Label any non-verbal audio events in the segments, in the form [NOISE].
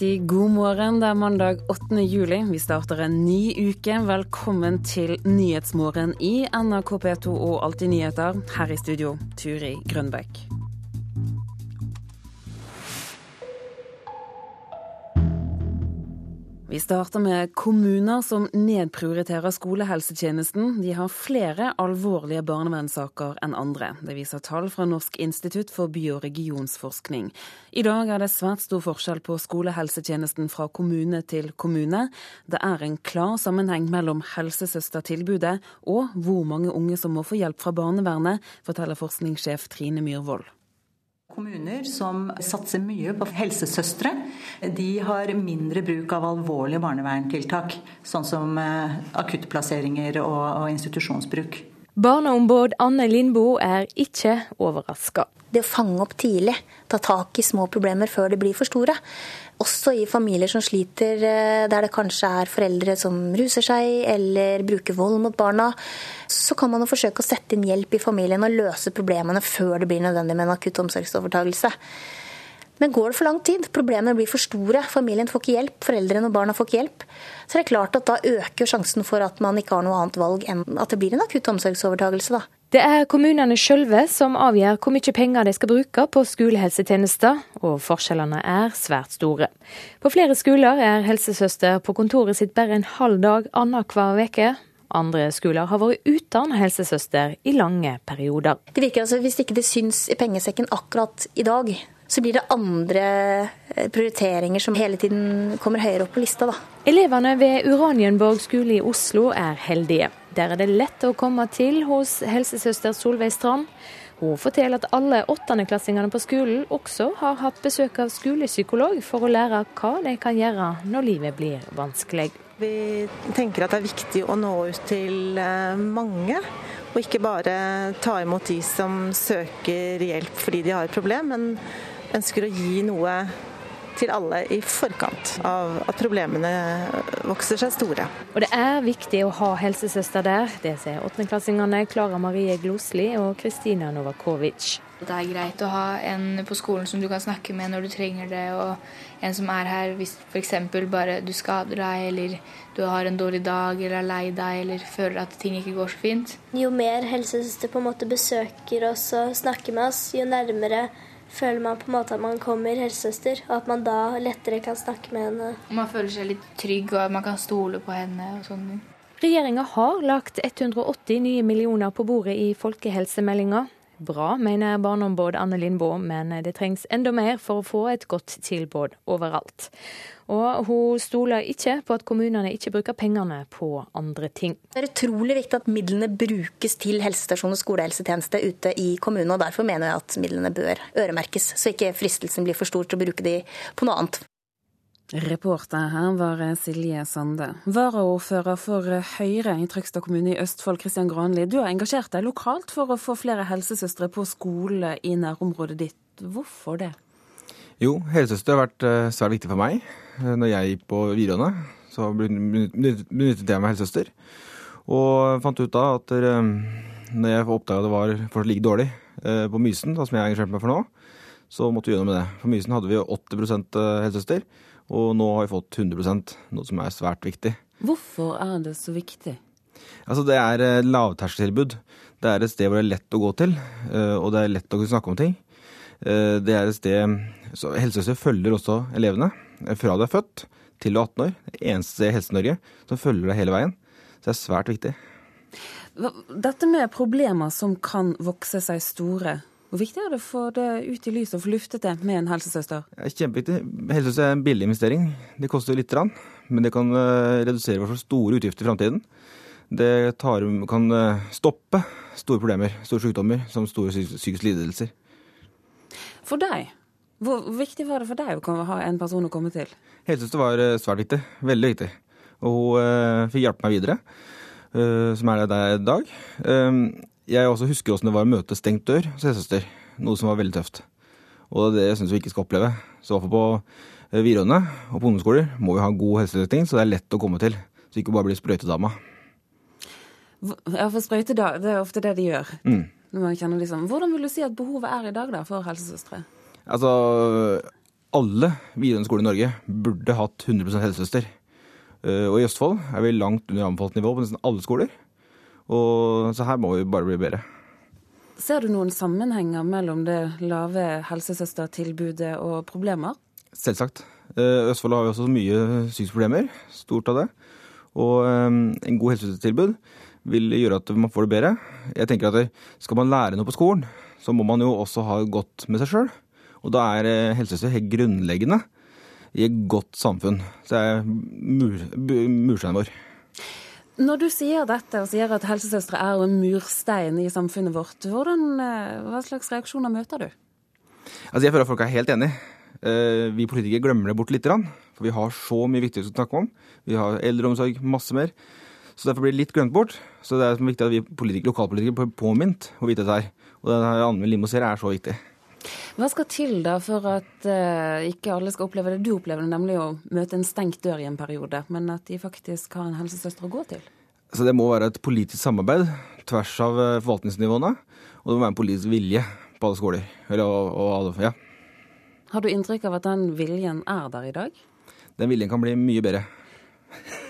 Riktig god morgen. Det er mandag 8. juli. Vi starter en ny uke. Velkommen til Nyhetsmorgen i NRK P2 og Alltid nyheter. Her i studio, Turi Grønbekk. Vi starter med kommuner som nedprioriterer skolehelsetjenesten. De har flere alvorlige barnevernssaker enn andre. Det viser tall fra Norsk institutt for by- og regionsforskning. I dag er det svært stor forskjell på skolehelsetjenesten fra kommune til kommune. Det er en klar sammenheng mellom helsesøstertilbudet og hvor mange unge som må få hjelp fra barnevernet, forteller forskningssjef Trine Myhrvold. Kommuner som satser mye på helsesøstre, de har mindre bruk av alvorlige barneverntiltak, sånn som eh, akuttplasseringer og, og institusjonsbruk. Barneombud Anne Lindboe er ikke overraska. Det å fange opp tidlig, ta tak i små problemer før de blir for store. Også i familier som sliter, eh, der det kanskje er foreldre som ruser seg eller bruker vold mot barna, så kan man jo forsøke å sette inn hjelp i familien og løse problemene før det blir nødvendig med en akutt omsorgsovertagelse. Men går det for lang tid, problemene blir for store, familien får ikke hjelp, foreldrene og barna får ikke hjelp, så det er klart at da øker sjansen for at man ikke har noe annet valg enn at det blir en akutt omsorgsovertagelse. da. Det er kommunene sjølve som avgjør hvor mye penger de skal bruke på skolehelsetjenester, og forskjellene er svært store. På flere skoler er helsesøster på kontoret sitt bare en halv dag annenhver uke. Andre skoler har vært uten helsesøster i lange perioder. Det virker altså, Hvis ikke det syns i pengesekken akkurat i dag, så blir det andre prioriteringer som hele tiden kommer høyere opp på lista. da. Elevene ved Uranienborg skole i Oslo er heldige. Der er det lett å komme til hos helsesøster Solveig Strand. Hun forteller at alle åttendeklassingene på skolen også har hatt besøk av skolepsykolog for å lære hva de kan gjøre når livet blir vanskelig. Vi tenker at det er viktig å nå ut til mange, og ikke bare ta imot de som søker hjelp fordi de har et problem, men ønsker å gi noe til alle i forkant av at problemene vokser seg store. Og det er viktig å ha helsesøster der. Det sier åttendeklassingene Klara Marie Glosli og Kristina Novakovic. Det er greit å ha en på skolen som du kan snakke med når du trenger det, og en som er her hvis f.eks. bare du skader deg, eller du har en dårlig dag, eller er lei deg, eller føler at ting ikke går så fint. Jo mer helsesøster på en måte besøker oss og snakker med oss, jo nærmere føler man på en måte at man kommer helsesøster, og at man da lettere kan snakke med henne. Man føler seg litt trygg, og at man kan stole på henne og sånn. Regjeringa har lagt 180 nye millioner på bordet i folkehelsemeldinga. Bra, mener barneombud Anne Lindboe, men det trengs enda mer for å få et godt tilbud overalt. Og hun stoler ikke på at kommunene ikke bruker pengene på andre ting. Det er utrolig viktig at midlene brukes til helsestasjon og skolehelsetjeneste ute i kommunene. og Derfor mener jeg at midlene bør øremerkes, så ikke fristelsen blir for stor til å bruke de på noe annet. Reporter her var Silje Sande. Varaordfører for Høyre i Trøgstad kommune i Østfold, Kristian Granli. Du har engasjert deg lokalt for å få flere helsesøstre på skole i nærområdet ditt. Hvorfor det? Jo, helsesøster har vært svært viktig for meg. Når jeg gikk på videregående, så benyttet jeg meg helsesøster. Og fant ut da at når jeg oppdaga det var fortsatt like dårlig på Mysen, som jeg har engasjert meg for nå, så måtte vi gjøre noe med det. På Mysen hadde vi 80% helsesøster. Og nå har vi fått 100% noe som er svært viktig. Hvorfor er det så viktig? Altså Det er lavterskeltilbud. Det er et sted hvor det er lett å gå til, og det er lett å kunne snakke om ting. Det er et sted så Helsesøster følger også elevene fra du er født til du er 18 år. Det eneste i Helse-Norge som følger deg hele veien. Så det er svært viktig. Dette med problemer som kan vokse seg store, hvor viktig er det å få det ut i lyset og få luftet det med en helsesøster? Det er kjempeviktig. Helsesøster er en billig investering. Det koster litt, men det kan redusere for store utgifter i framtiden. Det tar, kan stoppe store problemer, store sykdommer, som store psykiske lidelser. For deg, hvor viktig var det for deg å ha en person å komme til? Helsesøster var svært viktig. Veldig viktig. Og hun fikk hjelpe meg videre, som er der i dag. Jeg også husker hvordan det var å møte stengt dør hos helsesøster, noe som var veldig tøft. Og det syns vi ikke skal oppleve. Så i hvert fall på videregående og på ungdomsskoler må vi ha god helsesøsting, så det er lett å komme til. Så ikke bare bli sprøytedama. Ja, for sprøytedama, det er ofte det de gjør. Mm. Liksom, Hvordan vil du si at behovet er i dag da, for helsesøstre? Altså, alle videregående skoler i Norge burde hatt 100% helsesøster. Og i Østfold er vi langt under anbefalt nivå på nesten alle skoler. Og så her må vi bare bli bedre. Ser du noen sammenhenger mellom det lave helsesøstertilbudet og problemer? Selvsagt. Østfold har jo også mye sykdomsproblemer. Stort av det. Og en god helsesøstertilbud vil gjøre at man får det bedre. Jeg tenker at Skal man lære noe på skolen, så må man jo også ha godt med seg sjøl. Og da er eh, helsesøster helt grunnleggende i et godt samfunn. Så det er mur, mursteinen vår. Når du sier dette og sier at helsesøstre er en murstein i samfunnet vårt, hvordan, eh, hva slags reaksjoner møter du? Altså Jeg føler at folk er helt enig. Eh, vi politikere glemmer det bort litt. For vi har så mye viktig å snakke om. Vi har eldreomsorg, masse mer. Så derfor blir det litt glemt bort. Så det er viktig at vi politikere, lokalpolitikere blir påminnet hvor viktig dette er. Og denne Anne Limoser er så viktig. Hva skal til da for at uh, ikke alle skal oppleve det du opplever, nemlig å møte en stengt dør i en periode, men at de faktisk har en helsesøster å gå til? Så Det må være et politisk samarbeid tvers av eh, forvaltningsnivåene. Og det må være en politisk vilje på alle skoler. Eller, og, og alle, ja. Har du inntrykk av at den viljen er der i dag? Den viljen kan bli mye bedre.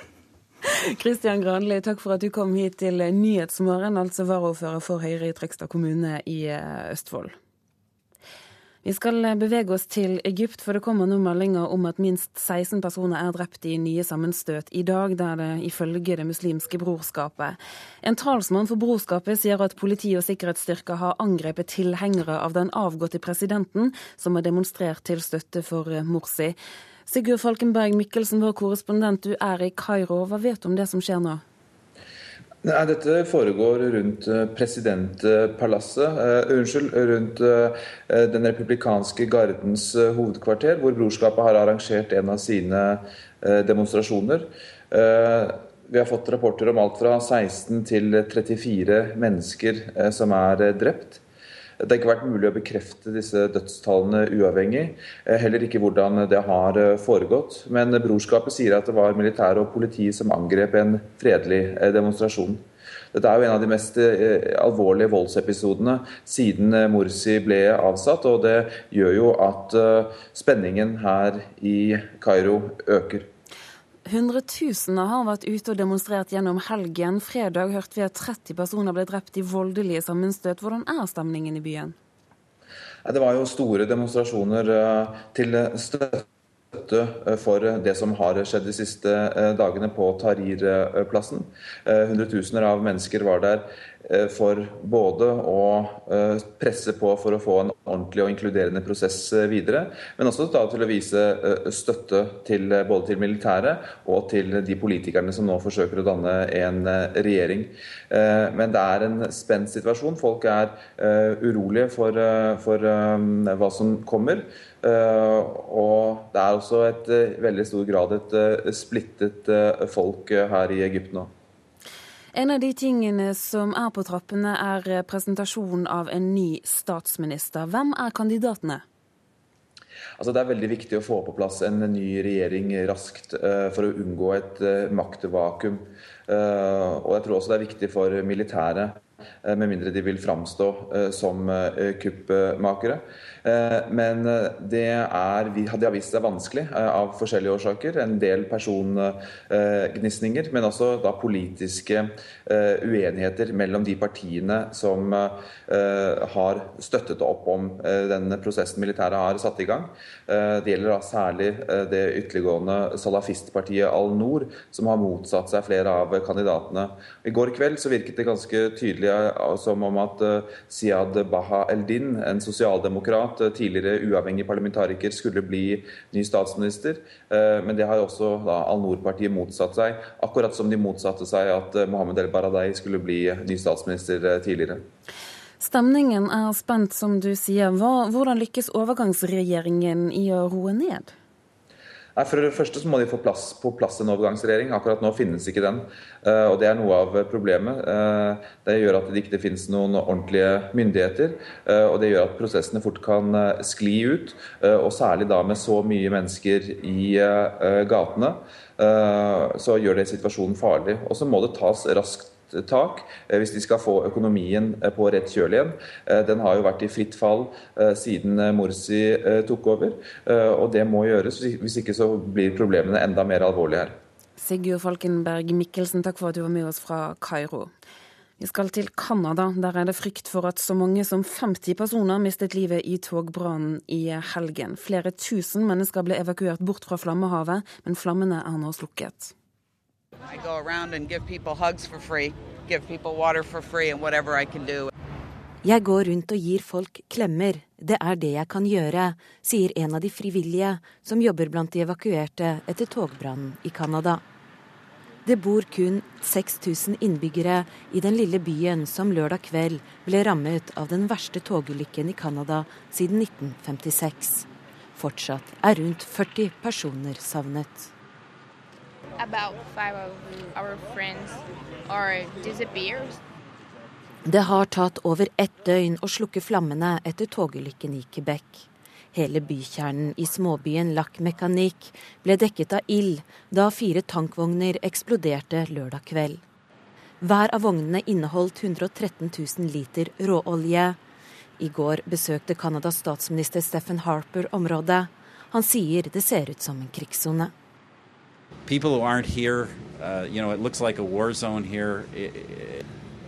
[LAUGHS] Kristian Granli, takk for at du kom hit til Nyhetsmorgen, altså varaordfører for Høyre i Trøgstad kommune i eh, Østfold. Vi skal bevege oss til Egypt, for det kommer nå meldinger om at minst 16 personer er drept i nye sammenstøt i dag, der det ifølge Det muslimske brorskapet. En talsmann for brorskapet sier at politi og sikkerhetsstyrker har angrepet tilhengere av den avgåtte presidenten, som har demonstrert til støtte for Morsi. Sigurd Falkenberg Mikkelsen, vår korrespondent, du er i Kairo. Hva vet du om det som skjer nå? Nei, Dette foregår rundt eh, presidentpalasset. Uh, unnskyld, rundt uh, Den republikanske gardens uh, hovedkvarter, hvor brorskapet har arrangert en av sine demonstrasjoner. Vi har fått rapporter om alt fra 16 til 34 mennesker som er drept. Det har ikke vært mulig å bekrefte disse dødstallene uavhengig. Eh, heller ikke hvordan det har eh, foregått. Men brorskapet sier at det var militæret og politiet som angrep en fredelig eh, demonstrasjon. Dette er jo en av de mest alvorlige voldsepisodene siden Morsi ble avsatt. Og det gjør jo at spenningen her i Kairo øker. Hundretusener har vært ute og demonstrert gjennom helgen. Fredag hørte vi at 30 personer ble drept i voldelige sammenstøt. Hvordan er stemningen i byen? Det var jo store demonstrasjoner eh, til støtte eh, for det som har skjedd de siste eh, dagene på Tahrir-plassen. Hundretusener av mennesker var der Eh, for både å eh, presse på for å få en ordentlig og inkluderende prosess eh, videre, men også til å vise støtte til, både til militæret og til de politikerne som nå forsøker å danne en regjering. Men det er en spent situasjon. Folk er urolige for, for hva som kommer. Og det er også et veldig stor grad et splittet folk her i Egypt nå. En av de tingene som er på trappene, er presentasjonen av en ny statsminister. Hvem er kandidatene? Altså, det er veldig viktig å få på plass en ny regjering raskt for å unngå et maktvakuum. Og jeg tror også det er viktig for militæret, med mindre de vil framstå som kuppmakere. Eh, men eh, det, er, det har vist seg vanskelig eh, av forskjellige årsaker. En del persongnisninger, men også da politiske uenigheter mellom de partiene som har støttet opp om denne prosessen militæret har satt i gang. Det gjelder da særlig det ytterliggående salafistpartiet Al-Noor, som har motsatt seg flere av kandidatene. I går kveld så virket det ganske tydelig som om at Siad Baha Eldin, en sosialdemokrat, at eh, tidligere uavhengig parlamentariker skulle bli ny statsminister. Eh, men det har også Al-Noor-partiet motsatt seg, akkurat som de motsatte seg at eh, Mohammed El-Baradei skulle bli ny statsminister tidligere. Stemningen er spent, som du sier. Hvordan lykkes overgangsregjeringen i å roe ned? Nei, For det første så må de få plass, på plass en overgangsregjering. Akkurat nå finnes ikke den. Uh, og Det er noe av problemet. Uh, det gjør at det ikke finnes noen ordentlige myndigheter. Uh, og det gjør at prosessene fort kan skli ut. Og særlig da med så mye mennesker i gatene, så gjør det situasjonen farlig. Og så må det tas raskt tak hvis de skal få økonomien på rett kjøl igjen. Den har jo vært i fritt fall siden Morsi tok over, og det må gjøres. Hvis ikke så blir problemene enda mer alvorlige her. Sigurd Falkenberg Mikkelsen, takk for at du var med oss fra Kairo. Vi skal til Canada. Der er det frykt for at så mange som 50 personer mistet livet i togbrannen i helgen. Flere tusen mennesker ble evakuert bort fra flammehavet, men flammene er nå slukket. Jeg går rundt og gir folk klemmer. Det er det jeg kan gjøre, sier en av de frivillige som jobber blant de evakuerte etter togbrannen i Canada. Det bor kun 6000 innbyggere i den lille byen som lørdag kveld ble rammet av den verste togulykken i Canada siden 1956. Fortsatt er rundt 40 personer savnet. Det har tatt over ett døgn å slukke flammene etter togulykken i Quebec. Hele bykjernen i småbyen Lac Mécanique ble dekket av ild da fire tankvogner eksploderte lørdag kveld. Hver av vognene inneholdt 113 000 liter råolje. I går besøkte Canadas statsminister Stephen Harper området. Han sier det ser ut som en krigssone. People who aren't here, uh, you know, it looks like a war zone here.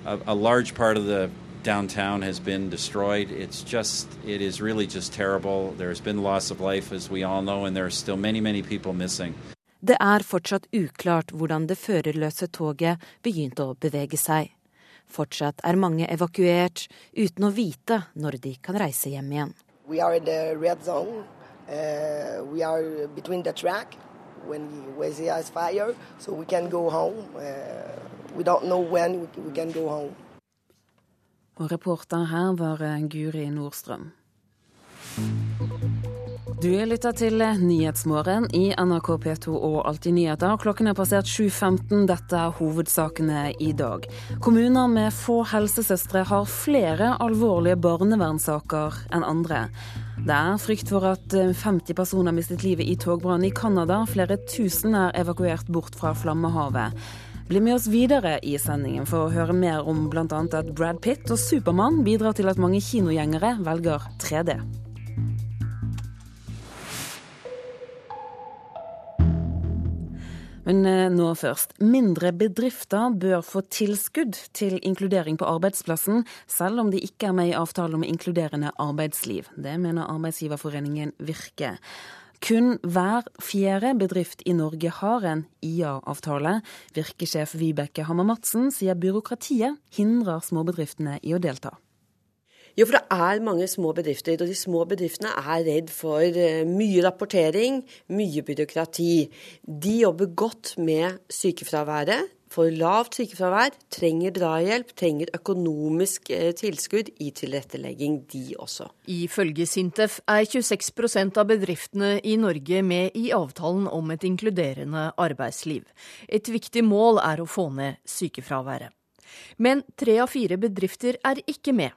A, a large part of the downtown has been destroyed. It's just, it is really just terrible. There's been loss of life, as we all know, and there are still many, many people missing. Det er fortsatt uklart hvordan det førerløse toget begynte å bevege seg. Fortsatt er mange evakuert uten å vite når de kan reise hjem igjen. We are in the red zone. Uh, we are between the track when we has fire, so we can go home. Uh, we don't know when we can go home. Og reporter her var eh, Guri Nordstrøm. Du lytter til Nyhetsmorgen i NRK P2 og Alltid nyheter. Klokken er passert 7.15. Dette er hovedsakene i dag. Kommuner med få helsesøstre har flere alvorlige barnevernssaker enn andre. Det er frykt for at 50 eh, personer mistet livet i togbrann i Canada. Flere tusen er evakuert bort fra flammehavet. Bli med oss videre i sendingen for å høre mer om bl.a. at Brad Pitt og Supermann bidrar til at mange kinogjengere velger 3D. Men eh, nå først. Mindre bedrifter bør få tilskudd til inkludering på arbeidsplassen, selv om de ikke er med i avtalen om inkluderende arbeidsliv. Det mener arbeidsgiverforeningen Virke. Kun hver fjerde bedrift i Norge har en IA-avtale. Virkesjef Vibeke Hammer-Madsen sier byråkratiet hindrer småbedriftene i å delta. Jo, for det er mange små bedrifter, og de små bedriftene er redd for eh, mye rapportering, mye byråkrati. De jobber godt med sykefraværet for lavt sykefravær, trenger drahjelp, trenger økonomisk eh, tilskudd i tilrettelegging, de også. Ifølge Sintef er 26% av bedriftene i Norge med i avtalen om et inkluderende arbeidsliv. Et viktig mål er å få ned sykefraværet. Men tre av fire bedrifter er ikke med.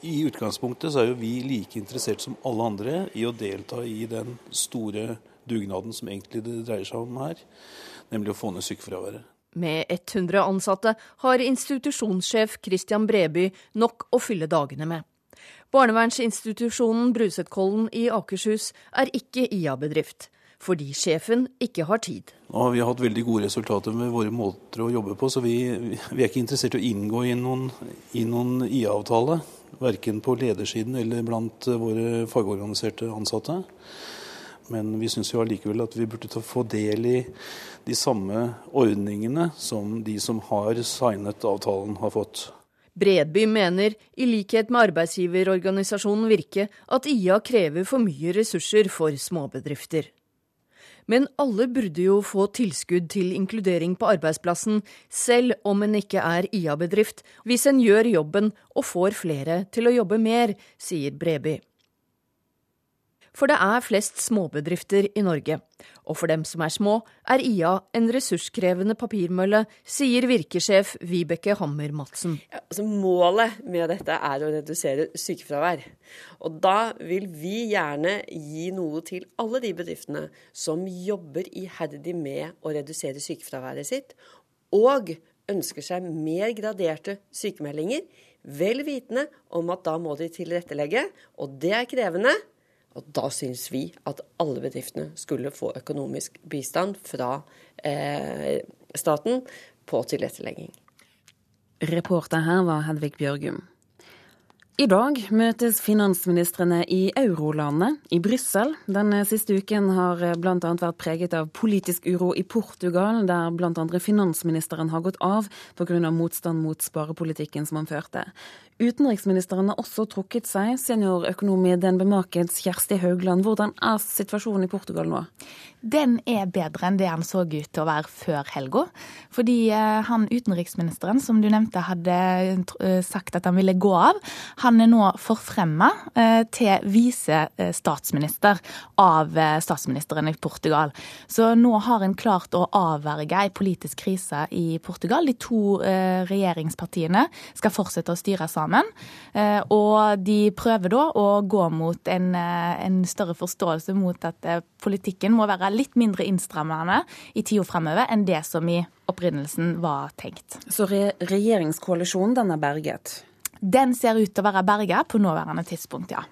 I utgangspunktet så er jo vi like interessert som alle andre i å delta i den store dugnaden som egentlig det dreier seg om her, nemlig å få ned sykefraværet. Med 100 ansatte har institusjonssjef Christian Breby nok å fylle dagene med. Barnevernsinstitusjonen Brusetkollen i Akershus er ikke IA-bedrift, fordi sjefen ikke har tid. Har vi hatt veldig gode resultater med våre måter å jobbe på, så vi, vi er ikke interessert i å inngå i noen, noen IA-avtale. Verken på ledersiden eller blant våre fagorganiserte ansatte. Men vi syns allikevel at vi burde få del i de samme ordningene som de som har signet avtalen, har fått. Bredby mener, i likhet med arbeidsgiverorganisasjonen Virke, at IA krever for mye ressurser for småbedrifter. Men alle burde jo få tilskudd til inkludering på arbeidsplassen, selv om en ikke er IA-bedrift, hvis en gjør jobben og får flere til å jobbe mer, sier Breby. For det er flest småbedrifter i Norge. Og for dem som er små, er IA en ressurskrevende papirmølle, sier virkesjef Vibeke Hammer-Madsen. Ja, altså målet med dette er å redusere sykefravær. Og da vil vi gjerne gi noe til alle de bedriftene som jobber iherdig med å redusere sykefraværet sitt, og ønsker seg mer graderte sykemeldinger, vel vitende om at da må de tilrettelegge, og det er krevende. Og da syns vi at alle bedriftene skulle få økonomisk bistand fra eh, staten på tilrettelegging. Reporter her var Hedvig Bjørgum. I dag møtes finansministrene i eurolandet, i Brussel. Den siste uken har bl.a. vært preget av politisk uro i Portugal, der bl.a. finansministeren har gått av pga. motstand mot sparepolitikken som han førte. Utenriksministeren har også trukket seg. Seniorøkonom i DNB Markeds Kjersti Haugland, hvordan er situasjonen i Portugal nå? Den er bedre enn det han så ut til å være før helga. Fordi eh, han utenriksministeren som du nevnte hadde eh, sagt at han ville gå av, han er nå forfremma eh, til visestatsminister av statsministeren i Portugal. Så nå har en klart å avverge ei politisk krise i Portugal. De to regjeringspartiene skal fortsette å styre sammen sammen. Eh, og de prøver da å gå mot en, eh, en større forståelse mot at eh, politikken må være litt mindre innstrammende i tida fremover enn det som i opprinnelsen var tenkt. Så re regjeringskoalisjonen, den er berget? Den ser ut til å være berga på nåværende tidspunkt, ja.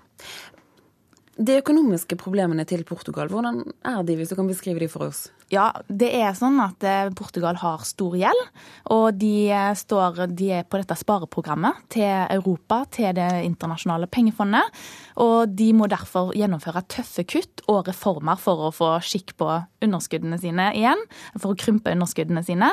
De økonomiske problemene til Portugal, hvordan er de, hvis du kan beskrive de for oss? Ja, det er sånn at eh, Portugal har stor gjeld, og de, eh, står, de er på dette spareprogrammet til Europa, til Det internasjonale pengefondet. Og de må derfor gjennomføre tøffe kutt og reformer for å få skikk på underskuddene sine igjen. For å krympe underskuddene sine,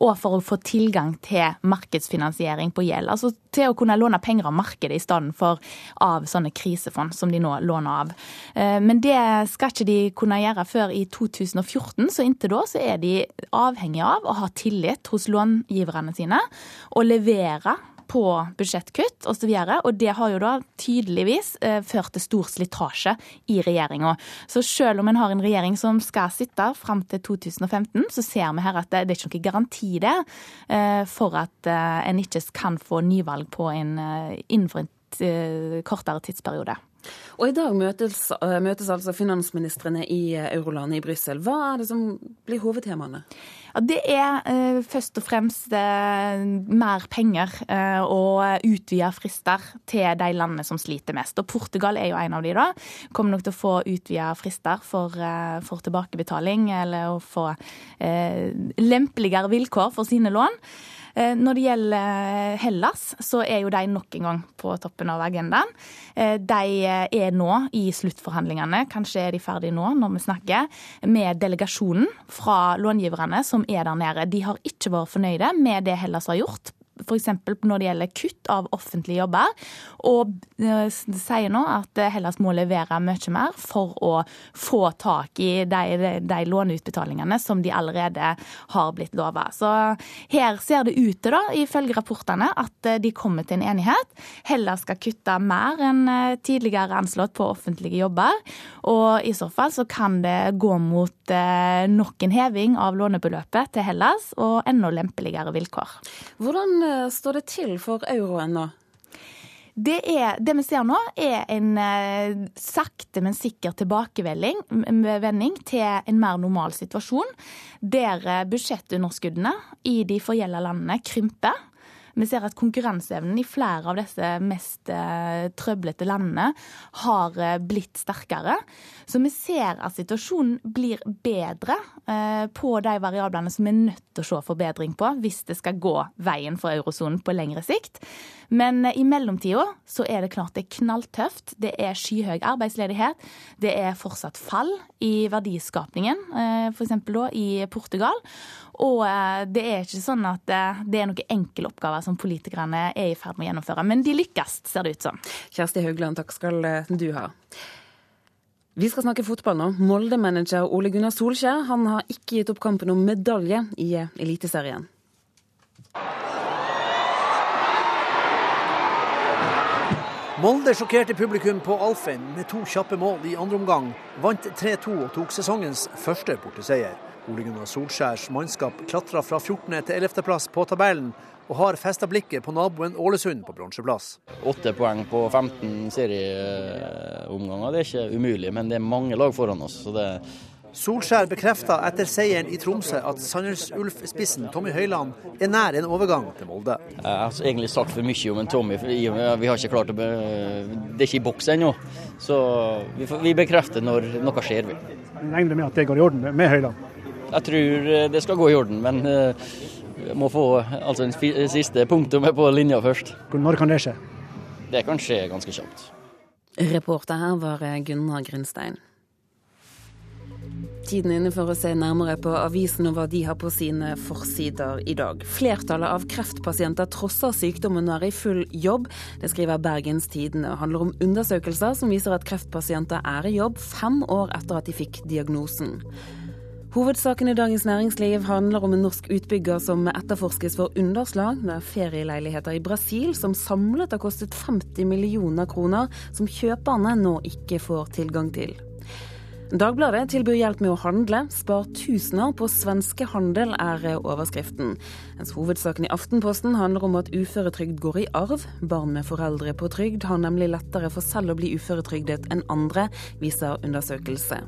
og for å få tilgang til markedsfinansiering på gjeld. Altså til å kunne låne penger av markedet i stedet for av sånne krisefond som de nå låner av. Eh, men det skal ikke de kunne gjøre før i 2014 så inntil da så er de avhengige av å ha tillit hos långiverne sine og levere på budsjettkutt osv. Og, og det har jo da tydeligvis eh, ført til stor slitasje i regjeringa. Så selv om en har en regjering som skal sitte fram til 2015, så ser vi her at det, det er ikke noen garanti det eh, for at eh, en ikke kan få nyvalg på en, innenfor en kortere tidsperiode. Og I dag møtes, møtes altså finansministrene i eurolandet i Brussel. Hva er det som blir hovedtemaene? Ja, det er eh, først og fremst eh, mer penger eh, og utvida frister til de landene som sliter mest. Og Portugal er jo en av de da. Kommer nok til å få utvida frister for, eh, for, tilbakebetaling eller å få lempeligere vilkår for sine lån. Eh, når det gjelder eh, Hellas, så er jo de nok en gang på toppen av agendaen. Eh, de er nå i sluttforhandlingene, kanskje er de ferdige nå når vi snakker, med delegasjonen fra långiverne som er der nede. De har ikke vært fornøyde med det Hellas har gjort f.eks. når det gjelder kutt av offentlige jobber, og eh, sier nå at Hellas må levere mye mer for å få tak i de, de låneutbetalingene som de allerede har blitt lova. Så her ser det ut til, da, ifølge rapportene, at eh, de kommer til en enighet. Hellas skal kutte mer enn eh, tidligere anslått på offentlige jobber, og i så fall så kan det gå mot nok en heving av lånebeløpet til Hellas og enda lempeligere vilkår. Hvordan Eh, står det til for euroen nå? Det, er, det, vi ser nå, er en eh, sakte, men sikker tilbakevending til en mer normal situasjon, der eh, budsjettunderskuddene i de forgjelda landene krymper. Vi ser at konkurranseevnen i flere av disse mest eh, trøblete landene har eh, blitt sterkere. Så vi ser at situasjonen blir bedre eh, på de variablene som vi er nødt til å se forbedring på hvis det skal gå veien for eurosonen på lengre sikt. Men i mellomtida så er det klart det er knalltøft. Det er skyhøy arbeidsledighet. Det er fortsatt fall i verdiskapningen, f.eks. da i Portugal. Og eh, det er ikke sånn at eh, det er noen enkle oppgaver som politikerne er i ferd med å gjennomføre. Men de lykkes, ser det ut som. Kjersti Haugland, takk skal eh, du ha. Vi skal snakke fotball nå. Molde-manager Ole Gunnar Solskjær han har ikke gitt opp kampen om medalje i Eliteserien. Molde sjokkerte publikum på Alfheim med to kjappe mål i andre omgang. Vant 3-2 og tok sesongens første borteseier. Ole Gunnar Solskjærs mannskap klatra fra 14. til 11. plass på tabellen, og har festa blikket på naboen Ålesund på bronseplass. Åtte poeng på 15 serieomganger, det er ikke umulig, men det er mange lag foran oss. så det Solskjær bekrefta etter seieren i Tromsø at Sandnes Ulf-spissen Tommy Høiland er nær en overgang til Molde. Jeg har egentlig sagt for mye om en Tommy, vi har ikke klart å be... Det er ikke i boks ennå. Så vi, bekrefter når noe skjer. Vi. Regner du med at det går i orden med Høiland? Jeg tror eh, det skal gå i orden, men eh, jeg må få altså, en siste punktum på linja først. Når kan det skje? Det kan skje ganske kjapt. Reporter her var Gunnar Grindstein. Tiden inne for å se nærmere på avisen og hva de har på sine forsider i dag. Flertallet av kreftpasienter trosser sykdommen og er i full jobb. Det skriver Bergens Tidende. og handler om undersøkelser som viser at kreftpasienter er i jobb fem år etter at de fikk diagnosen. Hovedsaken i Dagens Næringsliv handler om en norsk utbygger som etterforskes for underslag. Er ferieleiligheter i Brasil som samlet har kostet 50 millioner kroner, som kjøperne nå ikke får tilgang til. Dagbladet tilbyr hjelp med å handle. Spar tusener på svenske handel, er overskriften. Mens hovedsaken i Aftenposten handler om at uføretrygd går i arv. Barn med foreldre på trygd har nemlig lettere for selv å bli uføretrygdet enn andre, viser undersøkelse.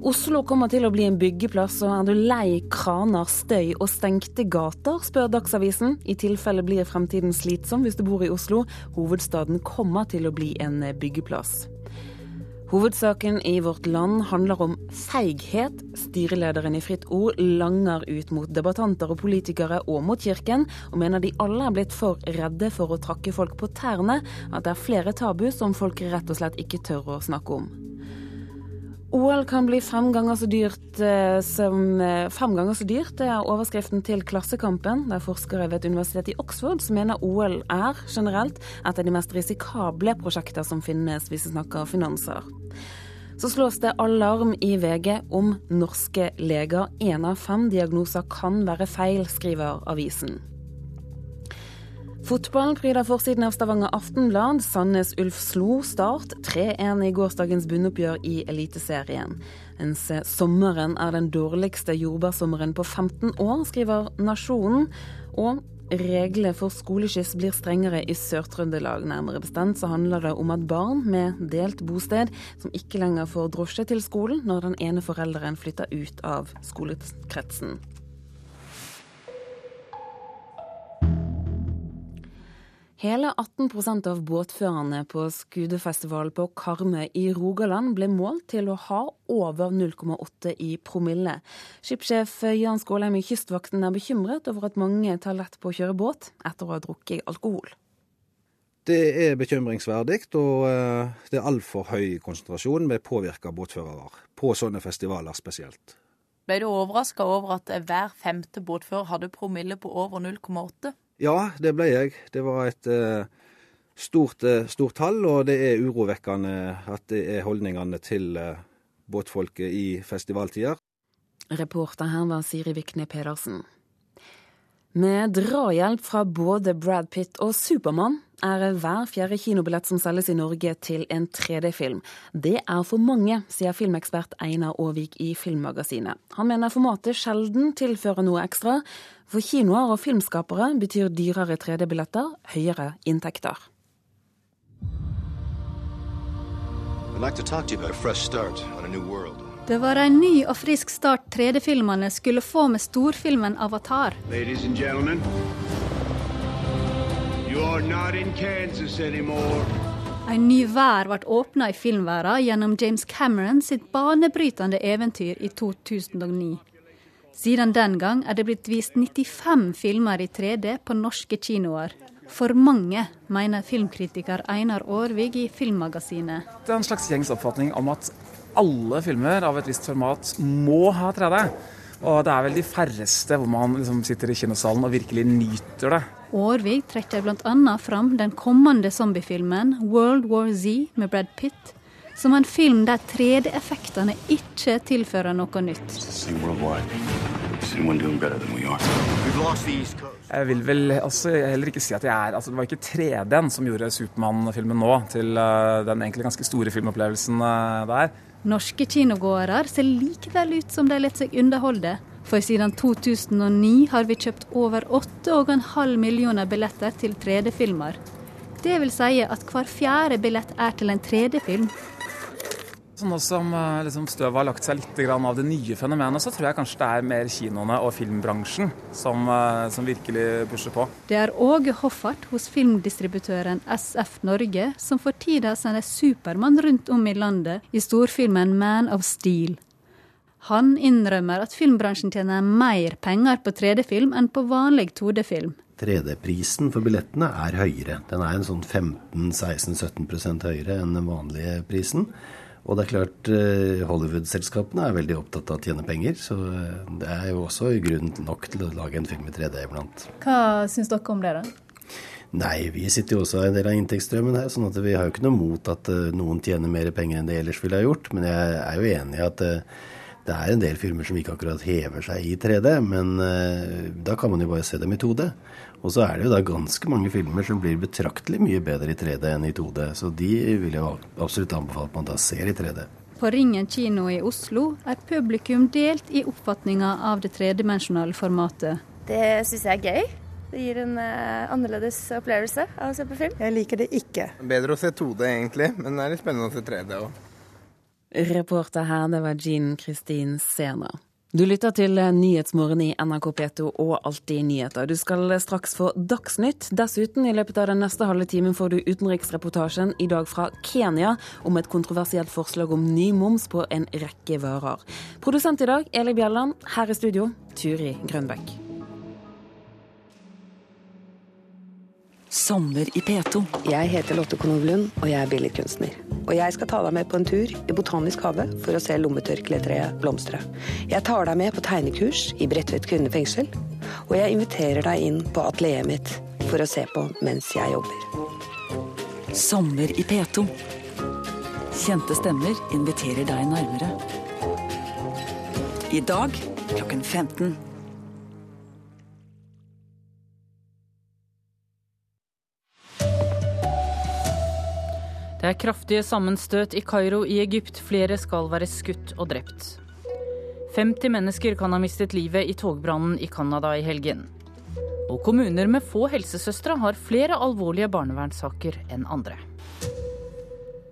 Oslo kommer til å bli en byggeplass, og er du lei kraner, støy og stengte gater, spør Dagsavisen. I tilfelle blir fremtiden slitsom hvis du bor i Oslo. Hovedstaden kommer til å bli en byggeplass. Hovedsaken i Vårt Land handler om feighet. Styrelederen i Fritt Ord langer ut mot debattanter og politikere og mot Kirken, og mener de alle er blitt for redde for å trakke folk på tærne, at det er flere tabu som folk rett og slett ikke tør å snakke om. OL kan bli fem ganger så dyrt eh, som eh, fem ganger så dyrt. Det er overskriften til Klassekampen, der forskere ved et universitet i Oxford som mener OL er generelt et av de mest risikable prosjekter som finnes hvis vi snakker finanser. Så slås det alarm i VG om norske leger. Én av fem diagnoser kan være feil, skriver avisen. Fotballen pryder forsiden av Stavanger Aftenblad. Sandnes Ulf slo Start 3-1 i gårsdagens bunnoppgjør i Eliteserien. Mens sommeren er den dårligste jordbærsommeren på 15 år, skriver Nasjonen. Og reglene for skoleskyss blir strengere i Sør-Trøndelag. Nærmere bestemt så handler det om at barn med delt bosted, som ikke lenger får drosje til skolen når den ene forelderen flytter ut av skolekretsen. Hele 18% av båtførerne på Skudefestivalen på Karmøy i Rogaland ble målt til å ha over 0,8 i promille. Skipssjef Jan Skålheim i Kystvakten er bekymret over at mange tar lett på å kjøre båt etter å ha drukket alkohol. Det er bekymringsverdig, og eh, det er altfor høy konsentrasjon med påvirka båtførere. På sånne festivaler spesielt. Ble du overraska over at hver femte båtfører hadde promille på over 0,8? Ja, det ble jeg. Det var et uh, stort, uh, stort, tall, og det er urovekkende at det er holdningene til uh, båtfolket i festivaltider. Reporter her var Siri Vikne Pedersen. Med drahjelp fra både Brad Pitt og Supermann er hver fjerde kinobillett som selges i Norge til en 3D-film. Det er for mange, sier filmekspert Einar Aavik i Filmmagasinet. Han mener formatet sjelden tilfører noe ekstra. For kinoer og filmskapere betyr dyrere 3D-billetter høyere inntekter. Det var en ny og frisk start 3D-filmene skulle få med storfilmen 'Avatar'. En ny vær ble åpna i filmverden gjennom James Cameron sitt banebrytende eventyr i 2009. Siden den gang er det blitt vist 95 filmer i 3D på norske kinoer. For mange, mener filmkritiker Einar Aarvig i Filmmagasinet. Det er en slags gjengs oppfatning om at alle filmer av et visst format må ha 3D. Og det er vel de færreste hvor man liksom sitter i kinosalen og virkelig nyter det. Aarvik trekker bl.a. fram den kommende zombiefilmen 'World War Z' med Brad Pitt, som en film der 3D-effektene ikke tilfører noe nytt. Jeg vil vel også heller ikke si at jeg er altså Det var ikke 3D-en som gjorde Supermann-filmen nå til uh, den egentlig ganske store filmopplevelsen uh, der. Norske kinogåere ser likevel ut som de lar seg underholde. For siden 2009 har vi kjøpt over 8,5 millioner billetter til 3D-filmer. Det vil si at hver fjerde billett er til en 3D-film. Så nå som eh, liksom, støvet har lagt seg litt av det nye fenomenet, så tror jeg kanskje det er mer kinoene og filmbransjen som, eh, som virkelig pusher på. Det er Åge hoffart hos filmdistributøren SF Norge, som for tida sender Supermann rundt om i landet i storfilmen Man of Steel. Han innrømmer at filmbransjen tjener mer penger på 3D-film enn på vanlig 2D-film. 3D-prisen for billettene er høyere. Den er en sånn 15-16-17% høyere enn den vanlige prisen. Og det er klart, eh, Hollywood-selskapene er veldig opptatt av å tjene penger, så eh, det er jo også grunn nok til å lage en film i 3D iblant. Hva syns dere om det, da? Nei, vi sitter jo også en del av inntektsstrømmen her, sånn at vi har jo ikke noe mot at eh, noen tjener mer penger enn de ellers ville ha gjort. Men jeg er jo enig i at det er en del filmer som ikke akkurat hever seg i 3D, men da kan man jo bare se dem i 2D. Og så er det jo da ganske mange filmer som blir betraktelig mye bedre i 3D enn i 2D. Så de vil jeg absolutt anbefale at man da ser i 3D. På Ringen kino i Oslo er publikum delt i oppfatninga av det tredimensjonale formatet. Det syns jeg er gøy. Det gir en uh, annerledes opplevelse av å se på film. Jeg liker det ikke. Bedre å se 2D egentlig, men det er litt spennende å se 3D òg. Reporter her, det var Jean Kristin Sena. Du lytter til Nyhetsmorgen i NRK P2 og Alltid nyheter. Du skal straks få Dagsnytt. Dessuten, i løpet av den neste halve timen får du utenriksreportasjen i dag fra Kenya om et kontroversielt forslag om ny moms på en rekke varer. Produsent i dag, Eli Bjelland. Her i studio, Turi Grønbekk. Sommer i P2. Jeg heter Lotte Konovlund, og jeg er billedkunstner. Og jeg skal ta deg med på en tur i Botanisk hage for å se lommetørkletreet blomstre. Jeg tar deg med på tegnekurs i Bredtvet kvinnefengsel, og jeg inviterer deg inn på atelieret mitt for å se på mens jeg jobber. Sommer i P2. Kjente stemmer inviterer deg nærmere. I dag klokken 15. Det er kraftige sammenstøt i Kairo i Egypt. Flere skal være skutt og drept. 50 mennesker kan ha mistet livet i togbrannen i Canada i helgen. Og kommuner med få helsesøstre har flere alvorlige barnevernssaker enn andre.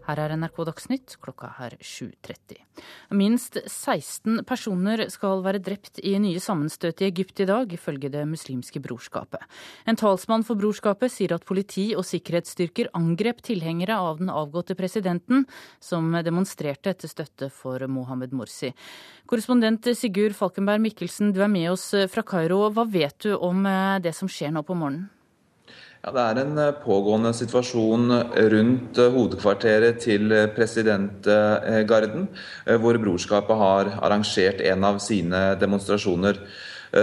Her er NRK Dagsnytt, klokka er 7.30. Minst 16 personer skal være drept i nye sammenstøt i Egypt i dag, ifølge Det muslimske brorskapet. En talsmann for brorskapet sier at politi og sikkerhetsstyrker angrep tilhengere av den avgåtte presidenten, som demonstrerte etter støtte for Mohammed Morsi. Korrespondent Sigurd Falkenberg Mikkelsen, du er med oss fra Kairo. Hva vet du om eh, det som skjer nå på morgenen? Ja, Det er en eh, pågående situasjon rundt eh, hovedkvarteret til eh, presidentgarden, hvor brorskapet har arrangert en av sine demonstrasjoner.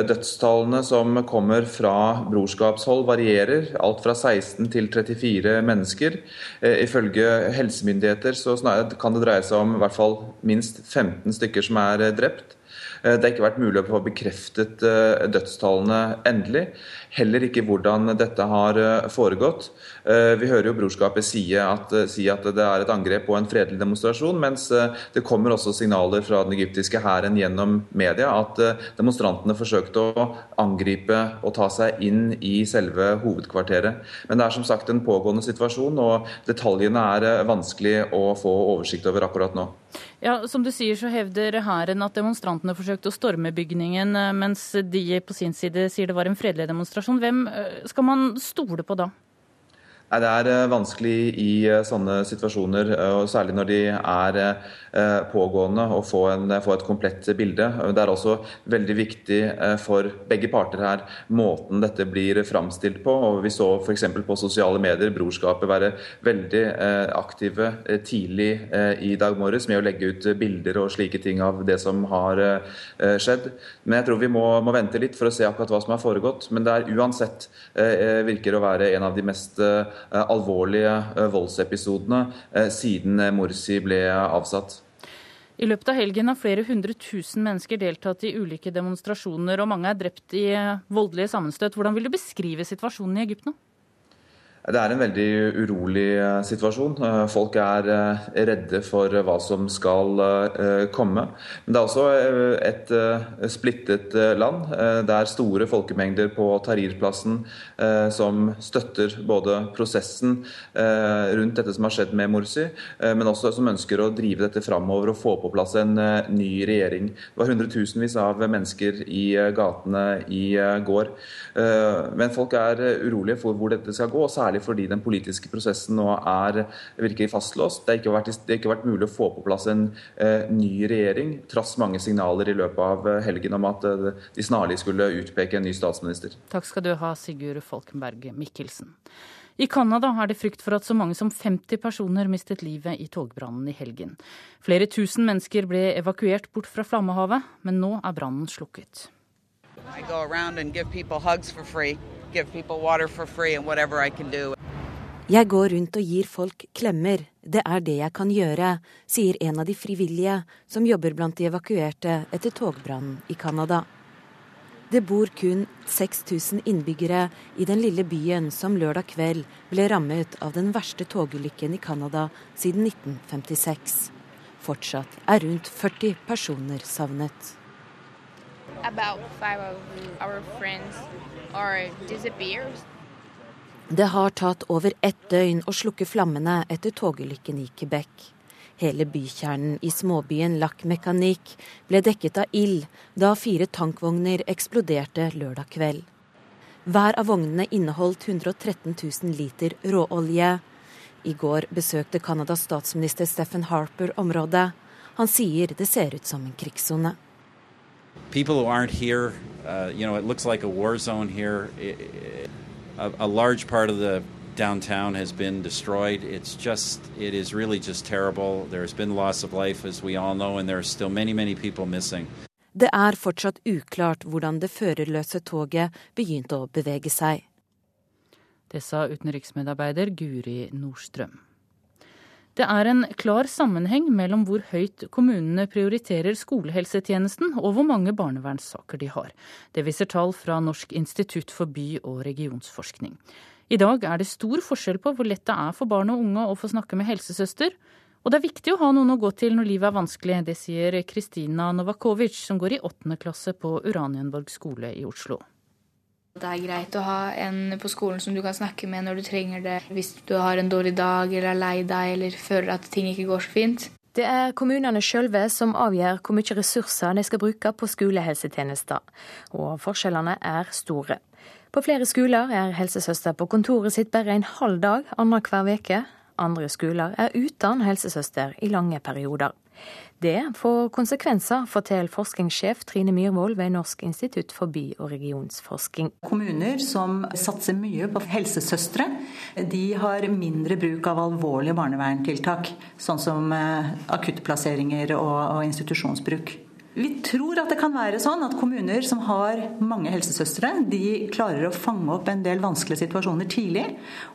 Dødstallene som kommer fra brorskapshold varierer, alt fra 16 til 34 mennesker. Ifølge helsemyndigheter så kan det dreie seg om i hvert fall minst 15 stykker som er drept. Det har ikke vært mulig å få bekreftet dødstallene endelig heller ikke hvordan dette har eh, foregått. Eh, vi hører jo brorskapet si at, eh, si at det er et angrep på en fredelig demonstrasjon, mens det kommer også signaler fra den egyptiske hæren gjennom media at demonstrantene forsøkte å angripe og ta seg inn i selve hovedkvarteret. Men det er som sagt en pågående situasjon, og detaljene er vanskelig å få oversikt over akkurat nå. Ja, Som du sier, så hevder hæren at demonstrantene forsøkte å storme bygningen, mens de på sin side sier det var en fredelig demonstrasjon demonstrasjon. Hvem eh, skal man stole på da? Nei, Det er eh, vanskelig i eh, sånne situasjoner, og særlig når de er pågående, å få, et komplett bilde. Det er også veldig viktig for begge parter her måten dette blir framstilt på. og Vi så f.eks. på sosiale medier Brorskapet være veldig aktive tidlig i dag morges med å legge ut bilder og slike ting av det som har skjedd. Men jeg tror vi må, må vente litt for å se akkurat hva som har foregått. Men det er uansett virker å være en av de mest Eh, alvorlige eh, voldsepisodene eh, siden Morsi ble avsatt. I løpet av helgen har flere hundre tusen mennesker deltatt i ulike demonstrasjoner, og mange er drept i voldelige sammenstøt. Hvordan vil du beskrive situasjonen i Egypt nå? Det er en veldig urolig eh, situasjon. Eh, folk er eh, redde for hva som skal komme. Men det er også et splittet land. Det er store folkemengder på Tahrir-plassen som støtter både prosessen rundt dette som har skjedd med Morsi, men også som ønsker å drive dette framover og få på plass en ny regjering. Det var hundretusenvis av mennesker i gatene i går. Men folk er urolige for hvor dette skal gå, og særlig fordi den politiske prosessen nå er, virker fastlåst. Det har ikke vært, har ikke vært mulig å få på plass en eh, ny regjering, trass mange signaler i løpet av eh, helgen om at eh, de snarlig skulle utpeke en ny statsminister. Takk skal du ha, Sigurd Folkenberg Mikkelsen. I Canada er det frykt for at så mange som 50 personer mistet livet i togbrannen i helgen. Flere tusen mennesker ble evakuert bort fra flammehavet, men nå er brannen slukket. I go around and give people hugs for free, Jeg går rundt og gir folk klemmer, det er det jeg kan gjøre, sier en av de frivillige som jobber blant de evakuerte etter togbrannen i Canada. Det bor kun 6000 innbyggere i den lille byen som lørdag kveld ble rammet av den verste togulykken i Canada siden 1956. Fortsatt er rundt 40 personer savnet. About five of our friends are disappeared. Det har tatt over ett døgn å slukke flammene etter togulykken i Quebec. Hele bykjernen i småbyen Lac Mécanique ble dekket av ild da fire tankvogner eksploderte lørdag kveld. Hver av vognene inneholdt 113 000 liter råolje. I går besøkte Canadas statsminister Stephen Harper området. Han sier det ser ut som en krigssone. People who aren't here, uh, you know, it looks like a war zone here. It, a, a large part of the downtown has been destroyed. It's just, it is really just terrible. There's been loss of life, as we all know, and there are still many, many people missing. Det er fortsatt uklart hvordan det førerløse toget begynte å bevege seg. Det sa utenriksmedarbeider Guri Nordstrøm. Det er en klar sammenheng mellom hvor høyt kommunene prioriterer skolehelsetjenesten og hvor mange barnevernssaker de har. Det viser tall fra Norsk institutt for by- og regionsforskning. I dag er det stor forskjell på hvor lett det er for barn og unge å få snakke med helsesøster. Og det er viktig å ha noen å gå til når livet er vanskelig, det sier Kristina Novakovic, som går i åttende klasse på Uranienborg skole i Oslo. Det er greit å ha en på skolen som du kan snakke med når du trenger det, hvis du har en dårlig dag eller er lei deg eller føler at ting ikke går så fint. Det er kommunene sjølve som avgjør hvor mye ressurser de skal bruke på skolehelsetjenester, og forskjellene er store. På flere skoler er helsesøster på kontoret sitt bare en halv dag annenhver uke. Andre skoler er uten helsesøster i lange perioder. Det får konsekvenser, forteller forskningssjef Trine Myhrvold ved Norsk institutt for by- og regionsforsking. Kommuner som satser mye på helsesøstre, de har mindre bruk av alvorlige barneverntiltak, sånn som eh, akuttplasseringer og, og institusjonsbruk. Vi tror at det kan være sånn at kommuner som har mange helsesøstre, de klarer å fange opp en del vanskelige situasjoner tidlig,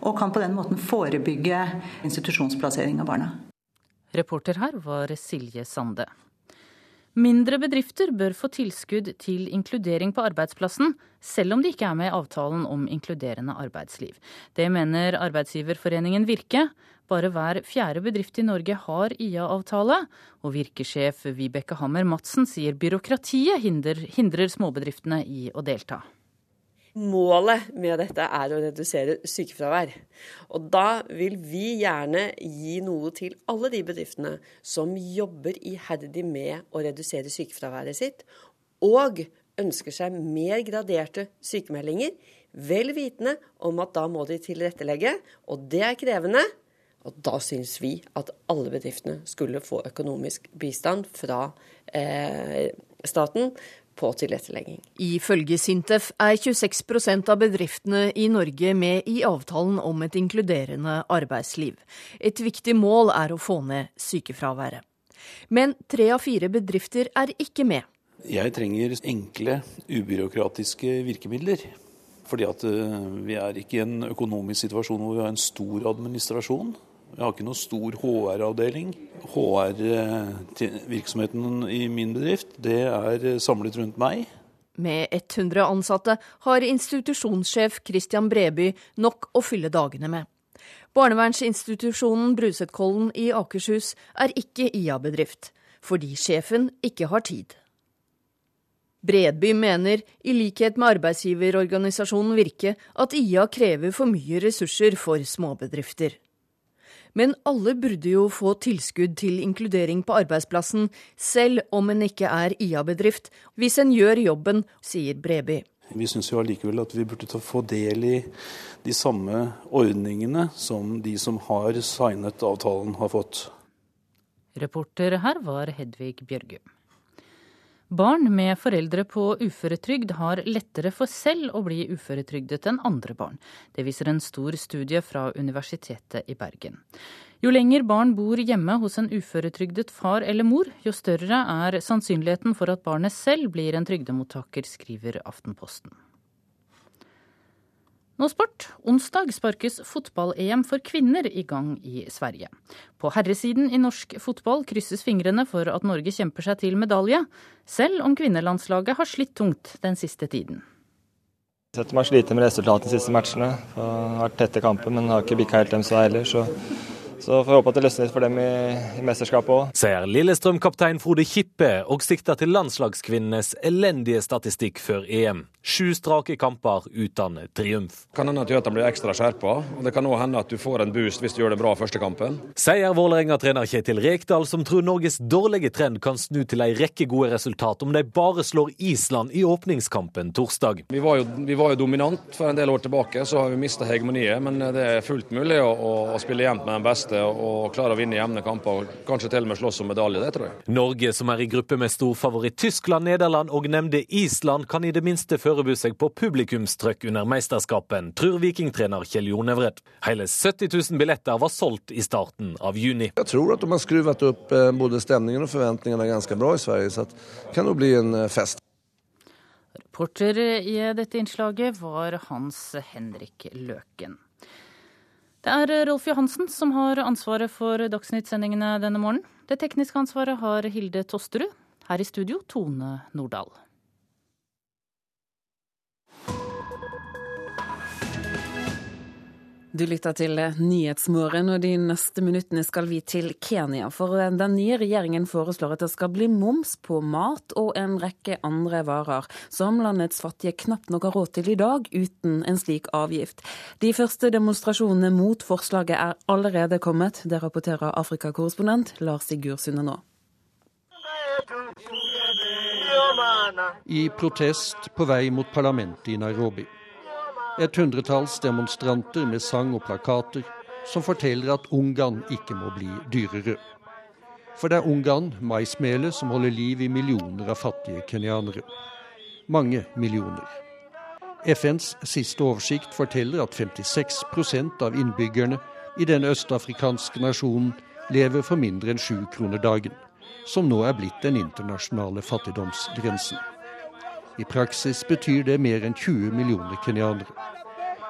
og kan på den måten forebygge institusjonsplassering av barna. Reporter her var Silje Sande. Mindre bedrifter bør få tilskudd til inkludering på arbeidsplassen, selv om de ikke er med i avtalen om inkluderende arbeidsliv. Det mener arbeidsgiverforeningen Virke. Bare hver fjerde bedrift i Norge har IA-avtale, og Virkesjef Vibeke Hammer Madsen sier byråkratiet hindrer, hindrer småbedriftene i å delta. Målet med dette er å redusere sykefravær. Og da vil vi gjerne gi noe til alle de bedriftene som jobber iherdig med å redusere sykefraværet sitt, og ønsker seg mer graderte sykemeldinger, vel vitende om at da må de tilrettelegge, og det er krevende. Og da syns vi at alle bedriftene skulle få økonomisk bistand fra eh, staten på tilrettelegging. Ifølge Sintef er 26% av bedriftene i Norge med i avtalen om et inkluderende arbeidsliv. Et viktig mål er å få ned sykefraværet. Men tre av fire bedrifter er ikke med. Jeg trenger enkle, ubyråkratiske virkemidler. Fordi at eh, vi er ikke i en økonomisk situasjon hvor vi har en stor administrasjon. Jeg har ikke noe stor HR-avdeling. HR-virksomheten i min bedrift det er samlet rundt meg. Med 100 ansatte har institusjonssjef Christian Breby nok å fylle dagene med. Barnevernsinstitusjonen Brusetkollen i Akershus er ikke IA-bedrift, fordi sjefen ikke har tid. Bredby mener, i likhet med arbeidsgiverorganisasjonen Virke, at IA krever for mye ressurser for småbedrifter. Men alle burde jo få tilskudd til inkludering på arbeidsplassen, selv om en ikke er IA-bedrift, hvis en gjør jobben, sier Breby. Vi syns jo allikevel at vi burde få del i de samme ordningene som de som har signet avtalen, har fått. Reporter her var Hedvig Bjørgum. Barn med foreldre på uføretrygd har lettere for selv å bli uføretrygdet enn andre barn. Det viser en stor studie fra Universitetet i Bergen. Jo lenger barn bor hjemme hos en uføretrygdet far eller mor, jo større er sannsynligheten for at barnet selv blir en trygdemottaker, skriver Aftenposten. Nå sport. Onsdag sparkes fotball-EM for kvinner i gang i Sverige. På herresiden i norsk fotball krysses fingrene for at Norge kjemper seg til medalje, selv om kvinnelandslaget har slitt tungt den siste tiden. Jeg setter meg sliten med resultatet de siste matchene. Det har vært tette kamper, men har ikke bikka helt dem så heller. Så så får vi håpe at det løsner litt for dem i, i mesterskapet òg. Sier Lillestrøm-kaptein Frode Kippe og sikter til landslagskvinnenes elendige statistikk før EM. Sju strake kamper uten triumf. Kan hende at gjør blir ekstra skjerpa, og det kan òg hende at du får en boost hvis du gjør det bra første kampen. Sier Vålerenga-trener Kjetil Rekdal, som tror Norges dårlige trend kan snu til ei rekke gode resultat om de bare slår Island i åpningskampen torsdag. Vi var jo, vi var jo dominant for en del år tilbake, så har vi mista hegemoniet. Men det er fullt mulig å, å spille jevnt med den beste beste og klare å vinne jevne kamper. og Kanskje til og med slåss om medalje, det tror jeg. Norge, som er i gruppe med storfavoritt Tyskland, Nederland og nevnte Island, kan i det minste forberede seg på publikumstrøkk under mesterskapen, tror vikingtrener Kjell Jonevred. Hele 70 000 billetter var solgt i starten av juni. Jeg tror at de har skruvet opp eh, både stemningen og forventningene ganske bra i Sverige, så det kan jo bli en eh, fest. Reporter i dette innslaget var Hans Henrik Løken. Det er Rolf Johansen som har ansvaret for Dagsnytt-sendingene denne morgenen. Det tekniske ansvaret har Hilde Tosterud. Her i studio Tone Nordahl. Du lytter til Nyhetsmorgen, og de neste minuttene skal vi til Kenya. For den nye regjeringen foreslår at det skal bli moms på mat og en rekke andre varer, som landets fattige knapt nok har råd til i dag, uten en slik avgift. De første demonstrasjonene mot forslaget er allerede kommet. Det rapporterer Afrikakorrespondent Lars Sigurd Sunde nå. I protest på vei mot parlamentet i Nairobi. Et hundretalls demonstranter med sang og plakater som forteller at Ungarn ikke må bli dyrere. For det er Ungarn, maismelet, som holder liv i millioner av fattige kenyanere. Mange millioner. FNs siste oversikt forteller at 56% av innbyggerne i den østafrikanske nasjonen lever for mindre enn sju kroner dagen, som nå er blitt den internasjonale fattigdomsgrensen. I praksis betyr det mer enn 20 millioner kenyanere.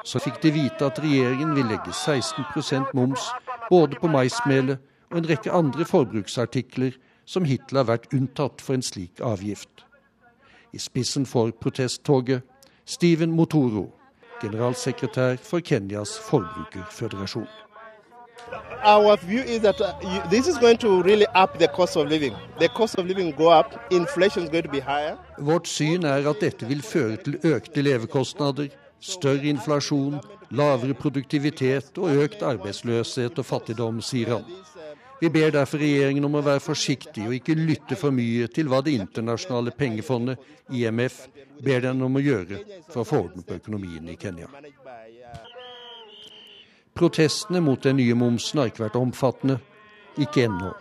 Så fikk de vite at regjeringen vil legge 16% moms både på maismelet og en rekke andre forbruksartikler som hittil har vært unntatt for en slik avgift. I spissen for protesttoget Steven Motoro, generalsekretær for Kenyas forbrukerføderasjon. Our view is that uh, this is going to really up the cost of living. The cost of living go up, inflation is going to be higher. Vårt syn er at dette vil føre til økte levekostnader, større inflasjon, lavere produktivitet og økt arbeidsløshet og fattigdom, sier han. Vi ber derfor regjeringen om å være forsiktig og ikke lytte for mye til hva Det internasjonale pengefondet, IMF, ber den om å gjøre for å få orden på økonomien i Kenya. Protestene mot den nye momsen har ikke vært omfattende, ikke ennå.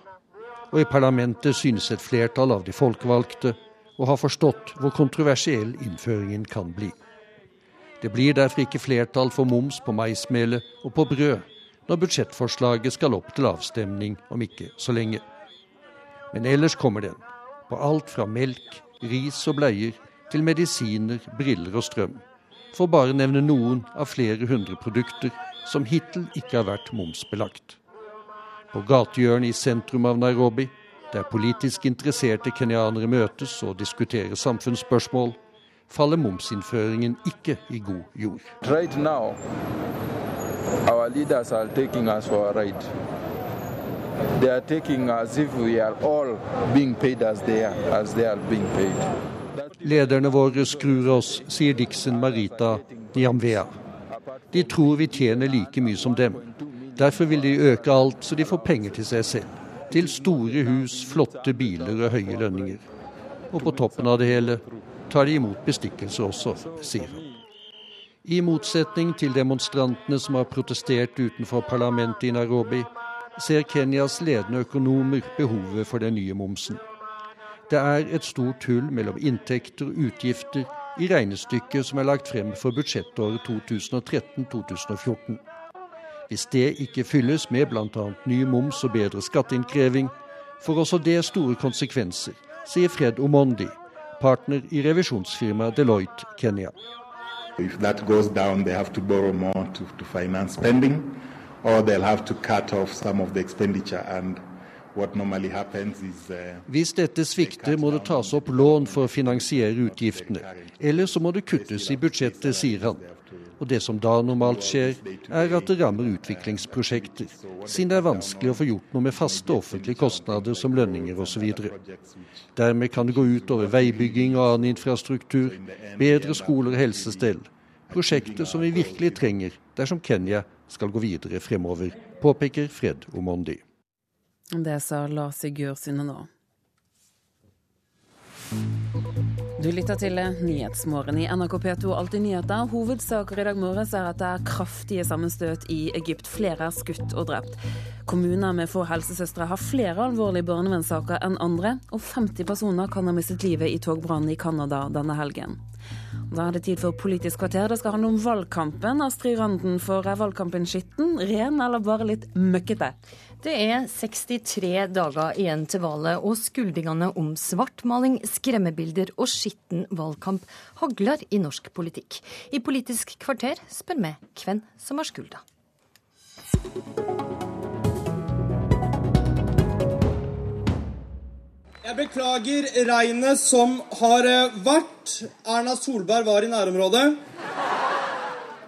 Og i parlamentet synes et flertall av de folkevalgte å ha forstått hvor kontroversiell innføringen kan bli. Det blir derfor ikke flertall for moms på maismelet og på brød når budsjettforslaget skal opp til avstemning om ikke så lenge. Men ellers kommer den, på alt fra melk, ris og bleier til medisiner, briller og strøm, for bare nevne noen av flere hundre produkter som hittil ikke har vært momsbelagt. På gatehjørnet i sentrum av Nairobi, der politisk interesserte kenyanere møtes og diskuterer samfunnsspørsmål, faller momsinnføringen ikke i god jord. Right now, our leaders are taking us for a ride. They are taking as if we are all being paid as they are, as they are being paid. Lederne våre skrur oss, sier Dixon Marita Niamvea. De tror vi tjener like mye som dem. Derfor vil de øke alt så de får penger til seg selv. Til store hus, flotte biler og høye lønninger. Og på toppen av det hele tar de imot bestikkelser også, sier han. I motsetning til demonstrantene som har protestert utenfor parlamentet i Nairobi, ser Kenyas ledende økonomer behovet for den nye momsen. Det er et stort hull mellom inntekter og utgifter i regnestykket som er lagt frem for budsjettåret 2013-2014. Hvis det ikke fylles med bl.a. ny moms og bedre skatteinnkreving, får også det store konsekvenser, sier Fred Omondi, partner i revisjonsfirmaet Deloitte Kenya. Down, to to, spending, is uh, Hvis dette svikter, må det tas opp lån for å finansiere utgiftene. Eller så må det kuttes i budsjettet, sier han. Og det som da normalt skjer, er at det rammer utviklingsprosjekter, siden det er vanskelig å få gjort noe med faste offentlige kostnader som lønninger osv. Dermed kan det gå ut over veibygging og annen infrastruktur, bedre skoler og helsestell. Prosjekter som vi virkelig trenger dersom Kenya skal gå videre fremover, påpeker Fred Omondi. Det sa Lars Sigurd Synne nå. Du lytter til Nyhetsmorgen i NRK P2 Alltid nyheter. Hovedsaker i dag morges er at det er kraftige sammenstøt i Egypt. Flere er skutt og drept. Kommuner med få helsesøstre har flere alvorlige barnevernssaker enn andre, og 50 personer kan ha mistet livet i togbrannen i Canada denne helgen. Da er det tid for Politisk kvarter. Det skal handle om valgkampen. Astrid Randen, for er valgkampen skitten, ren eller bare litt møkkete? Det er 63 dager igjen til valget, og skuldingene om svartmaling, skremmebilder og skitten valgkamp hagler i norsk politikk. I Politisk kvarter spør vi hvem som har skulda. Jeg beklager regnet som har vært. Erna Solberg var i nærområdet.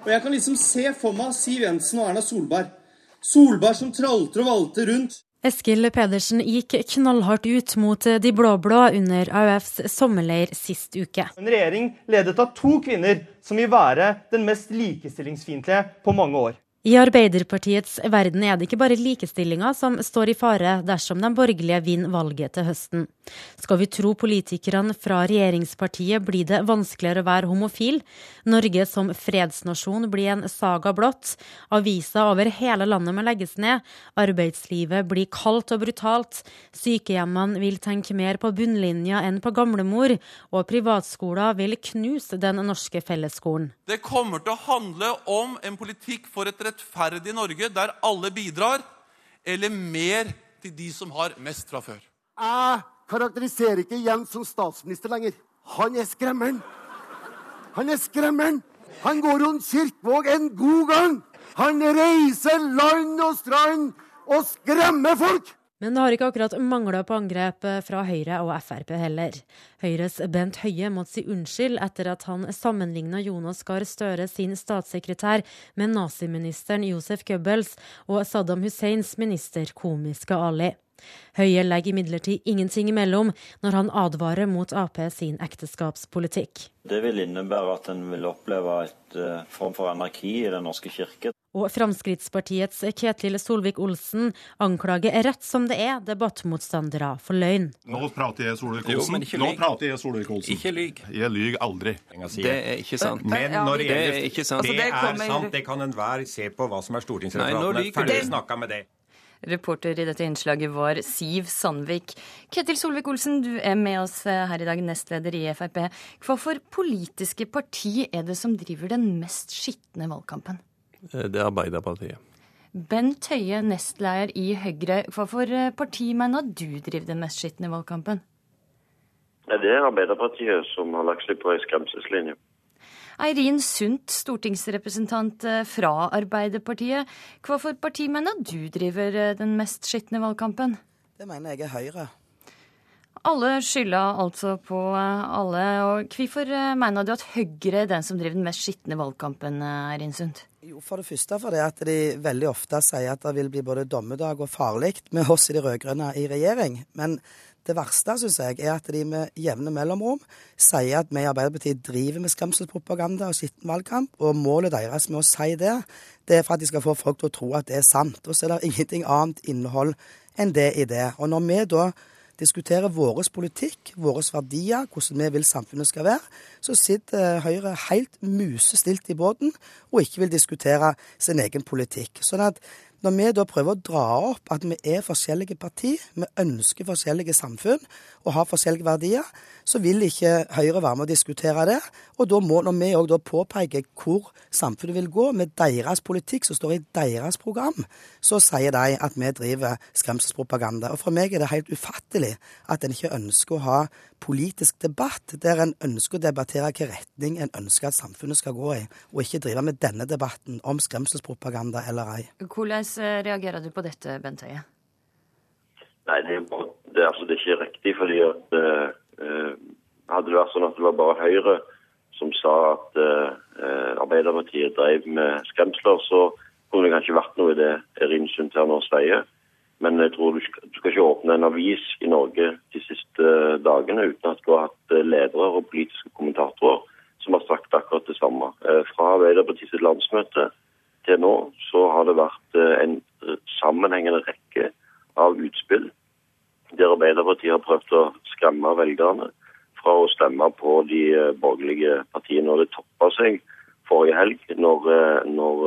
Og jeg kan liksom se for meg Siv Jensen og Erna Solberg. Solberg som tralter og valter rundt. Eskil Pedersen gikk knallhardt ut mot de blå-blå under AUFs sommerleir sist uke. En regjering ledet av to kvinner som vil være den mest likestillingsfiendtlige på mange år. I Arbeiderpartiets verden er det ikke bare likestillinga som står i fare dersom de borgerlige vinner valget til høsten. Skal vi tro politikerne fra regjeringspartiet, blir det vanskeligere å være homofil. Norge som fredsnasjon blir en saga blått. Aviser over hele landet må legges ned. Arbeidslivet blir kaldt og brutalt. Sykehjemmene vil tenke mer på bunnlinja enn på gamlemor. Og privatskoler vil knuse den norske fellesskolen. Det kommer til å handle om en politikk for et rettferdig Norge der alle bidrar, eller mer til de som har mest fra før? Jeg karakteriserer ikke Jens som statsminister lenger. Han er skremmeren. Han er skremmeren. Han går rundt Kirkvåg en god gang. Han reiser land og strand og skremmer folk. Men det har ikke akkurat mangla på angrep fra Høyre og Frp heller. Høyres Bent Høie måtte si unnskyld etter at han sammenligna Jonas Gahr Støre sin statssekretær med naziministeren Josef Goebbels og Saddam Husseins minister komiske Ali. Høie legger imidlertid ingenting imellom når han advarer mot Ap sin ekteskapspolitikk. Det vil innebære at en vil oppleve et uh, form for anarki i Den norske kirke. Og Fremskrittspartiets Ketil Solvik-Olsen anklager rett som det er debattmotstandere for løgn. Nå prater jeg Solvik-Olsen. Nå prater jeg Solvik-Olsen. Ikke lyg. Jeg lyger aldri. Det er ikke sant. Men når det gjelder det er, ikke sant. det er sant, det kan enhver se på hva som er stortingsreferatene. Ferdig snakka med det. Reporter i dette innslaget var Siv Sandvik. Ketil Solvik-Olsen, du er med oss her i dag, nestleder i Frp. Hva for politiske parti er det som driver den mest skitne valgkampen? Det er Arbeiderpartiet. Bent Høie, nestleder i Høyre. Hva for parti mener du driver den mest skitne valgkampen? Det er Arbeiderpartiet som har lagt seg på ei skremselslinje. Eirin Sundt, stortingsrepresentant fra Arbeiderpartiet. Hva for parti mener du driver den mest skitne valgkampen? Det mener jeg er Høyre. Alle skylder altså på alle. og Hvorfor mener du at Høyre er den som driver den mest skitne valgkampen, Eirin Sundt? Jo, For det første fordi at de veldig ofte sier at det vil bli både dommedag og farlig med oss i de rød-grønne i regjering. Men det verste synes jeg, er at de med jevne mellomrom sier at vi i Arbeiderpartiet driver med skremselspropaganda og skitten valgkamp. Og målet deres med å si det, det er for at de skal få folk til å tro at det er sant. Og så er det ingenting annet innhold enn det i det. Og når vi da diskuterer vår politikk, våre verdier, hvordan vi vil samfunnet skal være, så sitter Høyre helt musestilt i båten og ikke vil diskutere sin egen politikk. Sånn at når vi da prøver å dra opp at vi er forskjellige partier, vi ønsker forskjellige samfunn og har forskjellige verdier, så vil ikke Høyre være med å diskutere det. Og da må, når vi òg påpeker hvor samfunnet vil gå med deres politikk som står i deres program, så sier de at vi driver skremselspropaganda. Og for meg er det helt ufattelig at en ikke ønsker å ha politisk debatt der en ønsker å debattere hvilken retning en ønsker at samfunnet skal gå i, og ikke drive med denne debatten om skremselspropaganda eller ei. Hvordan eh, reagerer du på dette, Bent Høie? Nei, det er, bare, det, altså, det er ikke riktig. fordi at uh, Hadde det vært sånn at det var bare Høyre som sa at uh, Arbeiderpartiet drev med skremsler, så kunne det kanskje vært noe i det Erin her nå sier. Men jeg tror du skal, du skal, ikke åpne en avis i Norge de siste dagene uten at du har hatt eh, ledere og politiske kommentatorer som har sagt akkurat det samme. Eh, fra Arbeiderpartiets landsmøte til nå så har det vært eh, en sammenhengende rekke av utspill der Arbeiderpartiet har prøvd å skremme velgerne fra å stemme på de borgerlige partiene. Og det toppa seg forrige helg når, når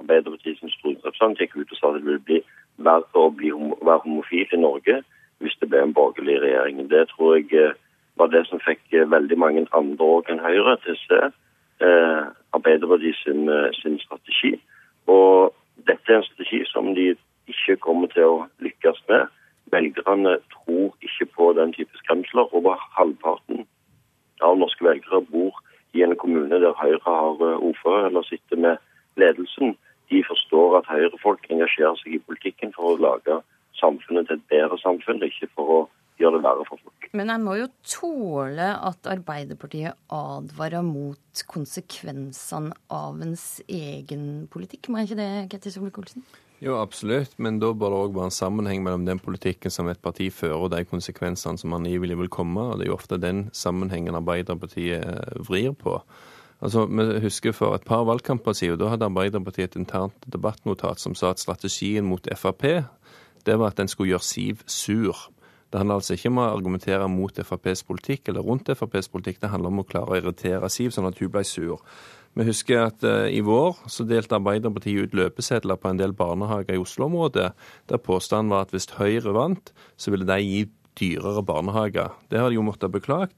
Arbeiderpartiets stortingsrepresentant gikk ut og sa at det ville bli verre å bli, være homofil i Norge hvis det ble en borgerlig regjering. Det tror jeg eh, var det som fikk eh, veldig mange andre òg enn Høyre til å se eh, Arbeiderpartiet sin, eh, sin, strategi. Og dette er en strategi som de ikke kommer til å lykkes med. Velgerne tror ikke på den type skremsler. Over halvparten av norske velgere bor i en kommune der Høyre har ordfører eller sitter med ledelsen de forstår at Høyre-folk engasjerer seg i politikken for å lage samfunnet til et bedre samfunn, ikke for å gjøre det verre for folk. Men jeg må jo tåle at Arbeiderpartiet advarer mot konsekvensene av ens egen politikk. Må jeg ikke det, Ketil Solvik-Olsen? Jo, absolutt, men da bør det òg være en sammenheng mellom den politikken som et parti fører, og de konsekvensene som angivelig vil komme. og Det er jo ofte den sammenhengen Arbeiderpartiet vrir på. Altså, Vi husker for et par valgkamper siden, da hadde Arbeiderpartiet et internt debattnotat som sa at strategien mot Frp det var at en skulle gjøre Siv sur. Det handler altså ikke om å argumentere mot FrPs politikk eller rundt FrPs politikk, det handler om å klare å irritere Siv sånn at hun ble sur. Vi husker at uh, i vår så delte Arbeiderpartiet ut løpesedler på en del barnehager i Oslo-området, der påstanden var at hvis Høyre vant, så ville de gi dyrere barnehager. Det har de jo måttet beklage.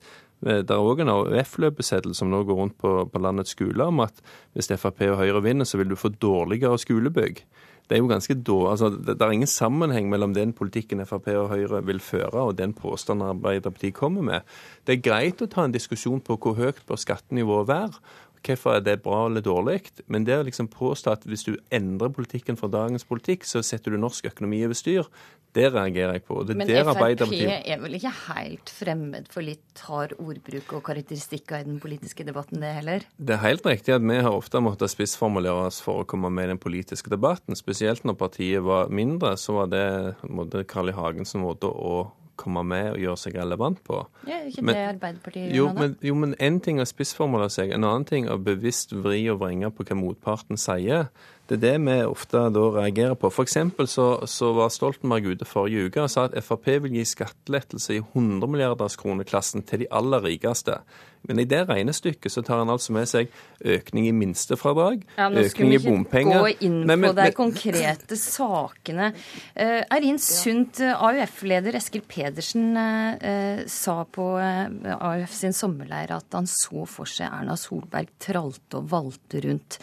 Eh, det er òg en AUF-løpeseddel som nå går rundt på, på, landets skoler om at hvis Frp og Høyre vinner, så vil du få dårligere skolebygg. Det er jo ganske dårlig, altså, det, det er ingen sammenheng mellom den politikken Frp og Høyre vil føre, og den påstanden Arbeiderpartiet kommer med. Det er greit å ta en diskusjon på hvor høyt bør skattenivået være, hvorfor er det bra eller dårlig. Men det å liksom påstå at hvis du endrer politikken fra dagens politikk, så setter du norsk økonomi over styr, det reagerer jeg på. Det Men Frp er vel ikke helt fremmed for litt hard ordbruk og karakteristikker i den politiske debatten, det heller? Det er helt riktig at vi har ofte måttet spissformulere oss for å komme med i den politiske debatten. Spesielt når partiet var mindre, så var det Carl I. Hagens måte å komme med og gjøre seg relevant på. Ja, ikke men, det Arbeiderpartiet jo, da. jo, men en ting er å spissformulere seg, en annen ting er bevisst vri og vrenge på hva motparten sier. Det er det vi ofte da reagerer på. F.eks. Så, så var Stoltenberg ute forrige uke og sa at Frp vil gi skattelettelse i 100 milliarders kroneklassen til de aller rikeste. Men i det regnestykket så tar han altså med seg økning i minstefradrag, ja, økning i bompenger Nå skulle vi ikke gå inn men, men, på de konkrete sakene. Uh, Eirin Sundt, AUF-leder Eskil Pedersen uh, sa på uh, AUF sin sommerleir at han så for seg Erna Solberg tralte og valte rundt.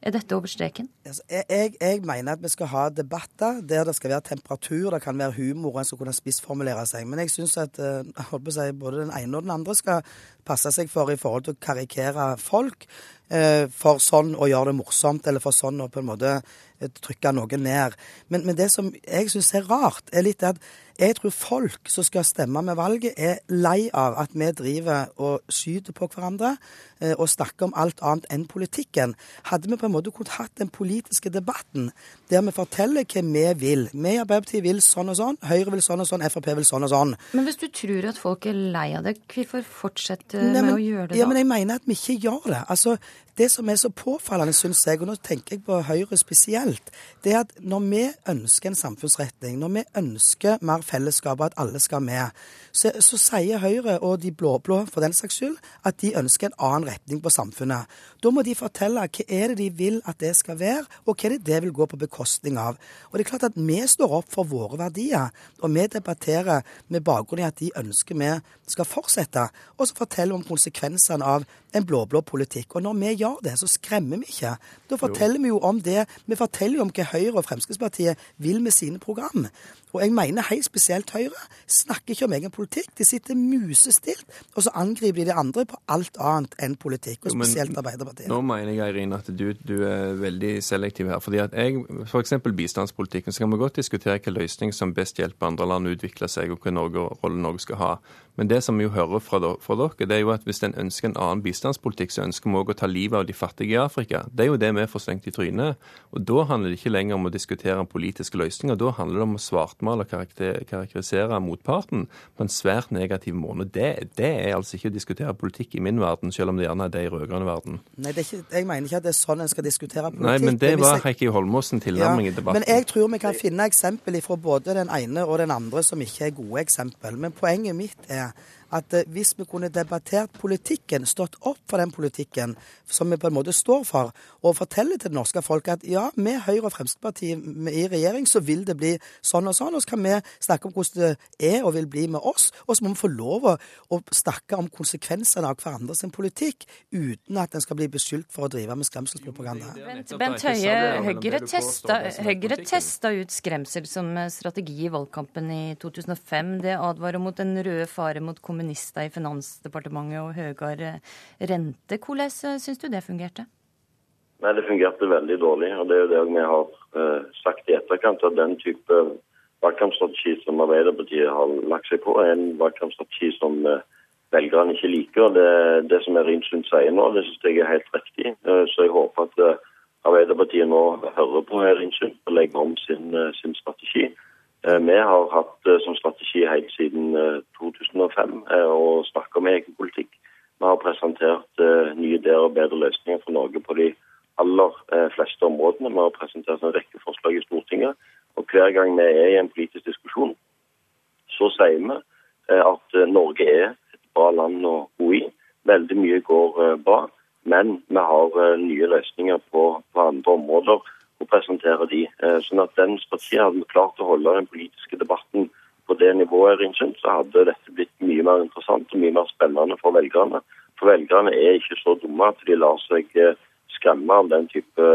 Er dette over streken? Jeg, jeg, jeg, mener at vi skal ha debatter der det skal være temperatur, det kan være humor, en skal kunne spissformulere seg. Men jeg syns at si, både den ene og den andre skal passe seg for i forhold til å karikere folk. Eh, for sånn å gjøre det morsomt, eller for sånn å på en måte eh, trykke noe ned. Men, men det som jeg syns er rart, er litt at jeg tror folk som skal stemme med valget, er lei av at vi driver og skyter på hverandre eh, og snakker om alt annet enn politikken. Hadde vi på en måte kunnet hatt den politiske debatten der vi forteller hva vi vil. Vi i Arbeiderpartiet vil sånn og sånn, Høyre vil sånn og sånn, Frp vil sånn og sånn. Men hvis du tror at folk er lei av det, hvorfor fortsette Nei, med å gjøre det da? Ja, men jeg mener at vi ikke gjør det. Altså, det som er så påfallende, syns jeg, og nå tenker jeg på Høyre spesielt, det er at når vi ønsker en samfunnsretning, når vi ønsker mer fellesskap og at alle skal med, så, så sier Høyre, og de blå-blå for den saks skyld, at de ønsker en annen retning på samfunnet. Da må de fortelle hva er det de vil at det skal være, og hva er det det vil gå på bekostning av. Og det er klart at vi står opp for våre verdier, og vi debatterer med bakgrunn i at de ønsker vi skal fortsette, og så forteller vi om konsekvensene av en blå-blå politikk. Og når vi gjør det, så skremmer vi ikke. Da forteller jo. vi jo om det. Vi forteller jo om hva Høyre og Fremskrittspartiet vil med sine program. Og jeg mener helt spesielt Høyre snakker ikke om egen politikk. De sitter musestilt, og så angriper de de andre på alt annet enn politikk. Og spesielt Arbeiderpartiet. Nå mener jeg, Eirin, at du, du, er veldig selektiv her. fordi at jeg, F.eks. bistandspolitikken, så kan vi godt diskutere hvilken løsning som best hjelper andre land å utvikle seg, og hvilken rolle Norge skal ha. Men det som vi jo hører fra, fra dere, det er jo at hvis en ønsker en annen bistandspolitikk, så ønsker vi òg å ta livet av de fattige i Afrika. Det er jo det vi får slengt i trynet. Og da handler det ikke lenger om å diskutere politiske løsninger. Da handler det om å svartmale og karakterisere motparten på en svært negativ måte. Det, det, er altså ikke å diskutere politikk i min verden, selv om det gjerne er det i rød-grønn verden. Nei, ikke, jeg mener ikke at det er sånn en skal diskutere politikk. Nei, men det var Heikki Holmåsen tilnærming ja, i debatten. Men jeg tror vi kan finne eksempel fra både den ene og den andre som ikke er gode eksempel. Men poenget mitt er at eh, hvis vi kunne debattert politikken, stått opp for den politikken som vi på en måte står for, og fortelle til det norske folk at ja, med Høyre og Fremskrittspartiet i regjering så vil det bli sånn og sånn, og så kan vi snakke om hvordan det er og vil bli med oss, og så må vi få lov å snakke om konsekvensene av hverandre sin politikk uten at en skal bli beskyldt for å drive med skremselspropaganda. Bent, Bent Høie, Høyre testa, Høyre testa ut skremsel som strategi i valgkampen i 2005. Det advarer mot den røde fare mot kommunen kommunister i Finansdepartementet og høyere rente. Hvordan eh, syns du det fungerte? Nei, Det fungerte veldig dårlig. og Det er jo det vi har uh, sagt i etterkant. at Den type valgkampstrategi som Arbeiderpartiet har lagt seg på, er en valgkampstrategi som uh, velgerne ikke liker. Det, det som Erin Sund sier nå, det syns jeg er helt riktig. Uh, så jeg håper at Arbeiderpartiet nå hører på Erin Sund og legger om sin, sin strategi. Eh, vi har hatt eh, som strategi helt siden 2005 eh, å snakke om egen politikk. Vi har presentert nye ideer og bedre løsninger for Norge på de aller fleste områdene. Vi har presentert en rekke forslag i Stortinget. Og hver gang vi er i en politisk diskusjon, så sier vi at Norge er et bra land å bo i. Veldig mye går bra, men vi har nye løsninger på, på andre områder og presentere de. Eh, sånn at den strategien hadde vi klart å holde den politiske debatten på det nivået, Ringsund, så hadde dette blitt mye mer interessant og mye mer spennende for velgerne. For velgerne er ikke så dumme at de lar seg eh, skremme av den type,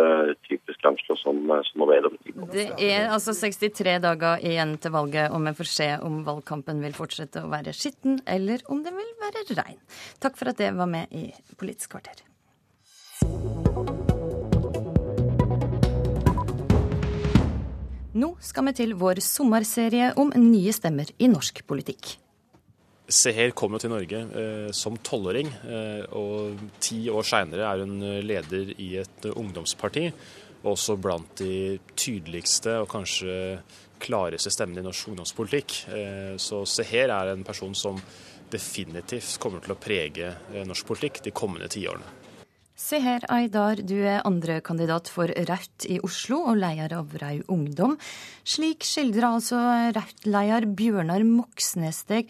type skremsler som, eh, som Arbeiderpartiet Det er altså 63 dager igjen til valget, og vi får se om valgkampen vil fortsette å være skitten, eller om den vil være rein. Takk for at det var med i Politisk kvarter. Nå skal vi til vår sommerserie om nye stemmer i norsk politikk. Seher kom jo til Norge eh, som tolvåring, eh, og ti år seinere er hun leder i et ungdomsparti. Også blant de tydeligste og kanskje klareste stemmene i norsk ungdomspolitikk. Eh, så Seher er en person som definitivt kommer til å prege eh, norsk politikk de kommende tiårene. Seher Aydar, du er andrekandidat for Rødt i Oslo og leder av Rau Ungdom. Slik skildrer altså Rødt-leder Bjørnar Moxnes deg.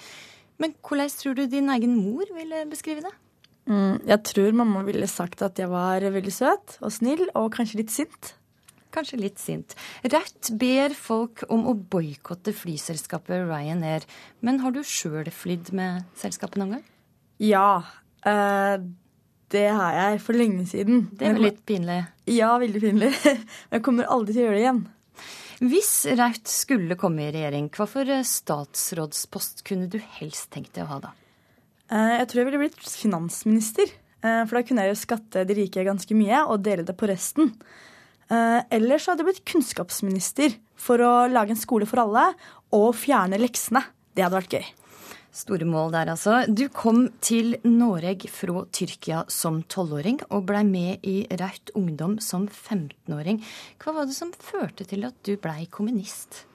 Men hvordan tror du din egen mor ville beskrive det? Mm, jeg tror mamma ville sagt at jeg var veldig søt og snill, og kanskje litt sint. Kanskje litt sint. Rødt ber folk om å boikotte flyselskapet Ryanair. Men har du sjøl flydd med selskapet noen gang? Ja. Eh, det har jeg for lenge siden. Det er jo litt pinlig? Ja, veldig pinlig. Men [LAUGHS] jeg kommer aldri til å gjøre det igjen. Hvis Raut skulle komme i regjering, hva for statsrådspost kunne du helst tenkt deg å ha da? Jeg tror jeg ville blitt finansminister. For da kunne jeg jo skatte de rike ganske mye og dele det på resten. Eller så hadde jeg blitt kunnskapsminister for å lage en skole for alle og fjerne leksene. Det hadde vært gøy. Store mål der, altså. Du kom til Norge fra Tyrkia som tolvåring og blei med i Raut Ungdom som 15-åring. Hva var det som førte til at du blei kommunist?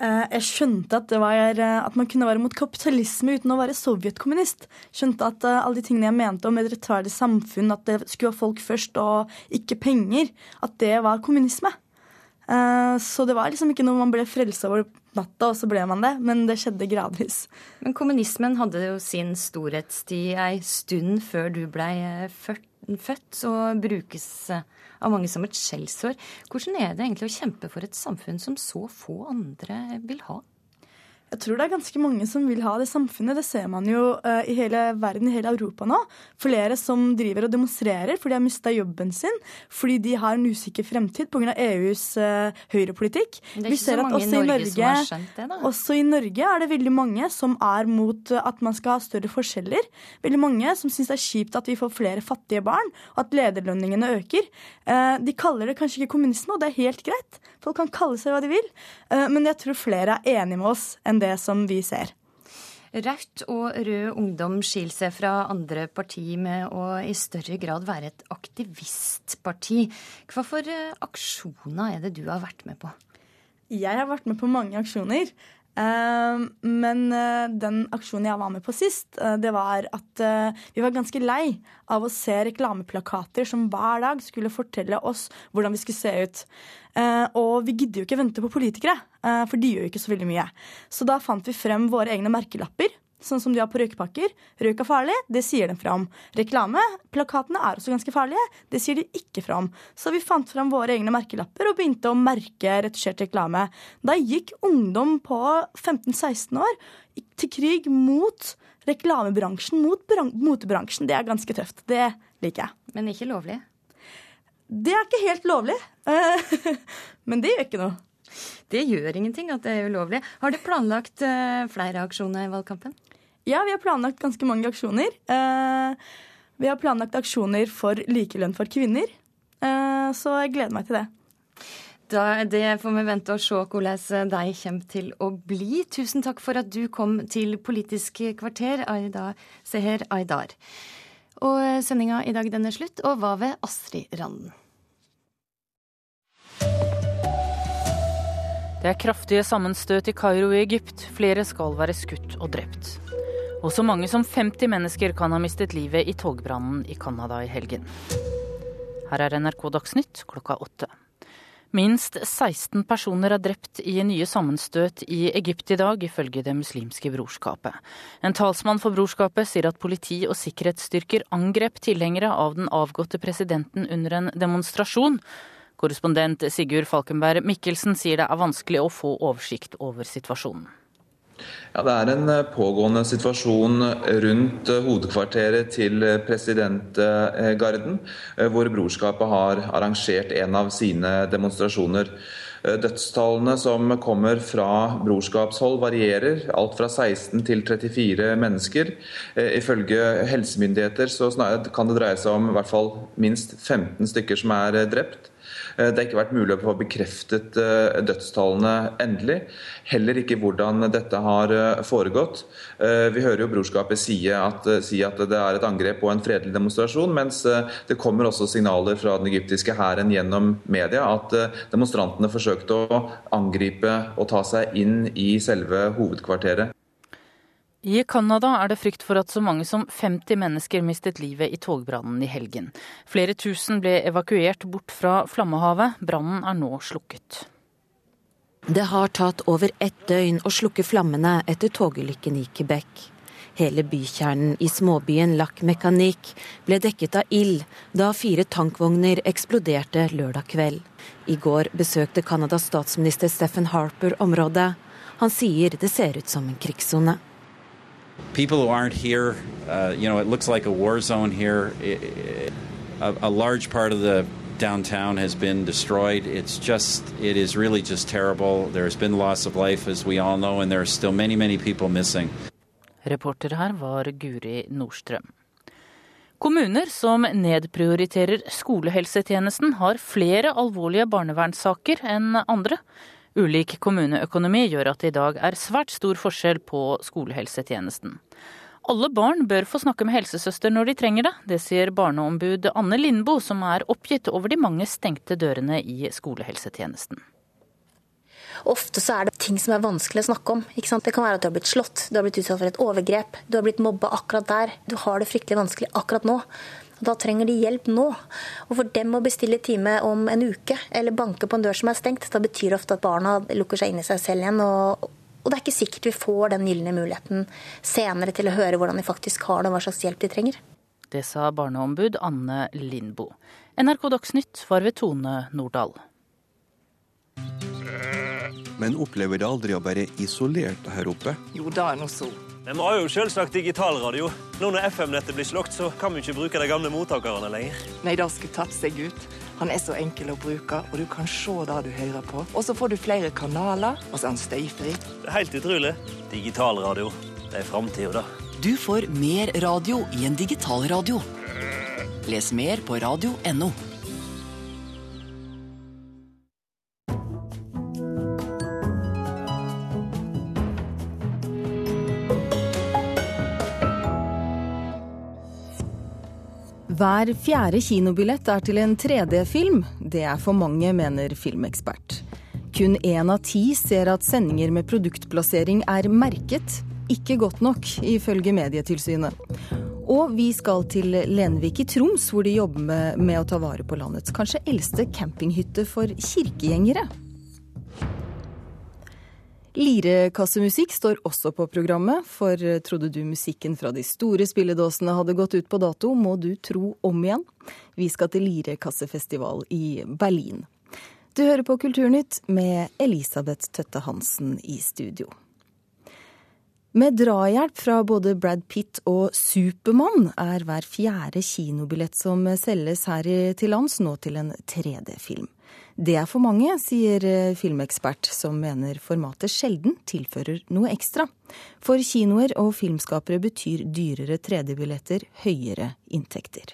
Eh, jeg skjønte at, var, eh, at, man kunne være mot kapitalisme uten å være sovjetkommunist. Skjønte at eh, alle de tingene jeg mente om et rettferdig samfunn, at det skulle ha folk først og ikke penger, at det var kommunisme. Så det var liksom ikke noe man ble frelsa over natta, og så ble man det. Men det skjedde gradvis. Men kommunismen hadde jo sin storhetstid ei stund før du blei født, og brukes av mange som et skjellsord. Hvordan er det egentlig å kjempe for et samfunn som så få andre vil ha? Jeg tror det er ganske mange som vil ha det samfunnet. Det ser man jo uh, i hele verden, i hele Europa nå. Flere som driver og demonstrerer fordi de har mista jobben sin, fordi de har en usikker fremtid pga. EUs uh, høyrepolitikk. Det er ikke så mange i Norge, Norge, har skjønt det. Også i Norge er det veldig mange som er mot uh, at man skal ha større forskjeller. Veldig mange som syns det er kjipt at vi får flere fattige barn, og at lederlønningene øker. Uh, de kaller det kanskje ikke kommunisme, og det er helt greit. Folk kan kalle seg hva de vil. men jeg tror flere er enige med oss enn det som vi ser. Rødt og Rød Ungdom skiller seg fra andre partier med å i større grad være et aktivistparti. Hva for eh, aksjoner er det du har vært med på? Jeg har vært med på mange aksjoner. Eh, men eh, den aksjonen jeg var med på sist, det var at vi var ganske lei av å se reklameplakater som hver dag skulle fortelle oss hvordan vi skulle se ut. Eh, og vi gidder jo ikke vente på politikere, eh, for de gjør jo ikke så veldig mye. Så da fant vi frem våre egne merkelapper. Sånn som de har på røykepakker. Røyk er farlig, det sier de fra om. Reklame, plakatene er også ganske farlige, det sier de ikke fra om. Så vi fant frem våre egne merkelapper og begynte å merke retusjert reklame. Da gikk ungdom på 15-16 år til krig mot reklamebransjen, mot motebransjen. Det er ganske tøft. Det liker jeg. Men ikke lovlig? Det er ikke helt lovlig. [LAUGHS] Men det gjør ikke noe. Det gjør ingenting at det er ulovlig. Har du planlagt eh, flere aksjoner i valgkampen? Ja, vi har planlagt ganske mange aksjoner. Eh, vi har planlagt aksjoner for likelønn for kvinner. Eh, så jeg gleder meg til det. Da, det får vi vente og se hvordan de kommer til å bli. Tusen takk for at du kom til Politisk kvarter, Aida Seher Aydar. Og sendinga i dag den er slutt, og hva ved Astrid Randen? Det er kraftige sammenstøt i Kairo i Egypt. Flere skal være skutt og drept. Og så mange som 50 mennesker kan ha mistet livet i togbrannen i Canada i helgen. Her er NRK Dagsnytt klokka åtte. Minst 16 personer er drept i nye sammenstøt i Egypt i dag, ifølge Det muslimske brorskapet. En talsmann for brorskapet sier at politi og sikkerhetsstyrker angrep tilhengere av den avgåtte presidenten under en demonstrasjon. Korrespondent Sigurd Falkenberg Mikkelsen sier det er vanskelig å få oversikt over situasjonen. Ja, Det er en eh, pågående situasjon rundt eh, hovedkvarteret til eh, presidentgarden, hvor brorskapet har arrangert en av sine demonstrasjoner. Dødstallene som kommer fra brorskapshold varierer, alt fra 16 til 34 mennesker. Ifølge helsemyndigheter så kan det dreie seg om hvert fall minst 15 stykker som er drept. Eh, det har ikke vært mulig å få bekreftet eh, dødstallene endelig. Heller ikke hvordan dette har eh, foregått. Vi hører jo brorskapet si at, si at det er et angrep på en fredelig demonstrasjon, mens det kommer også signaler fra den egyptiske hæren gjennom media at demonstrantene forsøkte å angripe og ta seg inn i selve hovedkvarteret. I Canada er det frykt for at så mange som 50 mennesker mistet livet i togbrannen i helgen. Flere tusen ble evakuert bort fra flammehavet. Brannen er nå slukket. Det har tatt over ett døgn å slukke flammene etter togulykken i Quebec. Hele bykjernen i småbyen Lac Mécanique ble dekket av ild da fire tankvogner eksploderte lørdag kveld. I går besøkte Canadas statsminister Stephen Harper området. Han sier det ser ut som en krigssone. People who aren't here, uh, you know, it looks like a war zone here. It, it, a, a, large part of the downtown has been destroyed. It's just, it is really just terrible. There's been loss of life, as we all know, and there are still many, many people missing. Reporter her var Guri Nordstrøm. Kommuner som nedprioriterer skolehelsetjenesten, har flere alvorlige barnevernssaker enn andre. Ulik kommuneøkonomi gjør at det i dag er svært stor forskjell på skolehelsetjenesten. Alle barn bør få snakke med helsesøster når de trenger det. Det sier barneombud Anne Lindboe, som er oppgitt over de mange stengte dørene i skolehelsetjenesten. Ofte så er det ting som er vanskelig å snakke om. Det kan være at du har blitt slått, du har blitt utsatt for et overgrep, du har blitt mobba akkurat der. Du har det fryktelig vanskelig akkurat nå. Da trenger de hjelp nå. Og for dem å bestille time om en uke, eller banke på en dør som er stengt, da betyr det ofte at barna lukker seg inn i seg selv igjen. og og det er ikke sikkert vi får den gylne muligheten senere til å høre hvordan de faktisk har det, og hva slags hjelp de trenger. Det sa barneombud Anne Lindboe. NRK Dagsnytt var ved Tone Nordahl. Men opplever det aldri å være isolert her oppe? Jo, det er nå så. Vi har jo selvsagt digitalradio. Nå når FM-nettet blir slått, så kan vi ikke bruke de gamle mottakerne lenger. Nei, det skulle tatt seg ut. Han er så enkel å bruke, og du kan se det du hører på. Og så får du flere kanaler, og så er han støyfri. Det er helt utrolig. Digitalradio. Det er framtida, da. Du får mer radio i en digitalradio. Les mer på radio.no. Hver fjerde kinobillett er til en 3D-film. Det er for mange, mener filmekspert. Kun én av ti ser at sendinger med produktplassering er merket. Ikke godt nok, ifølge Medietilsynet. Og vi skal til Lenvik i Troms, hvor de jobber med, med å ta vare på landets kanskje eldste campinghytte for kirkegjengere. Lirekassemusikk står også på programmet, for trodde du musikken fra de store spilledåsene hadde gått ut på dato, må du tro om igjen. Vi skal til lirekassefestival i Berlin. Du hører på Kulturnytt med Elisabeth Tøtte Hansen i studio. Med drahjelp fra både Brad Pitt og Supermann er hver fjerde kinobillett som selges her til lands nå til en 3D-film. Det er for mange, sier eh, filmekspert, som mener formatet sjelden tilfører noe ekstra. For kinoer og filmskapere betyr dyrere 3D-billetter høyere inntekter.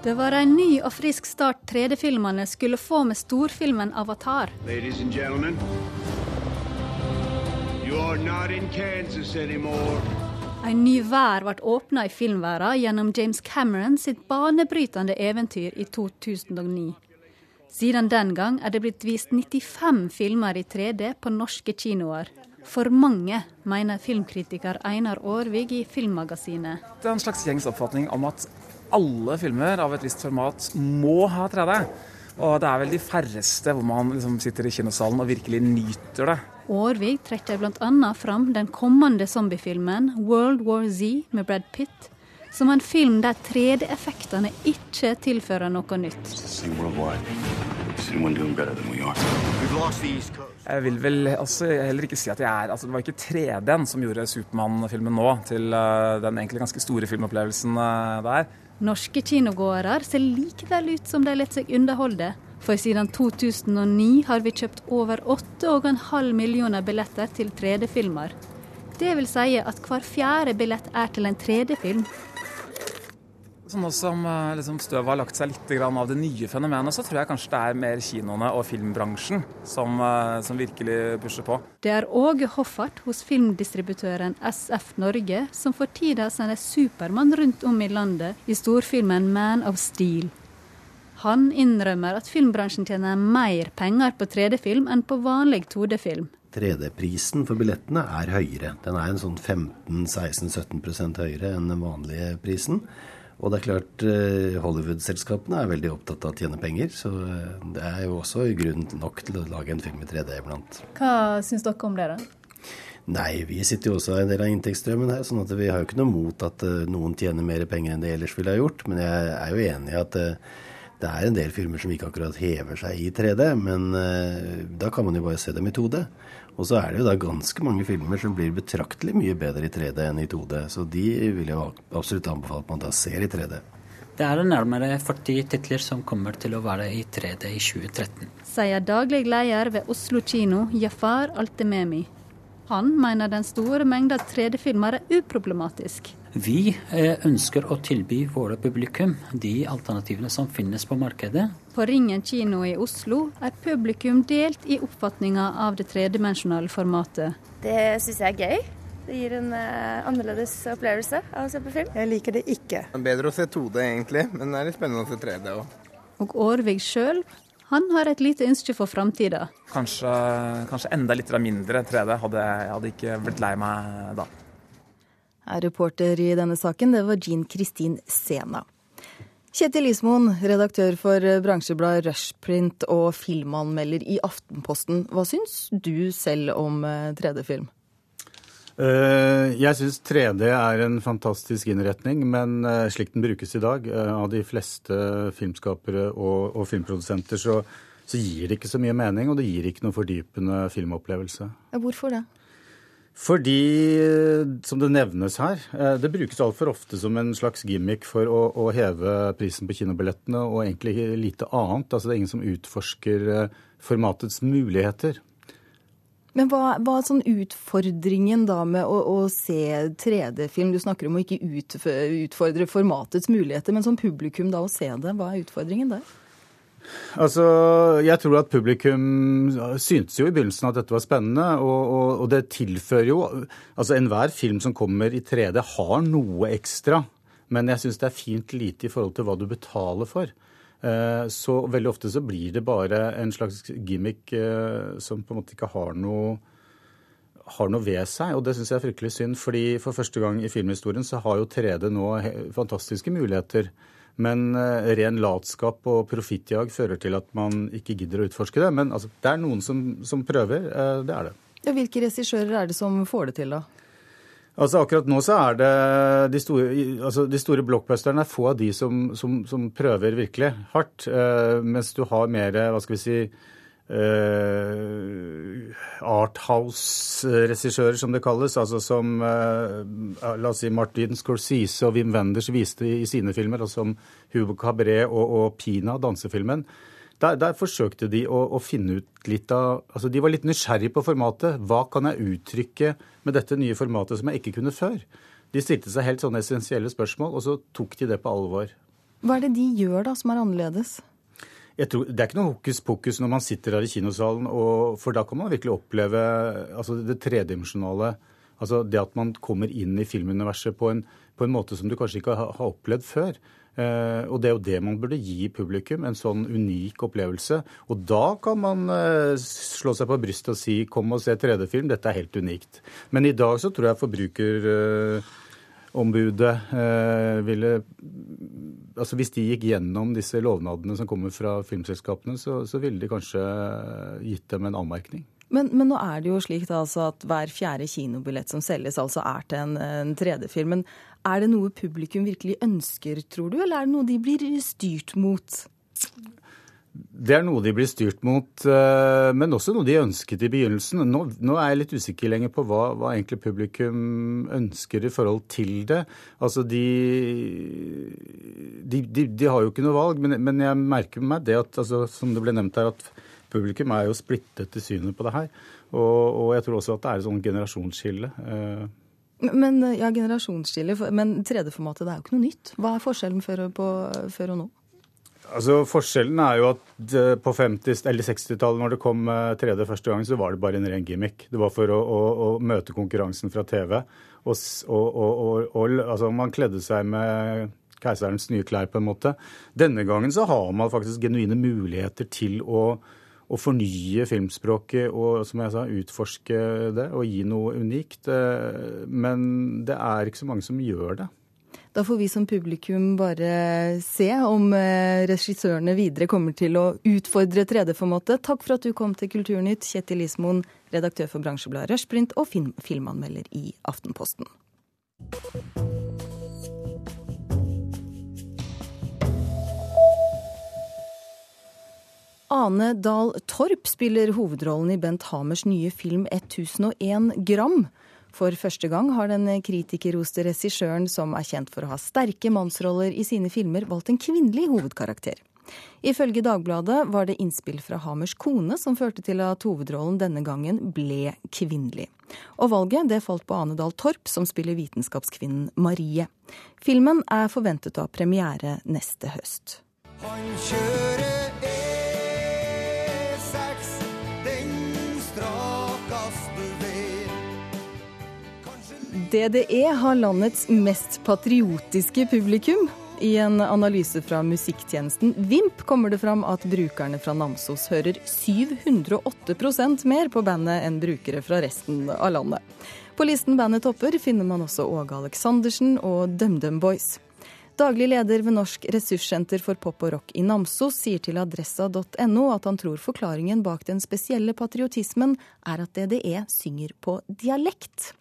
Det var en ny og frisk start 3D-filmene skulle få med storfilmen 'Avatar'. You are not in Kansas anymore. En ny vær ble åpna i filmverden gjennom James Cameron sitt banebrytende eventyr i 2009. Siden den gang er det blitt vist 95 filmer i 3D på norske kinoer. For mange, mener filmkritiker Einar Aarvig i Filmmagasinet. Det er en slags gjengs oppfatning om at alle filmer av et visst format må ha 3D. Og det er vel de færreste hvor man liksom sitter i kinosalen og virkelig nyter det. Aarvig trekker bl.a. fram den kommende zombiefilmen 'World War Z' med Brad Pitt, som en film der 3D-effektene ikke tilfører noe nytt. Jeg vil vel altså, heller ikke si at jeg er altså Det var ikke 3D-en som gjorde Supermann-filmen nå til uh, den egentlig ganske store filmopplevelsen uh, der. Norske kinogåere ser likevel ut som de lar seg underholde. For siden 2009 har vi kjøpt over 8,5 millioner billetter til 3D-filmer. Det vil si at hver fjerde billett er til en 3D-film. Så nå som eh, liksom, støvet har lagt seg litt av det nye fenomenet, så tror jeg kanskje det er mer kinoene og filmbransjen som, eh, som virkelig pusher på. Det er Åge hoffart hos filmdistributøren SF Norge, som for tida sender Supermann rundt om i landet i storfilmen Man of Steel. Han innrømmer at filmbransjen tjener mer penger på 3D-film enn på vanlig 2D-film. 3D-prisen for billettene er høyere. Den er en sånn 15-16-17% høyere enn den vanlige prisen. Og det er klart eh, Hollywood-selskapene er veldig opptatt av å tjene penger, så eh, det er jo også grunn nok til å lage en film i 3D iblant. Hva syns dere om det, da? Nei, vi sitter jo også en del av inntektsstrømmen her, sånn at vi har jo ikke noe mot at eh, noen tjener mer penger enn de ellers ville ha gjort. Men jeg er jo enig i at det er en del filmer som ikke akkurat hever seg i 3D, men uh, da kan man jo bare se dem i 2D. Og så er det jo da ganske mange filmer som blir betraktelig mye bedre i 3D enn i 2D, så de vil jeg absolutt anbefale at man da ser i 3D. Det er nærmere 40 titler som kommer til å være i 3D i 2013. Sier daglig leder ved Oslo kino, Jafar Altememi. Han mener den store mengda 3D-filmer er uproblematisk. Vi eh, ønsker å tilby våre publikum de alternativene som finnes på markedet. På Ringen kino i Oslo er publikum delt i oppfatninga av det tredimensjonale formatet. Det syns jeg er gøy. Det gir en uh, annerledes opplevelse av å se på film. Jeg liker det ikke. Det er bedre å se 2D egentlig, men det er litt spennende å se 3D òg. Og Årvig sjøl, han har et lite ønske for framtida. Kanskje, kanskje, enda litt mindre 3D. Hadde, jeg hadde ikke blitt lei meg da. Reporter i denne saken, det var Jean Kristin Sena. Kjetil Ismoen, redaktør for bransjebladet Rushprint og filmanmelder i Aftenposten. Hva syns du selv om 3D-film? Eh, eh, jeg syns 3D er en fantastisk innretning, men eh, slik den brukes i dag av de fleste filmskapere og, og filmprodusenter, så, så, gir det ikke så mye mening, og det gir ikke noe fordypende filmopplevelse. Hvorfor det? Fordi, som det nevnes her, det brukes altfor ofte som en slags gimmick for å, å, heve prisen på kinobillettene, og egentlig lite annet. Altså det er ingen som utforsker formatets muligheter. Men hva, hva er sånn utfordringen da med å, å se 3D-film? Du snakker om å ikke utfordre formatets muligheter, men som publikum da å se det, hva er utfordringen der? Altså, Jeg tror at publikum syntes jo i begynnelsen at dette var spennende. Og, og, og det tilfører jo Altså, enhver film som kommer i 3D, har noe ekstra. Men jeg syns det er fint lite i forhold til hva du betaler for. Eh, så veldig ofte så blir det bare en slags gimmick eh, som på en måte ikke har noe, har noe ved seg. Og det syns jeg er fryktelig synd, fordi for første gang i filmhistorien så har jo 3D nå fantastiske muligheter. Men uh, ren latskap og profittjag fører til at man ikke gidder å utforske det. Men altså, det er noen som, som prøver. Uh, det er det. Ja, hvilke regissører er det som får det til, da? Altså Akkurat nå så er det de store, altså de store blockbusterne er få av de som, som, som prøver virkelig hardt. Uh, mens du har mer, hva skal vi si uh, Arthouse-regissører, som det kalles. Altså som uh, la oss si Martin Scorsese og Wim Wenders viste i, sine filmer. Og som Hugo Cabret og, og Pina, dansefilmen. Der, der, forsøkte de å, å, finne ut litt av altså De var litt nysgjerrige på formatet. Hva kan jeg uttrykke med dette nye formatet som jeg ikke kunne før? De stilte seg helt sånne essensielle spørsmål, og så tok de det på alvor. Hva er det de gjør da som er annerledes? Tror, det er ikke noe hokus pokus når man sitter her i kinosalen, og, for da kan man virkelig oppleve altså, det tredimensjonale. Altså det at man kommer inn i filmuniverset på en, på en måte som du kanskje ikke har, opplevd før. Eh, og det er jo det man burde gi publikum, en sånn unik opplevelse. Og da kan man eh, slå seg på brystet og si 'kom og se 3D-film', dette er helt unikt. Men i dag så tror jeg forbruker... eh, ville altså Hvis de gikk gjennom disse lovnadene som kommer fra filmselskapene, så, så ville de kanskje gitt dem en anmerkning. Men, men, nå er det jo slik da, altså at hver fjerde kinobillett som selges, altså er til en, en 3D-film. Men er det noe publikum virkelig ønsker, tror du, eller er det noe de blir styrt mot? Det er noe de blir styrt mot, eh, men også noe de ønsket i begynnelsen. Nå, nå er jeg litt usikker lenger på hva, hva, egentlig publikum ønsker i forhold til det. Altså, de, de, de, de har jo ikke noe valg, men, men jeg merker meg det at, altså, som det ble nevnt her, at publikum er jo splittet i synet på det her. Og, og jeg tror også at det er et sånt generasjonsskille. Eh, men ja, generasjonsskille. Men 3D-formatet det er jo ikke noe nytt. Hva er forskjellen før, på, før og nå? Altså, Forskjellen er jo at eh, på 50- eller 60-tallet, når det kom 3D eh, første gang, så var det bare en ren gimmick. Det var for å, å, å møte konkurransen fra TV. Og, og, og, altså, man kledde seg med keiserens nye klær, på en måte. Denne gangen så har man faktisk genuine muligheter til å å fornye filmspråket og som jeg sa, utforske det og gi noe unikt. Eh, men det er ikke så mange som gjør det. Da får vi som publikum bare se om eh, regissørene videre kommer til å utfordre 3D-formatet. Takk for at du kom til Kulturnytt, Kjetil Ismoen, redaktør for bransjebladet Rushprint og film filmanmelder i Aftenposten. Ane Dahl Torp spiller hovedrollen i Bent Hamers nye film 1001 gram. For første gang har den kritikerroste regissøren, som er kjent for å ha sterke mannsroller i sine filmer, valgt en kvinnelig hovedkarakter. Ifølge Dagbladet var det innspill fra Hamers kone som førte til at hovedrollen denne gangen ble kvinnelig. Og valget det falt på Ane Dahl Torp, som spiller vitenskapskvinnen Marie. Filmen er forventet å ha premiere neste høst. Han kjører DDE har landets mest patriotiske publikum. I en analyse fra musikktjenesten Vimp kommer det fram at brukerne fra Namsos hører 708% mer på bandet enn brukere fra resten av landet. På listen bandet topper finner man også Åge Aleksandersen og DumDum Boys. Daglig leder ved Norsk ressurssenter for pop og rock i Namsos sier til adressa.no at han tror forklaringen bak den spesielle patriotismen er at DDE synger på dialekt.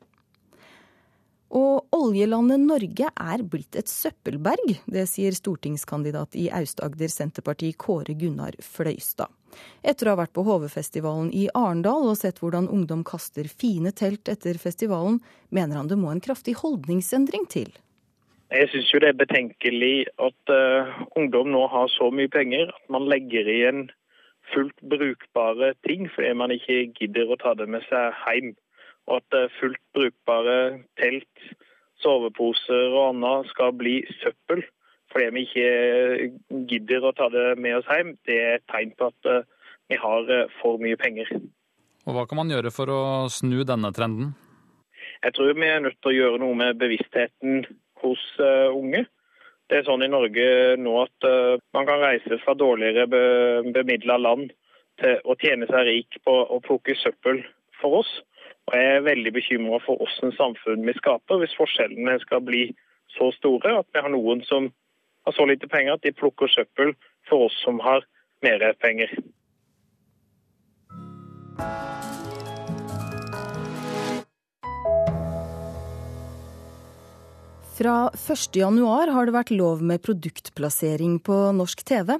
Og oljelandet Norge er blitt et søppelberg. Det sier stortingskandidat i Aust-Agder Senterparti Kåre Gunnar Fløystad. Etter å ha vært på HV-festivalen i Arendal og sett hvordan ungdom kaster fine telt etter festivalen, mener han det må en kraftig holdningsendring til. Jeg syns jo det er betenkelig at uh, ungdom nå har så mye penger at man legger igjen fullt brukbare ting fordi man ikke gidder å ta det med seg hjem og at eh, fullt brukbare telt, soveposer og annet skal bli søppel fordi vi ikke gidder å ta det med oss hjem, det er et tegn på at eh, vi har eh, for mye penger. Og Hva kan man gjøre for å snu denne trenden? Jeg tror vi er nødt til å gjøre noe med bevisstheten hos unge. Det er sånn i Norge nå at man kan reise fra dårligere bemidla land til å tjene seg rik på å plukke søppel for oss. Og Jeg er veldig bekymra for hvordan samfunn vi skaper hvis forskjellene skal bli så store at vi har noen som har så lite penger at de plukker søppel for oss som har mer penger. Fra 1.1 har det vært lov med produktplassering på norsk TV.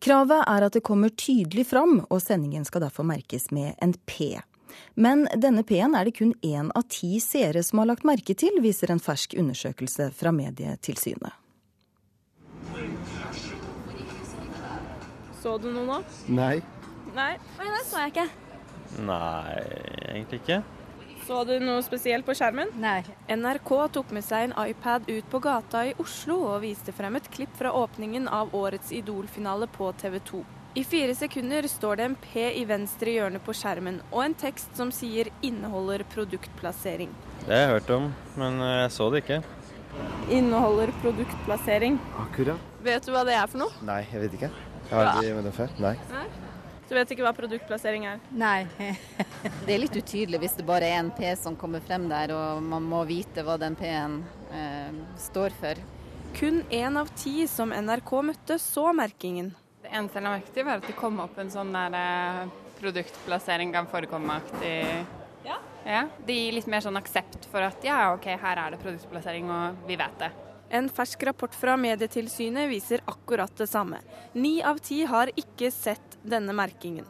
Kravet er at det kommer tydelig fram, og sendingen skal derfor merkes med en P. Men denne P-en er det kun én av ti seere som har lagt merke til, viser en fersk undersøkelse fra Medietilsynet. Så du noe nå? Nei. Nei, Oi, det så jeg ikke. Nei, egentlig ikke. Så du noe spesielt på skjermen? Nei. NRK tok med seg en iPad ut på gata i Oslo og viste frem et klipp fra åpningen av årets Idol-finale på TV 2. I fire sekunder står det en P i venstre hjørne på skjermen, og en tekst som sier 'inneholder produktplassering'. Det har jeg hørt om, men eh, jeg så det ikke. Inneholder produktplassering. Akkurat. Vet du hva det er for noe? Nei, jeg vet ikke. Jeg har aldri med det før. Nei. Nei. Du vet ikke hva produktplassering er? Nei. [LAUGHS] Det er litt utydelig hvis det bare er en P som kommer frem der, og man må vite hva den P-en eh, står for. Kun én av ti som NRK møtte, så merkingen eneste jeg la merke til, var at det kom opp en sånn der eh, produktplassering kan forekomme-aktig. Ja. ja. Det gir litt mer sånn aksept for at ja, OK, her er det produktplassering, og vi vet det. En fersk rapport fra Medietilsynet viser akkurat det samme. Ni av ti har ikke sett denne merkingen.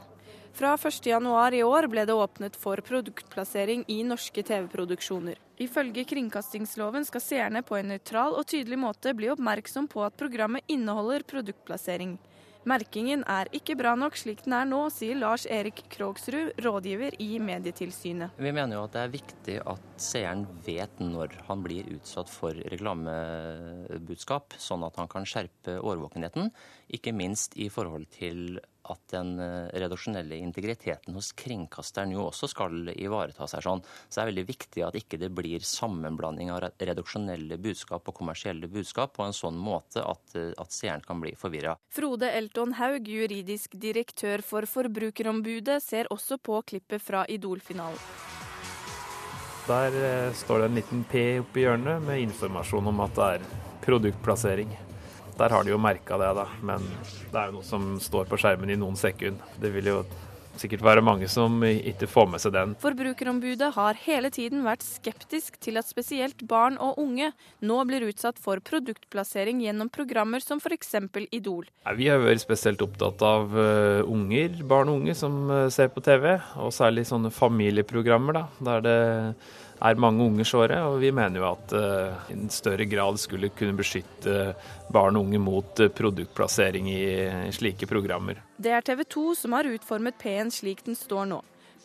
Fra 1.1 i år ble det åpnet for produktplassering i norske TV-produksjoner. Ifølge kringkastingsloven skal seerne på en nøytral og tydelig måte bli oppmerksom på at programmet inneholder produktplassering. Merkingen er ikke bra nok slik den er nå, sier Lars Erik Krogsrud, rådgiver i Medietilsynet. Vi mener jo at det er viktig at seeren vet når han blir utsatt for reklamebudskap, sånn at han kan skjerpe årvåkenheten, ikke minst i forhold til at den eh, redaksjonelle integriteten hos kringkasteren jo også skal ivareta seg sånn. Så det er veldig viktig at ikke det blir sammenblanding av redaksjonelle budskap og kommersielle budskap på en sånn måte at, eh, at seeren kan bli forvirra. Frode Elton Haug, juridisk direktør for Forbrukerombudet, ser også på klippet fra Idol-finalen. Der eh, står det en liten P oppi hjørnet med informasjon om at det er produktplassering. Der har de jo merka det, da. Men det er jo noe som står på skjermen i noen sekunder. Det vil jo sikkert være mange som ikke får med seg den. Forbrukerombudet har hele tiden vært skeptisk til at spesielt barn og unge nå blir utsatt for produktplassering gjennom programmer som f.eks. Idol. Vi har vært spesielt opptatt av uh, unger, barn og unge som uh, ser på TV, og særlig sånne familieprogrammer da, der det er mange unge såre, og vi mener jo at uh, en større grad skulle kunne beskytte barn og unge mot uh, produktplassering i, i slike programmer. Det er TV 2 som har utformet P-en slik den står nå.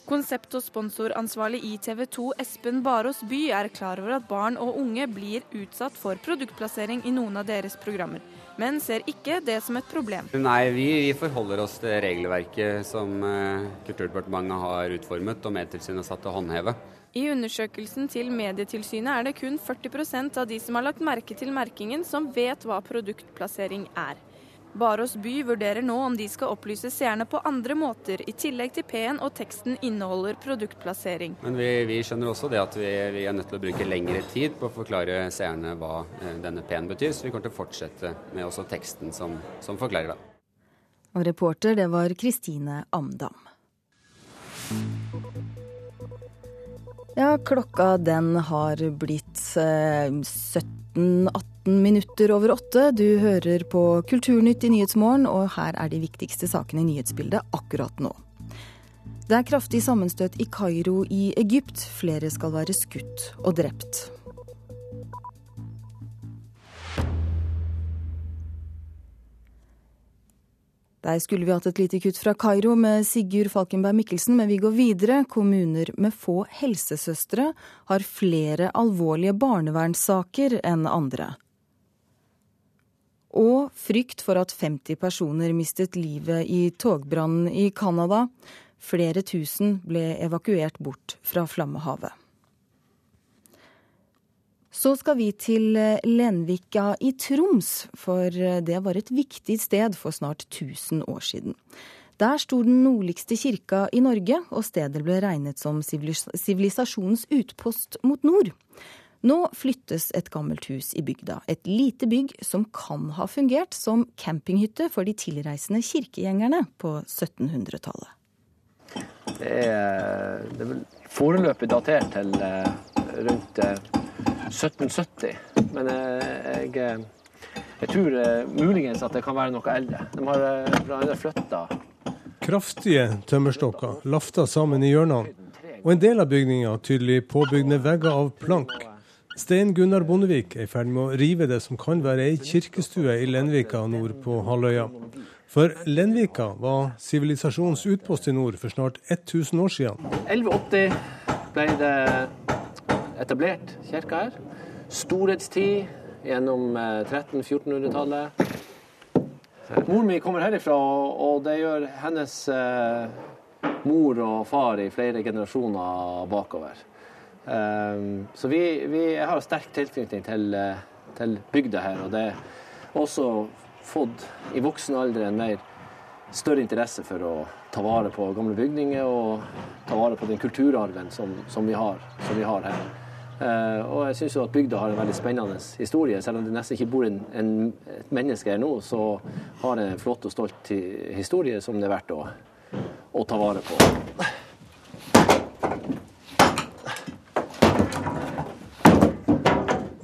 Konsept- og sponsoransvarlig i TV 2, Espen Barås By, er klar over at barn og unge blir utsatt for produktplassering i noen av deres programmer, men ser ikke det som et problem. Nei, vi, vi forholder oss til regelverket som uh, Kulturdepartementet har utformet og Medtilsynet har satt til å håndheve. I undersøkelsen til Medietilsynet er det kun 40% av de som har lagt merke til merkingen, som vet hva produktplassering er. Barås by vurderer nå om de skal opplyse seerne på andre måter, i tillegg til P-en og teksten inneholder produktplassering. Men vi, vi skjønner også det at vi, vi, er nødt til å bruke lengre tid på å forklare seerne hva eh, denne P-en betyr, så vi kommer til å fortsette med også teksten som, som forklarer det. Og reporter det var Kristine Amdam. Ja, klokka den har blitt 17-18 eh, minutter over åtte. Du hører på Kulturnytt i Nyhetsmorgen, og her er de viktigste sakene i nyhetsbildet akkurat nå. Det er kraftig sammenstøt i Kairo i Egypt. Flere skal være skutt og drept. Der skulle vi hatt et lite kutt fra Kairo med Sigurd Falkenberg Mikkelsen, men vi går videre. Kommuner med få helsesøstre har flere alvorlige barnevernssaker enn andre. Og frykt for at 50 personer mistet livet i togbrannen i Canada. Flere tusen ble evakuert bort fra flammehavet. Så skal vi til eh, Lenvika i Troms, for eh, det var et viktig sted for snart 1000 år siden. Der sto den nordligste kirka i Norge, og stedet ble regnet som sivilisasjonens utpost mot nord. Nå flyttes et gammelt hus i bygda, et lite bygg som kan ha fungert som campinghytte for de tilreisende kirkegjengerne på 1700-tallet. Det det er foreløpig datert til eh, rundt 1770. Men jeg, jeg, jeg tror uh, muligens at det kan være noe eldre. De har flytta. Kraftige tømmerstokker lafta sammen i hjørnene, og en del av bygninga tydelig påbygd med vegger av plank. Stein Gunnar Bondevik er i ferd med å rive det som kan være ei kirkestue i Lenvika nord på halvøya. For Lenvika var sivilisasjonens utpost i nord for snart 1000 år siden. 1180 ble det etablert kirka her. Storhetstid gjennom 1300-1400-tallet. Eh, mor mi kommer herifra, og det gjør hennes eh, mor og far i flere generasjoner bakover. Um, så vi, vi, har sterk tilknytning til, til bygda her, og det har også fått i voksen alder en mer større interesse for å ta vare på gamle bygninger og ta vare på den kulturarven som, som, vi, har, som vi har her. Uh, og jeg syns at bygda har en veldig spennende historie. Selv om det nesten ikke bor en, en, et menneske her nå, så har det en flott og stolt historie som det er verdt å, å ta vare på.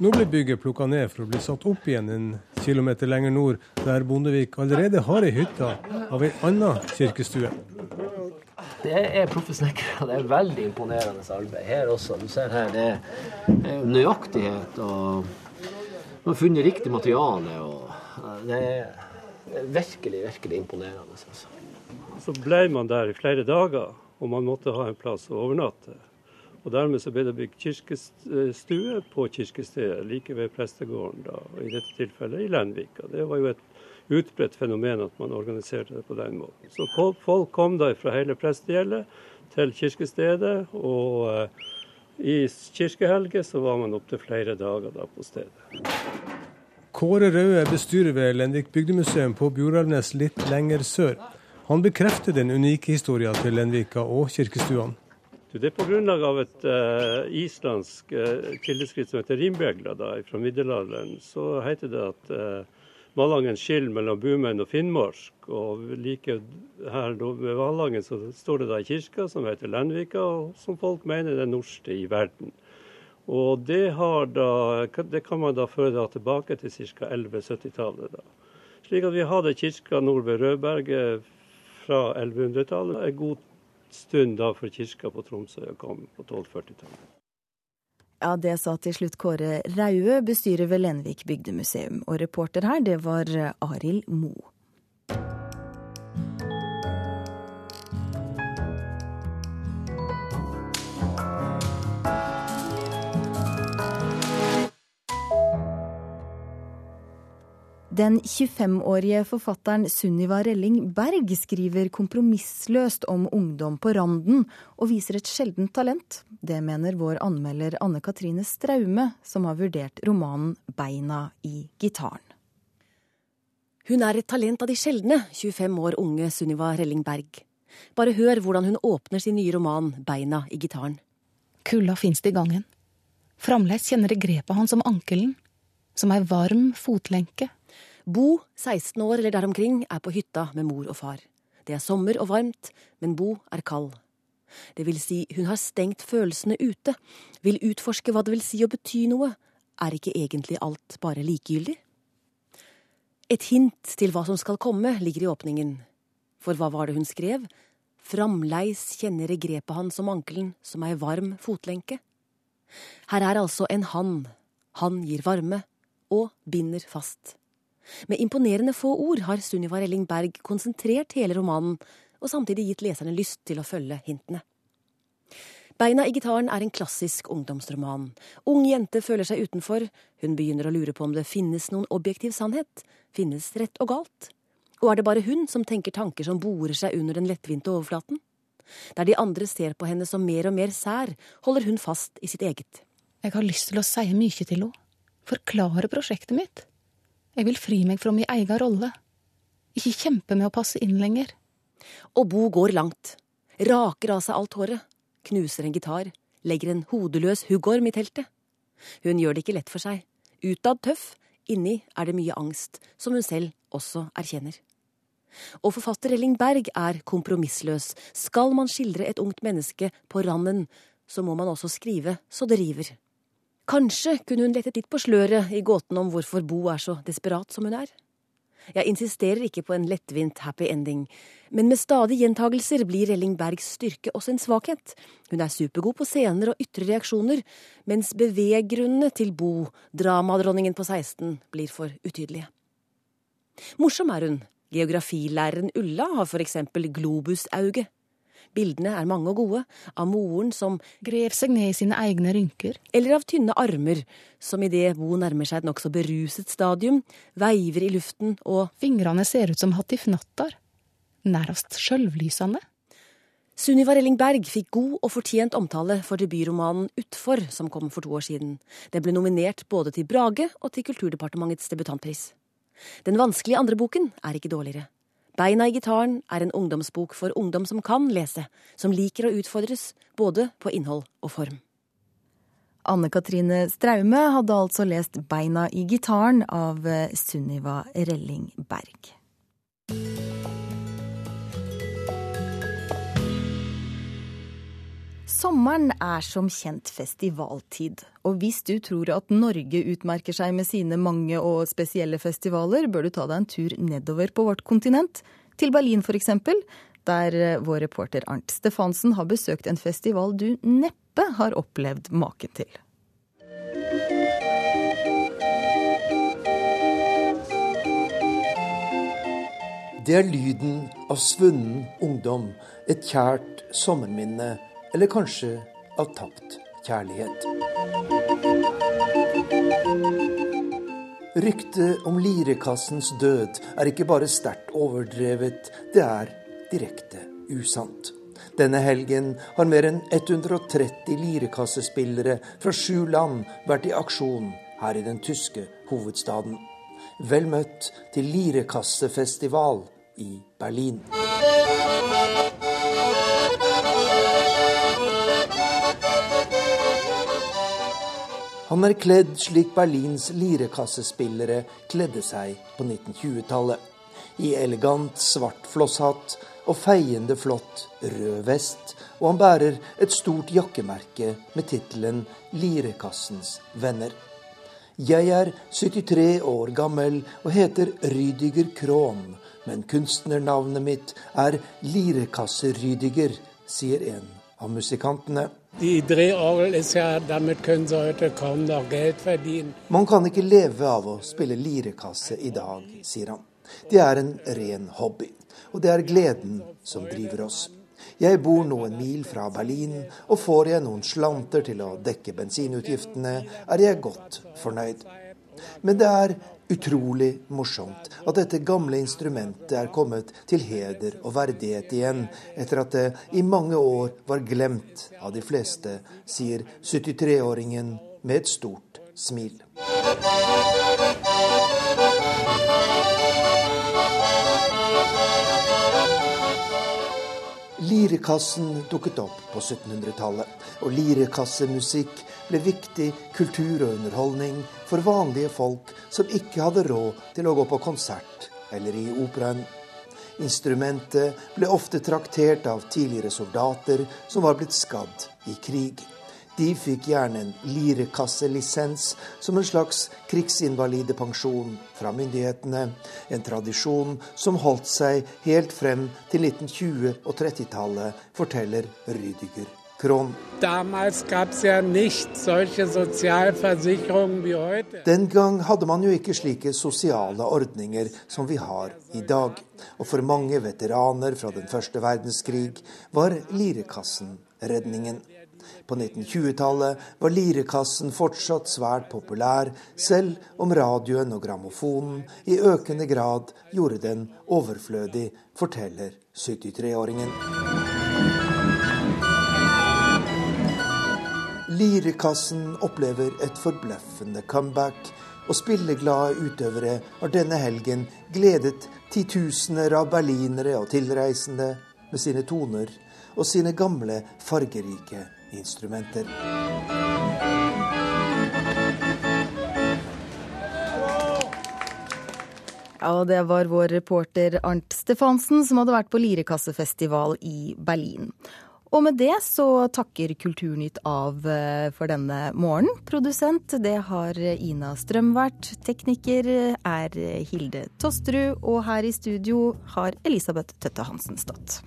Nå blir bygget plukka ned for å bli satt opp igjen en kilometer lenger nord, der Bondevik allerede har ei hytte av ei anna kirkestue. Det er proffe snekkere. Det er veldig imponerende arbeid her også. Du ser her, det er nøyaktighet og man har funnet riktig materiale. og Det er virkelig, virkelig imponerende. Altså. Så ble man der i flere dager, og man måtte ha en plass å overnatte. Og Dermed så ble det bygd kirkestue på kirkestedet, like ved prestegården, da, i dette tilfellet i Lenvika. Det var jo et utbredt fenomen at man organiserte det på den måten. Så folk kom da fra hele prestegjeldet til kirkestedet, og eh, i kirkehelger så var man opptil flere dager da på stedet. Kåre Røe bestyrer ved Lenvik bygdemuseum på Bjoralnes litt lenger sør. Han bekrefter den unike historien til Lenvika og kirkestuene. Det er på grunnlag av et uh, islandsk uh, kildeskritt som heter Rimbegla fra middelalderen. Så heter det at uh, Malangen skiller mellom Bumenn og Finnmark. Og like her ved Malangen så står det da ei kirke som heter Lenvika, og som folk mener er den norske i verden. Og det, da, det, kan man da føre da tilbake til ca. 1170-tallet. Slik at vi hadde kirka nord ved Rødberget fra 1100-tallet. En god stund da for kirka på Tromsø kom på 1240-tallet. Ja, Det sa til slutt Kåre Raue, bestyrer ved Lenvik bygdemuseum. Og reporter her, det var Arild Moe. Den 25-årige forfatteren Sunniva Relling Berg skriver kompromissløst om ungdom på randen, og viser et sjeldent talent. Det mener vår anmelder Anne Katrine Straume, som har vurdert romanen 'Beina i gitaren'. Hun er et talent av de sjeldne, 25 år unge Sunniva Relling Berg. Bare hør hvordan hun åpner sin nye roman 'Beina i gitaren'. Kulda fins det i gangen. Framleis kjenner det grepet hans om ankelen, som ei varm fotlenke Bo, 16 år eller der omkring, er på hytta med mor og far. Det er sommer og varmt, men Bo er kald. Det vil si, hun har stengt følelsene ute, vil utforske hva det vil si å bety noe. Er ikke egentlig alt bare likegyldig? Et hint til hva som skal komme, ligger i åpningen. For hva var det hun skrev? Framleis kjenner jeg grepet hans om ankelen som ei varm fotlenke. Her er altså en han. Han gir varme og binder fast. Med imponerende få ord har Sunniva Relling Berg konsentrert hele romanen, og samtidig gitt leserne lyst til å følge hintene. Beina i gitaren er en klassisk ungdomsroman. Ung jente føler seg utenfor, hun begynner å lure på om det finnes noen objektiv sannhet, finnes rett og galt? Og er det bare hun som tenker tanker som borer seg under den lettvinte overflaten? Der de andre ser på henne som mer og mer sær, holder hun fast i sitt eget. Jeg har lyst til å si mye til henne, forklare prosjektet mitt. Jeg vil fri meg fra min egen rolle. Ikke kjempe med å passe inn lenger. Og Bo går langt. Raker av seg alt håret. Knuser en gitar. Legger en hodeløs huggorm i teltet. Hun gjør det ikke lett for seg. Utad tøff, inni er det mye angst, som hun selv også erkjenner. Og forfatter Elling Berg er kompromissløs. Skal man skildre et ungt menneske på randen, så må man også skrive så det river. Kanskje kunne hun lettet litt på sløret i gåten om hvorfor Bo er så desperat som hun er. Jeg insisterer ikke på en lettvint happy ending, men med stadige gjentagelser blir Elling Bergs styrke også en svakhet. Hun er supergod på scener og ytre reaksjoner, mens beveggrunnene til Bo, dramadronningen på 16, blir for utydelige. Morsom er hun. Geografilæreren Ulla har for eksempel globusauge. Bildene er mange og gode, av moren som Grev seg ned i sine egne rynker. Eller av tynne armer, som idet Bo nærmer seg et nokså beruset stadium, veiver i luften og Fingrene ser ut som hattifnattar. Nærmest sjølvlysende. Sunniva Relling Berg fikk god og fortjent omtale for debutromanen Utfor, som kom for to år siden. Den ble nominert både til Brage og til Kulturdepartementets debutantpris. Den vanskelige andre boken er ikke dårligere. Beina i gitaren er en ungdomsbok for ungdom som kan lese, som liker å utfordres både på innhold og form. Anne Katrine Straume hadde altså lest Beina i gitaren av eh, Sunniva Relling Berg. Sommeren er som kjent festivaltid. Og hvis du tror at Norge utmerker seg med sine mange og spesielle festivaler, bør du ta deg en tur nedover på vårt kontinent. Til Berlin f.eks., der eh, vår reporter Arnt Stefansen har besøkt en festival du neppe har opplevd maken til. Det er lyden av svunnen ungdom, et kjært sommerminne eller kanskje av tapt kjærlighet. Ryktet om lirekassens død er ikke bare sterkt overdrevet, det er direkte usant. Denne helgen har mer enn 130 lirekassespillere fra sju land vært i aksjon her i den tyske hovedstaden. Vel møtt til lirekassefestival i Berlin. Han er kledd slik Berlins lirekassespillere kledde seg på 1920-tallet. I elegant svart flosshatt og feiende flott rød vest, og han bærer et stort jakkemerke med tittelen 'Lirekassens venner'. Jeg er 73 år gammel og heter Rydiger Krohn, men kunstnernavnet mitt er Lirekasse-Rydiger, sier en av musikantene. Die Drehorgel ist ja, damit können sie heute kaum noch Geld verdienen. Man kan ikke leve av å spille lirekasse i dag, sier han. Det er en ren hobby, og det er gleden som driver oss. Jeg bor noen mil fra Berlin, og får jeg noen slanter til å dekke bensinutgiftene, er jeg godt fornøyd. Men det er utrolig morsomt at dette gamle instrumentet er kommet til heder og verdighet igjen, etter at det i mange år var glemt av de fleste, sier 73-åringen med et stort smil. Lirekassen dukket opp på 1700-tallet, og lirekassemusikk ble viktig kultur og underholdning for vanlige folk som ikke hadde råd til å gå på konsert eller i operaen. Instrumentet ble ofte traktert av tidligere soldater som var blitt skadd i krig. De fikk gjerne en lirekasselisens som en slags krigsinvalidepensjon fra myndighetene. En tradisjon som holdt seg helt frem til 1920- og 30-tallet, forteller Rydiger Krohn. Den gang hadde man jo ikke slike sosiale ordninger som vi har i dag. Og for mange veteraner fra den første verdenskrig var lirekassen redningen. På 1920-tallet var lirekassen fortsatt svært populær, selv om radioen og grammofonen i økende grad gjorde den overflødig, forteller 73-åringen. Lirekassen opplever et forbløffende comeback, og spilleglade utøvere har denne helgen gledet titusener av berlinere og tilreisende med sine toner og sine gamle, fargerike instrumenter. Ja, det var vår reporter Arnt Stefansen som hadde vært på Lirekassefestival i Berlin. Og med det så takker Kulturnytt av eh, for denne morgenen. Produsent det har Ina Strøm vært. Tekniker er Hilde Tosterud. Og her i studio har Elisabeth Tøtte Hansen stått.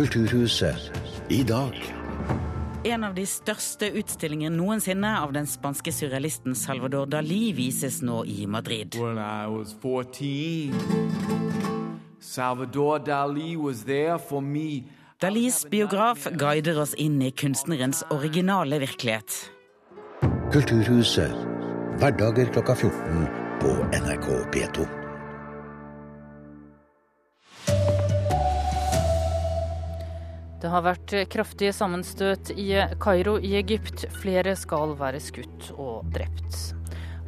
Kulturhuset i dag. En av de største utstillingene noensinne av den spanske surrealisten Salvador Dali vises nå i Madrid. When I was 14, Salvador Dali was there for me. Dalis biograf guider oss inn i kunstnerens originale virkelighet. Kulturhuset, hverdager klokka 14 på NRK P2. Det har vært kraftige sammenstøt i Kairo i Egypt. Flere skal være skutt og drept.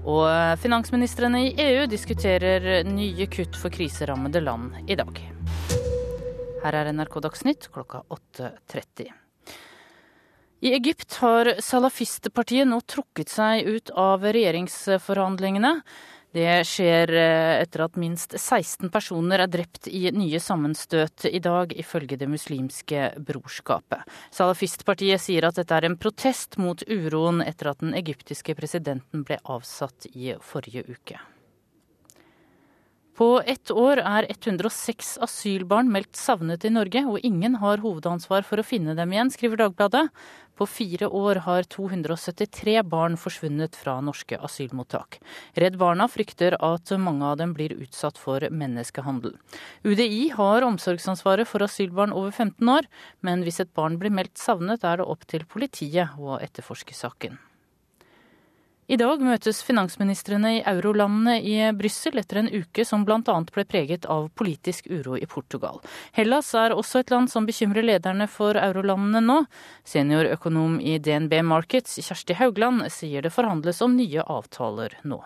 Og finansministrene i EU diskuterer nye kutt for kriserammede land i dag. Her er NRK Dagsnytt klokka 8.30. I Egypt har salafistpartiet nå trukket seg ut av regjeringsforhandlingene. Det skjer eh, etter at minst 16 personer er drept i nye sammenstøt i dag, ifølge Det muslimske brorskapet. Salafistpartiet sier at dette er en protest mot uroen etter at den egyptiske presidenten ble avsatt i forrige uke. På ett år er 106 asylbarn meldt savnet i Norge, og ingen har hovedansvar for å finne dem igjen, skriver Dagbladet. På fire år har 273 barn forsvunnet fra norske asylmottak. Redd Barna frykter at mange av dem blir utsatt for menneskehandel. UDI har omsorgsansvaret for asylbarn over 15 år, men hvis et barn blir meldt savnet, er det opp til politiet å etterforske saken. I dag møtes finansministrene i eurolandene i Brussel etter en uke som bl.a. ble preget av politisk uro i Portugal. Hellas er også et land som bekymrer lederne for eurolandene nå. Seniorøkonom i DNB Markets, Kjersti Haugland, sier det forhandles om nye avtaler nå.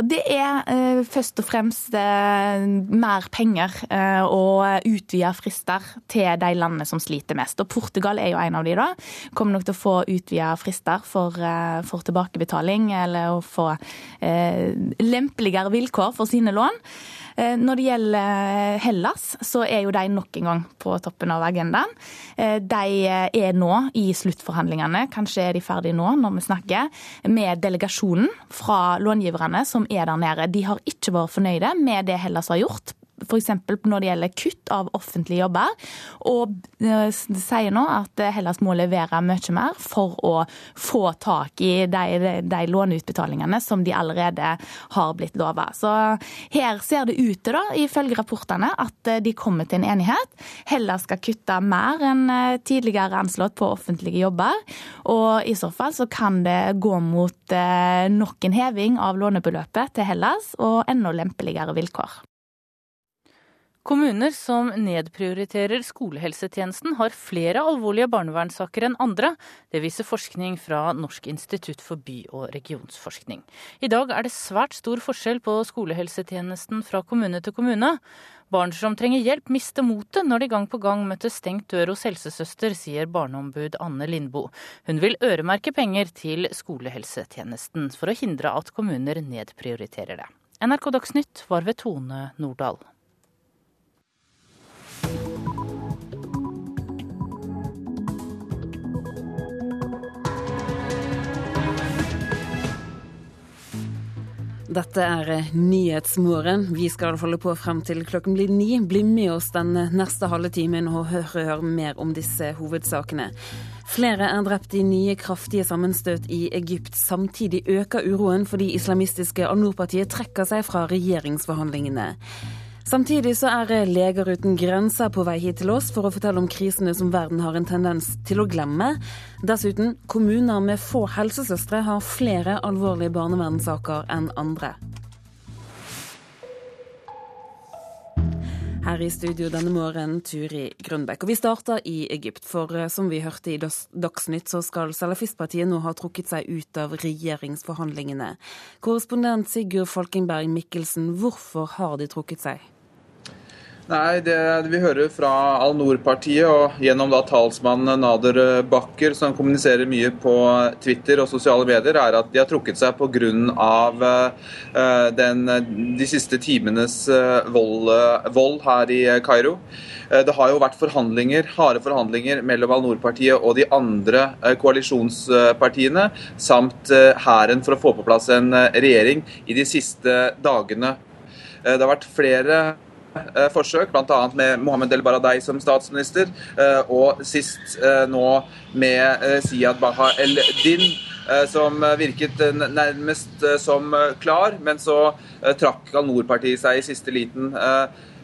Det er eh, først og fremst eh, mer penger eh, og utvida frister til de landene som sliter mest. Og Portugal er jo en av de da. Kommer nok til å få utvida frister for, eh, for, tilbakebetaling eller å få eh, lempeligere vilkår for sine lån. Eh, når det gjelder Hellas, så er jo de nok en gang på toppen av agendaen. De er nå i sluttforhandlingene, kanskje er de ferdige nå når vi snakker, med delegasjonen fra långiverne som er der nede. De har ikke vært fornøyde med det Hellas har gjort f.eks. når det gjelder kutt av offentlige jobber. Og eh, sier nå at Hellas må levere mye mer for å få tak i de, de låneutbetalingene som de allerede har blitt lova. Så her ser det ut til, da, ifølge rapportene, at de kommer til en enighet. Hellas skal kutte mer enn eh, tidligere anslått på offentlige jobber. Og i så fall så kan det gå mot eh, nok en heving av lånebeløpet til Hellas og enda lempeligere vilkår. Kommuner som nedprioriterer skolehelsetjenesten, har flere alvorlige barnevernssaker enn andre. Det viser forskning fra Norsk institutt for by- og regionsforskning. I dag er det svært stor forskjell på skolehelsetjenesten fra kommune til kommune. Barn som trenger hjelp, mister motet når de gang på gang møter stengt dør hos helsesøster, sier barneombud Anne Lindboe. Hun vil øremerke penger til skolehelsetjenesten for å hindre at kommuner nedprioriterer det. NRK Dagsnytt var ved Tone Nordahl. Dette er Nyhetsmorgen. Vi skal holde på frem til klokken blir ni. Bli med oss den neste halve timen og høre mer om disse hovedsakene. Flere er drept i nye kraftige sammenstøt i Egypt. Samtidig øker uroen fordi islamistiske Al-Noor-partiet trekker seg fra regjeringsforhandlingene. Samtidig så er Leger uten grenser på vei hit til oss for å fortelle om krisene som verden har en tendens til å glemme. Dessuten, kommuner med få helsesøstre har flere alvorlige barnevernssaker enn andre. Her i studio denne morgenen, Turi Grønbekk. Og vi starter i Egypt, for eh, som vi hørte i Dagsnytt, så skal Salafistpartiet nå ha trukket seg ut av regjeringsforhandlingene. Korrespondent Sigurd Falkenberg Mikkelsen, hvorfor har de trukket seg? Nei, det vi hører fra Al-Noor-partiet og gjennom da talsmannen Nader Bakker, som kommuniserer mye på Twitter og sosiale medier, er at de har trukket seg pga. Uh, de siste timenes uh, vold, uh, vold, her i Kairo. Det har jo vært forhandlinger, harde forhandlinger mellom Al-Noor-partiet og de andre koalisjonspartiene, samt hæren for å få på plass en regjering i de siste dagene. Det har vært flere Eh, forsøk, bl.a. med Mohammed El Baradei som statsminister, eh, og sist eh, nå med Siad Baha El-Din. Som virket nærmest som klar, men så trakk Al-Noor-partiet seg i siste liten.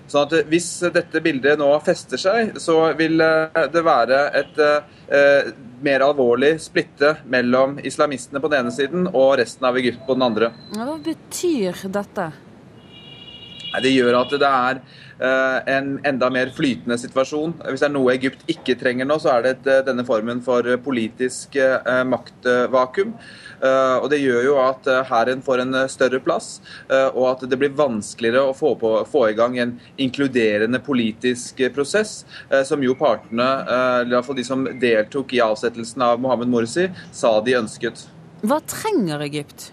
Sånn at Hvis dette bildet nå fester seg, så vil det være et eh, mer alvorlig splitte mellom islamistene på den ene siden og resten av Egypt på den andre. Hva betyr dette? Det gjør at det er eh, en enda mer flytende situasjon. Hvis det er noe Egypt ikke trenger nå, så er det eh, denne formen for politisk eh, maktvakuum. Og Det gjør jo at hæren får en større plass, og at det blir vanskeligere å få, på, få i gang en inkluderende politisk prosess, som jo partene, i hvert fall de som deltok i avsettelsen av Mohammed Morsi, sa de ønsket. Hva trenger Egypt?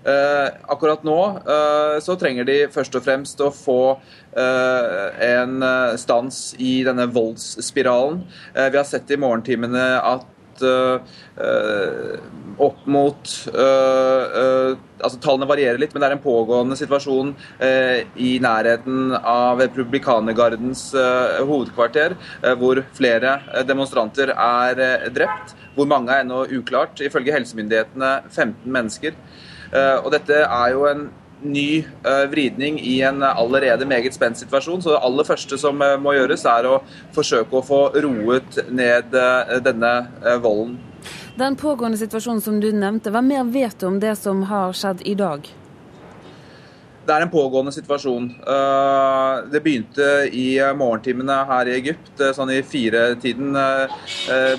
Uh, akkurat nå uh, så trenger de først og fremst å få uh, en stans i denne voldsspiralen. vi har sett i morgentimene at opp mot altså Tallene varierer litt, men det er en pågående situasjon i nærheten av Republikanergardens hovedkvarter, hvor flere demonstranter er drept. Hvor mange er ennå uklart. Ifølge helsemyndighetene 15 mennesker. Eh, og dette er jo en ny uh, vridning i en allerede meget spent situasjon. Så det aller første som uh, må gjøres, er å forsøke å få roet ned denne volden. Den pågående situasjonen som du nevnte, hva mer vet du om det som har skjedd i dag? Det er en pågående situasjon. Det begynte i morgentimene her i Egypt. Sånn i firetiden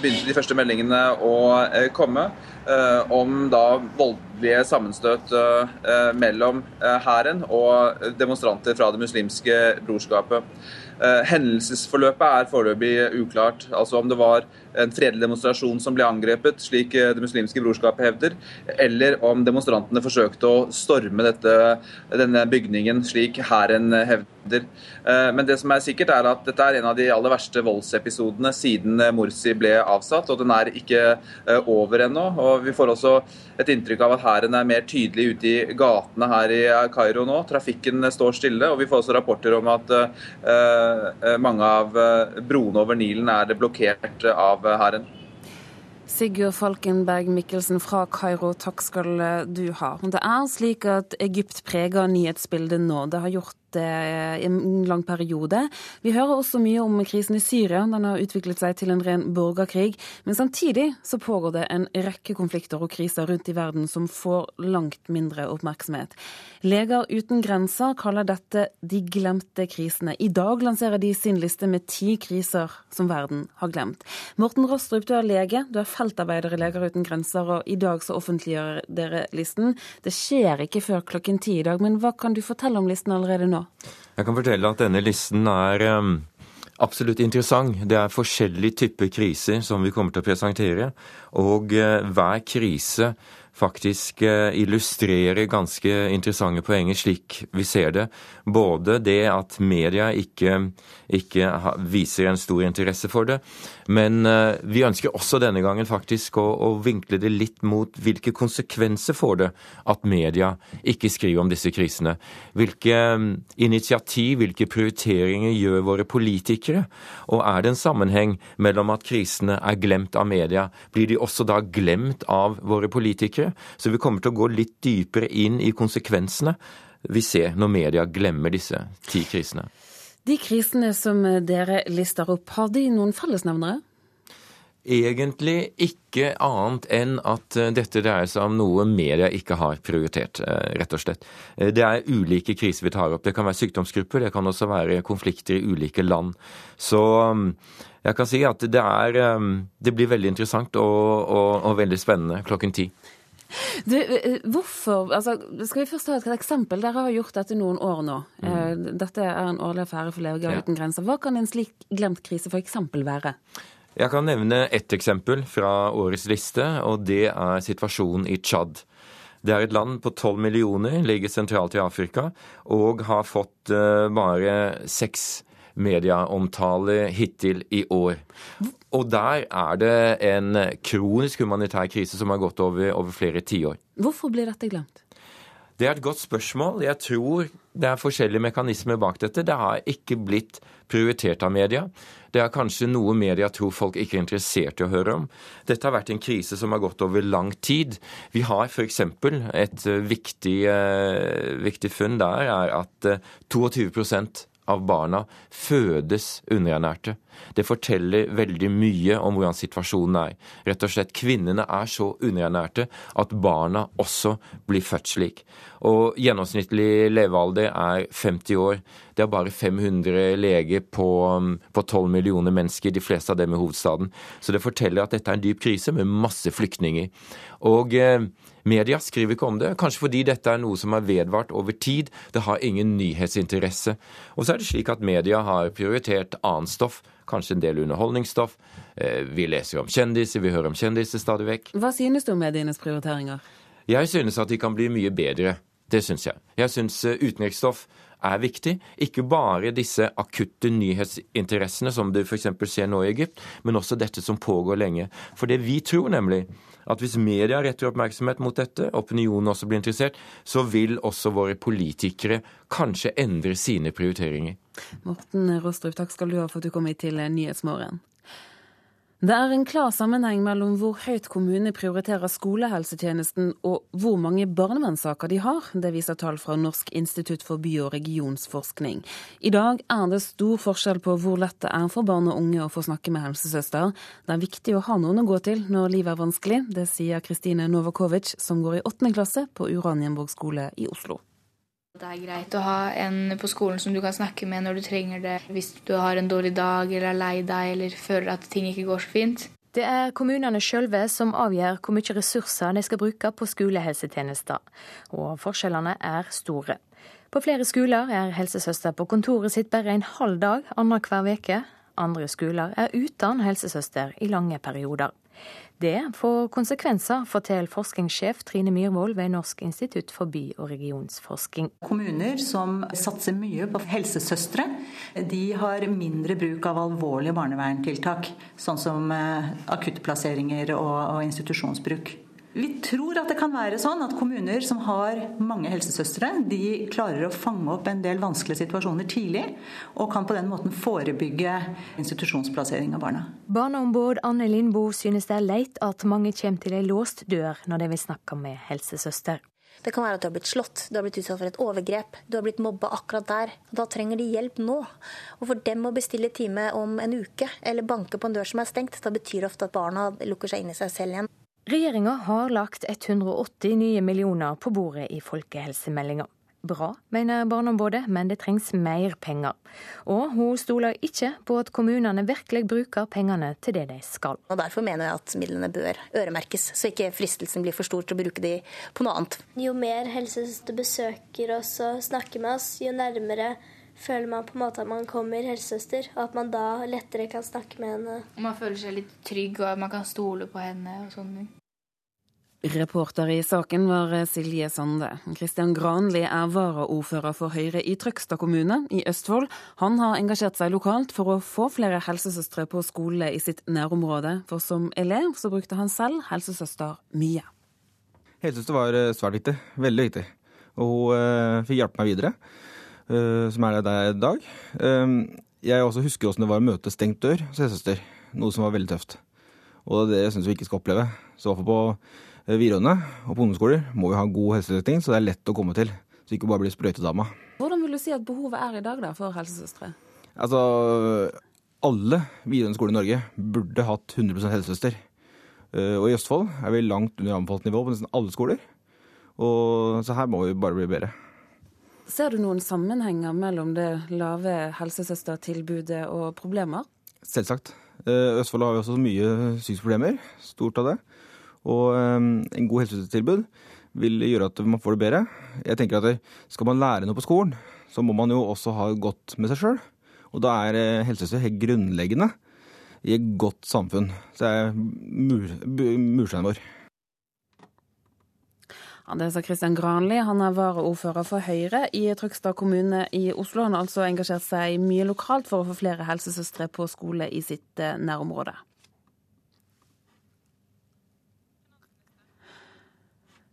begynte de første meldingene å komme om da voldelige sammenstøt mellom hæren og demonstranter fra Det muslimske brorskapet. Hendelsesforløpet er foreløpig uklart. Altså om det var en fredelig demonstrasjon som ble angrepet, slik Det muslimske brorskapet hevder, eller om demonstrantene forsøkte å storme dette, denne bygningen, slik hæren hevder. Eh, men det som er sikkert er at dette er en av de aller verste voldsepisodene siden Morsi ble avsatt, og den er ikke eh, over ennå. Og Vi får også et inntrykk av at hæren er mer tydelig ute i gatene her i Kairo nå. Trafikken står stille, og vi får også rapporter om at eh, mange av broene over Nilen er blokkert av av hæren. Sigurd Falkenberg Mikkelsen fra Kairo, takk skal du ha. Det er slik at Egypt preger nyhetsbildet nå. Det har gjort i en lang periode. Vi hører også mye om krisen i Syria. Den har utviklet seg til en ren borgerkrig. Men samtidig så pågår det en rekke konflikter og kriser rundt i verden som får langt mindre oppmerksomhet. Leger uten grenser kaller dette de glemte krisene. I dag lanserer de sin liste med ti kriser som verden har glemt. Morten Rostrup, du er lege, du er feltarbeider i Leger uten grenser, og i dag så offentliggjør dere listen. Det skjer ikke før klokken ti i dag, men hva kan du fortelle om listen allerede Jeg kan fortelle at denne listen er um, absolutt interessant. Det er forskjellige typer kriser som vi kommer til å presentere. Og uh, hver krise faktisk uh, illustrerer ganske interessante poenger slik vi ser det. Både det at media ikke, ikke viser en stor interesse for det, men uh, vi ønsker også denne gangen faktisk å, å, vinkle det litt mot hvilke konsekvenser får det at media ikke skriver om disse krisene. Hvilke um, initiativ, hvilke prioriteringer gjør våre politikere? Og er det en sammenheng mellom at krisene er glemt av media? Blir de også da glemt av våre politikere? Så vi kommer til å gå litt dypere inn i konsekvensene vi ser når media glemmer disse ti krisene. De krisene som dere lister opp, har de noen fellesnevnere? Egentlig ikke annet enn at eh, dette dreier seg om noe media ikke har prioritert, eh, rett og slett. Eh, det er ulike kriser vi tar opp. Det kan være sykdomsgrupper, det kan også være konflikter i ulike land. Så mm, jeg kan si at det, er, det blir veldig interessant og, og, og veldig spennende klokken ti. Du, hvorfor, altså, Skal vi først ta et eksempel? Dere har gjort dette noen år nå. Mm. Dette er en årlig affære for Leger ja. uten grenser. Hva kan en slik glemt krise f.eks. være? Jeg kan nevne ett eksempel fra årets liste, og det er situasjonen i Tsjad. Det er et land på 12 millioner, ligger sentralt i Afrika, og har fått uh, bare seks medieomtale hittil i år. Og der er det en kronisk humanitær krise som har gått over, over flere tiår. Hvorfor blir dette glemt? Det er et godt spørsmål. Jeg tror det er forskjellige mekanismer bak dette. Det har ikke blitt prioritert av media. Det er kanskje noe media tror folk ikke er interessert i å høre om. Dette har vært en krise som har gått over lang tid. Vi har f.eks. et viktig, eh, viktig funn der er at 22 eh, av barna fødes underernærte. Det forteller veldig mye om hvordan situasjonen er. Rett og slett, Kvinnene er så underernærte at barna også blir født slik. Og Gjennomsnittlig levealder er 50 år. Det er bare 500 leger på, på 12 millioner mennesker, de fleste av dem i hovedstaden. Så det forteller at dette er en dyp krise med masse flyktninger. Og eh, Media skriver ikke om det, kanskje fordi dette er noe som har vedvart over tid. Det har ingen nyhetsinteresse. Og så er det slik at media har prioritert annet stoff kanskje en del underholdningsstoff. Eh, vi leser jo om kjendiser, vi hører om kjendiser stadig vekk. Hva synes du om medienes prioriteringer? Jeg synes at de kan bli mye bedre. Det syns jeg. Jeg syns eh, utenriksstoff er viktig. Ikke bare disse akutte nyhetsinteressene som du f.eks. ser nå i Egypt, men også dette som pågår lenge. For det vi tror nemlig, at hvis media retter oppmerksomhet mot dette, opinionen også blir interessert, så vil også våre politikere kanskje endre sine prioriteringer. Morten Rostrup, takk skal du ha for at du kom hit til Nyhetsmorgen. Det er en klar sammenheng mellom hvor høyt kommunene prioriterer skolehelsetjenesten og hvor mange barnevernssaker de har. Det viser tall fra Norsk institutt for by- og regionsforskning. I dag er det stor forskjell på hvor lett det er for barn og unge å få snakke med helsesøster. Det er viktig å ha noen å gå til når livet er vanskelig. Det sier Kristine Novakovic, som går i åttende klasse på Uranienborg skole i Oslo. Det er greit å ha en på skolen som du kan snakke med når du trenger det, hvis du har en dårlig dag eller er lei deg eller føler at ting ikke går så fint. Det er kommunene sjølve som avgjør hvor mye ressurser de skal bruke på skolehelsetjenester, og forskjellene er store. På flere skoler er helsesøster på kontoret sitt bare en halv dag annenhver uke. Andre skoler er uten helsesøster i lange perioder. Det får konsekvenser, forteller forskningssjef Trine Myhrvold ved Norsk institutt for by- og regionsforsking. Kommuner som satser mye på helsesøstre, de har mindre bruk av alvorlige barneverntiltak, sånn som eh, akuttplasseringer og institusjonsbruk. Vi tror at det kan være sånn at kommuner som har mange helsesøstre, de klarer å fange opp en del vanskelige situasjoner tidlig, og kan på den måten forebygge institusjonsplassering av barna. Barneombud Anne Lindboe synes det er leit at mange kommer til ei låst dør når de vil snakke med helsesøster. Det kan være at du har blitt slått, du har blitt utsatt for et overgrep, du har blitt mobba akkurat der. Da trenger de hjelp nå. Og for dem å bestille time om en uke, eller banke på en dør som er stengt, da betyr det ofte at barna lukker seg inn i seg selv igjen. Regjeringa har lagt 180 nye millioner på bordet i folkehelsemeldinga. Bra, mener Barneombudet, men det trengs mer penger. Og hun stoler ikke på at kommunene virkelig bruker pengene til det de skal. Og Derfor mener jeg at midlene bør øremerkes, så ikke fristelsen blir for stor til å bruke de på noe annet. Jo mer helsesøster besøker oss og snakker med oss, jo nærmere føler man på en måte at man kommer helsesøster, og at man da lettere kan snakke med henne. Man føler seg litt trygg, og man kan stole på henne og sånn. Reporter i saken var Silje Sande. Kristian Granli er varaordfører for Høyre i Trøgstad kommune i Østfold. Han har engasjert seg lokalt for å få flere helsesøstre på skole i sitt nærområde, for som elev så brukte han selv helsesøster mye. Helsesøster var eh, svært viktig, veldig viktig, og hun eh, fikk hjelpe meg videre. Eh, som er der i dag. Ehm, jeg også husker hvordan det var å møte stengt dør hos helsesøster, noe som var veldig tøft. Og det syns vi ikke skal oppleve. Så i hvert fall på eh, videregående og på ungdomsskoler må vi ha god helsesøsting, så det er lett å komme til. Så ikke bare bli sprøytedama. Hvordan vil du si at behovet er i dag da, for helsesøstre? Altså, alle videregående skoler i Norge burde hatt 100% helsesøster. Eh, og i Østfold er vi langt under anbefalt nivå på nesten alle skoler. Og så her må vi bare bli bedre. Ser du noen sammenhenger mellom det lave helsesøstertilbudet og problemer? Selvsagt. Eh, Østfold har jo også mye synsproblemer, stort av det. Og eh, en god helsesøstertilbud vil gjøre at man får det bedre. Jeg tenker at Skal man lære noe på skolen, så må man jo også ha godt med seg sjøl. Og da er eh, helsesøster helt grunnleggende i et godt samfunn. Så det er mur, mursteinen vår. Det sa Kristian Granli. Han er varaordfører for Høyre i Trøgstad kommune i Oslo. Han har altså engasjert seg mye lokalt for å få flere helsesøstre på skole i sitt eh, nærområde.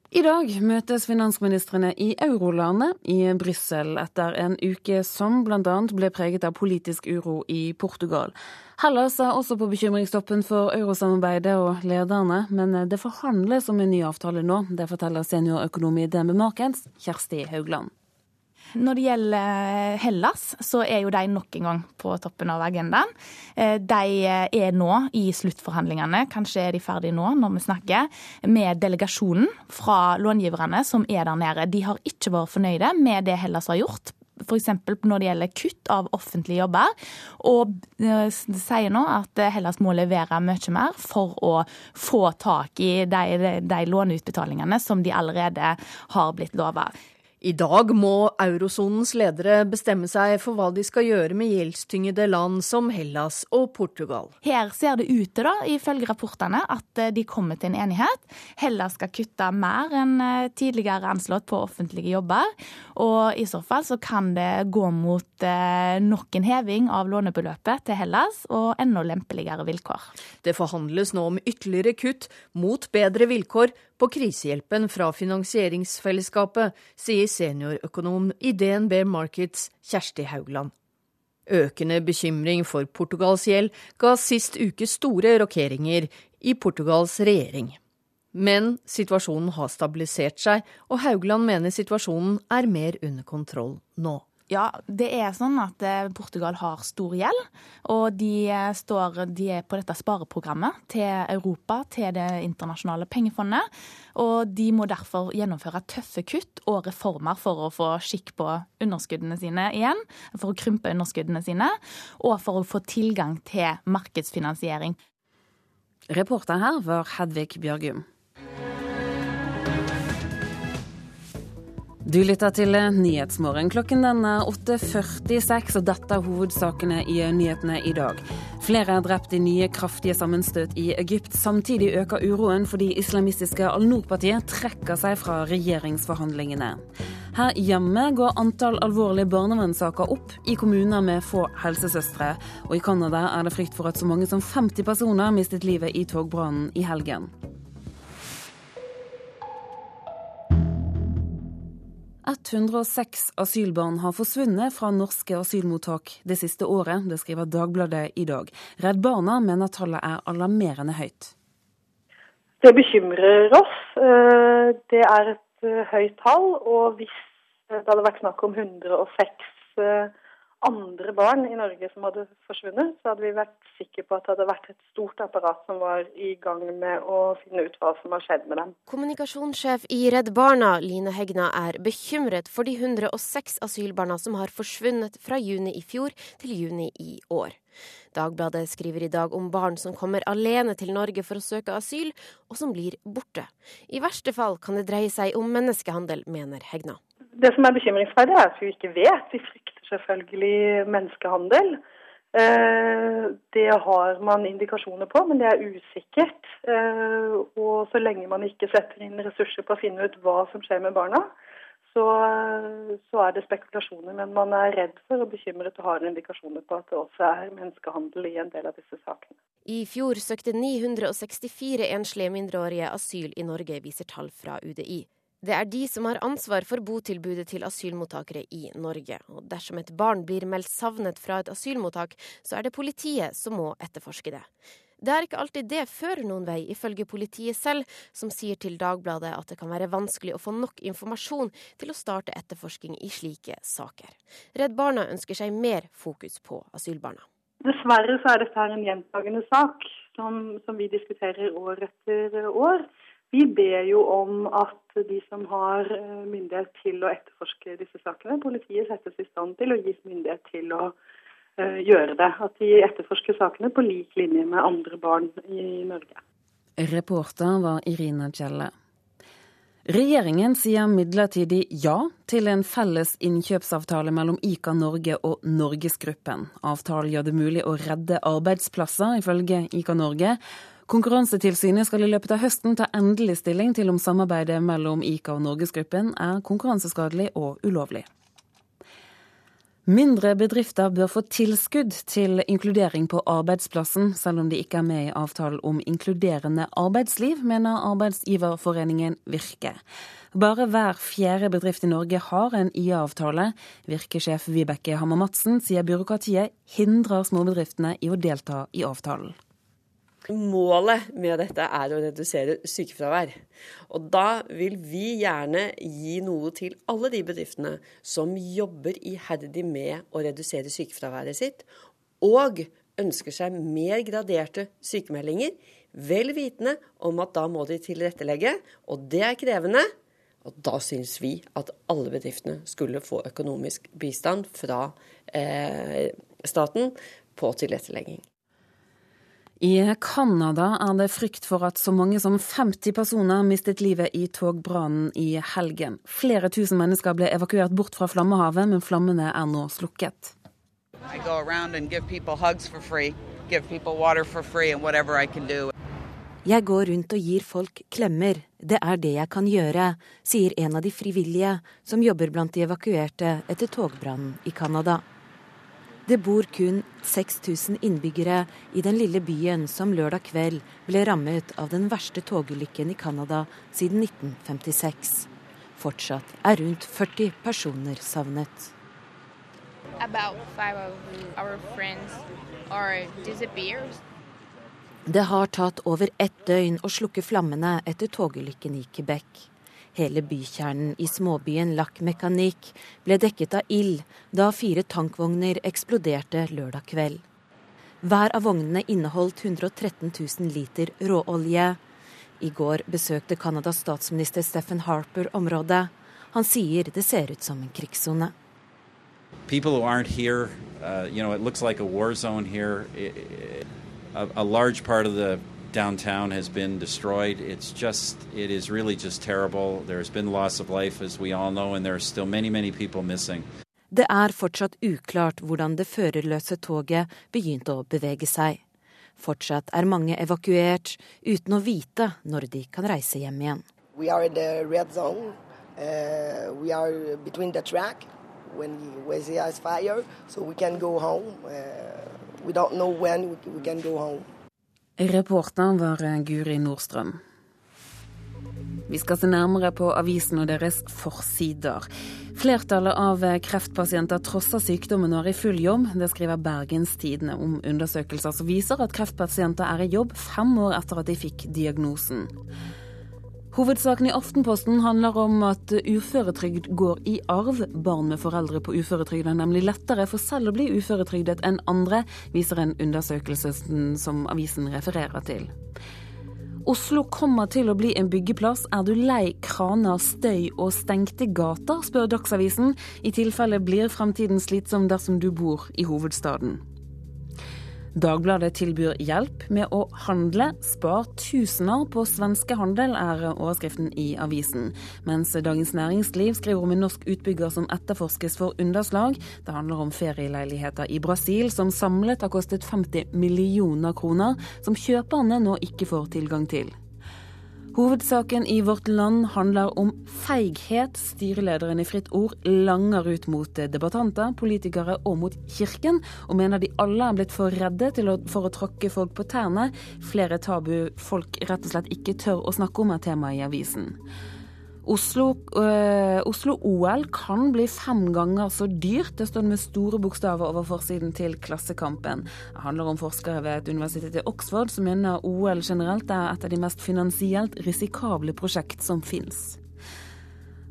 I dag møtes finansministrene i eurolandet i Brussel etter en uke som bl.a. ble preget av politisk uro i Portugal. Hellas er også på bekymringstoppen for eurosamarbeidet og lederne, men det forhandles om en ny avtale nå. Det forteller seniorøkonom i DNB Markens, Kjersti Haugland. Når det gjelder Hellas, så er jo de nok en gang på toppen av agendaen. Eh, de er nå i sluttforhandlingene, kanskje er de ferdige nå når vi snakker, med delegasjonen fra långiverne som er der nede. De har ikke vært fornøyde med det Hellas har gjort f.eks. når det gjelder kutt av offentlige jobber. Og det sier nå at Hellas må levere mye mer for å få tak i de, de låneutbetalingene som de allerede har blitt lova. I dag må eurosonens ledere bestemme seg for hva de skal gjøre med gjeldstyngede land som Hellas og Portugal. Her ser det ut til, da, ifølge rapportene, at eh, de kommer til en enighet. Hellas skal kutte mer enn eh, tidligere anslått på offentlige jobber. Og i så fall så kan det gå mot eh, nok en heving av lånebeløpet til Hellas og enda lempeligere vilkår. Det forhandles nå om ytterligere kutt mot bedre vilkår på krisehjelpen fra finansieringsfellesskapet, sier seniorøkonom i DNB Markets Kjersti Haugland. Økende bekymring for Portugals gjeld ga sist uke store rokeringer i Portugals regjering. Men situasjonen har stabilisert seg, og Haugland mener situasjonen er mer under kontroll nå. Ja, det er sånn at eh, Portugal har stor gjeld. Og de, eh, står, de er på dette spareprogrammet til Europa, til Det internasjonale pengefondet. Og de må derfor gjennomføre tøffe kutt og reformer for å få skikk på underskuddene sine igjen. For å krympe underskuddene sine, og for å få tilgang til markedsfinansiering. Reporter her var Hedvig Bjørgum. Du lytter til Nyhetsmorgen. Klokken den er 8.46, og dette er hovedsakene i nyhetene i dag. Flere er drept i nye kraftige sammenstøt i Egypt. Samtidig øker uroen fordi islamistiske Al-Noor-partiet trekker seg fra regjeringsforhandlingene. Her hjemme går antall alvorlige barnevernssaker opp i kommuner med få helsesøstre. Og i Canada er det frykt for at så mange som 50 personer mistet livet i togbrannen i helgen. 106 asylbarn har forsvunnet fra norske asylmottak det siste året. Det skriver Dagbladet i dag. Redd Barna mener tallet er alarmerende høyt. Det bekymrer oss. Eh, det er et eh, høyt tall. Og hvis det hadde vært snakk om 106 andre barn i Norge som hadde forsvunnet, så hadde vi vært sikre på at det hadde vært et stort apparat som var i gang med å finne ut hva som har skjedd med dem. Kommunikasjonssjef i Redd Barna, Line Hegna, er bekymret for de 106 asylbarna som har forsvunnet fra juni i fjor til juni i år. Dagbladet skriver i dag om barn som kommer alene til Norge for å søke asyl, og som blir borte. I verste fall kan det dreie seg om menneskehandel, mener Hegna. Det som er bekymringsverdig, er at vi ikke vet. Vi frykter selvfølgelig menneskehandel. Eh, det har man indikasjoner på, men det er usikkert. Eh, og så lenge man ikke setter inn ressurser på å finne ut hva som skjer med barna, så, så er det spekulasjoner. Men man er redd for og bekymret og har indikasjoner på at det også er menneskehandel i en del av disse sakene. I fjor søkte 964 enslige mindreårige asyl i Norge, viser tall fra UDI. Det er de som har ansvar for botilbudet til asylmottakere i Norge. Og dersom et barn blir meldt savnet fra et asylmottak, så er det politiet som må etterforske det. Det er ikke alltid det fører noen vei, ifølge politiet selv, som sier til Dagbladet at det kan være vanskelig å få nok informasjon til å starte etterforsking i slike saker. Redd Barna ønsker seg mer fokus på asylbarna. Dessverre så er dette en gjentagende sak som, som vi diskuterer år etter år. Vi ber jo om at de som har eh, myndighet til å etterforske disse sakene, politiet settes i stand til og gis myndighet til å gjøre det. At de etterforsker sakene på lik linje med andre barn i Norge. Reporter var Irina Kjelle. Regjeringen sier midlertidig ja til en felles innkjøpsavtale mellom ICA Norge og Norgesgruppen. Avtalen gjør det mulig å redde arbeidsplasser, ifølge ICA Norge. Konkurransetilsynet skal i løpet av høsten ta endelig stilling til om samarbeidet mellom ICA og Norgesgruppen er konkurranseskadelig og ulovlig. Mindre bedrifter bør få tilskudd til inkludering på arbeidsplassen, selv om de ikke er med i avtalen om inkluderende arbeidsliv, mener arbeidsgiverforeningen Virke. Bare hver fjerde bedrift i Norge har en IA-avtale. Virkesjef Vibeke Hammer Madsen sier byråkratiet hindrer småbedriftene i å delta i avtalen. Målet med dette er å redusere sykefravær. Og da vil vi gjerne gi noe til alle de bedriftene som jobber iherdig med å redusere sykefraværet sitt, og ønsker seg mer graderte sykemeldinger, vel vitende om at da må de tilrettelegge, og det er krevende. Og da syns vi at alle bedriftene skulle få økonomisk bistand fra eh, staten på tilrettelegging. I Canada er det frykt for at så mange som 50 personer mistet livet i togbrannen i helgen. Flere tusen mennesker ble evakuert bort fra flammehavet, men flammene er nå slukket. Jeg går rundt og gir folk klemmer. Det er det jeg kan gjøre, sier en av de frivillige som jobber blant de evakuerte etter togbrannen i Canada. Det bor kun 6000 innbyggere i den lille byen som lørdag kveld ble rammet av den verste togulykken i Canada siden 1956. Fortsatt er rundt 40 personer savnet. Det har tatt over ett døgn å slukke flammene etter togulykken i Quebec. Hele bykjernen i småbyen Lac Mécanique ble dekket av ild da fire tankvogner eksploderte lørdag kveld. Hver av vognene inneholdt 113 000 liter råolje. I går besøkte Canadas statsminister Stephen Harper området. Han sier det ser ut som en krigssone. People who aren't here, uh, you know, it looks like a war zone here. A, a large part of the downtown has been destroyed. It's just, it is really just terrible. There's been loss of life, as we all know, and there are still many, many people missing. Det er fortsatt uklart hvordan det førerløse toget begynte å bevege seg. Fortsatt er mange evakuert uten å vite når de kan reise hjem igjen. We are in the red zone. Uh, we are between the track when when there is fire, so we can go home. Uh, we don't know when we can go home. Reporteren var Guri Nordstrøm. Vi skal se nærmere på avisen og deres forsider. Flertallet av kreftpasienter trosser sykdommen og er i full jobb. Det skriver Bergens Tidende om undersøkelser som viser at kreftpasienter er i jobb fem år etter at de fikk diagnosen. Hovedsaken i Aftenposten handler om at uføretrygd går i arv. Barn med foreldre på uføretrygd er nemlig lettere for selv å bli uføretrygdet enn andre, viser en undersøkelse som avisen refererer til. Oslo kommer til å bli en byggeplass. Er du lei kraner, støy og stengte gater, spør Dagsavisen. I tilfelle blir fremtiden slitsom dersom du bor i hovedstaden. Dagbladet tilbyr hjelp med å handle. Spar tusener på svenskehandel, er overskriften i avisen. Mens Dagens Næringsliv skriver om en norsk utbygger som etterforskes for underslag. Det handler om ferieleiligheter i Brasil som samlet har kostet 50 millioner kroner, som kjøperne nå ikke får tilgang til. Hovedsaken i Vårt Land handler om feighet. Styrelederen i Fritt Ord langer ut mot debattanter, politikere og mot Kirken, og mener de alle er blitt for redde å, for å tråkke folk på tærne. Flere tabu folk rett og slett ikke tør å snakke om, er tema i avisen. Oslo, øh, Oslo, OL kan bli fem ganger så dyrt. Det står med store bokstaver over forsiden til Klassekampen. Det handler om forskere ved et universitet i Oxford som mener OL generelt er et av de mest finansielt risikable prosjekt som fins.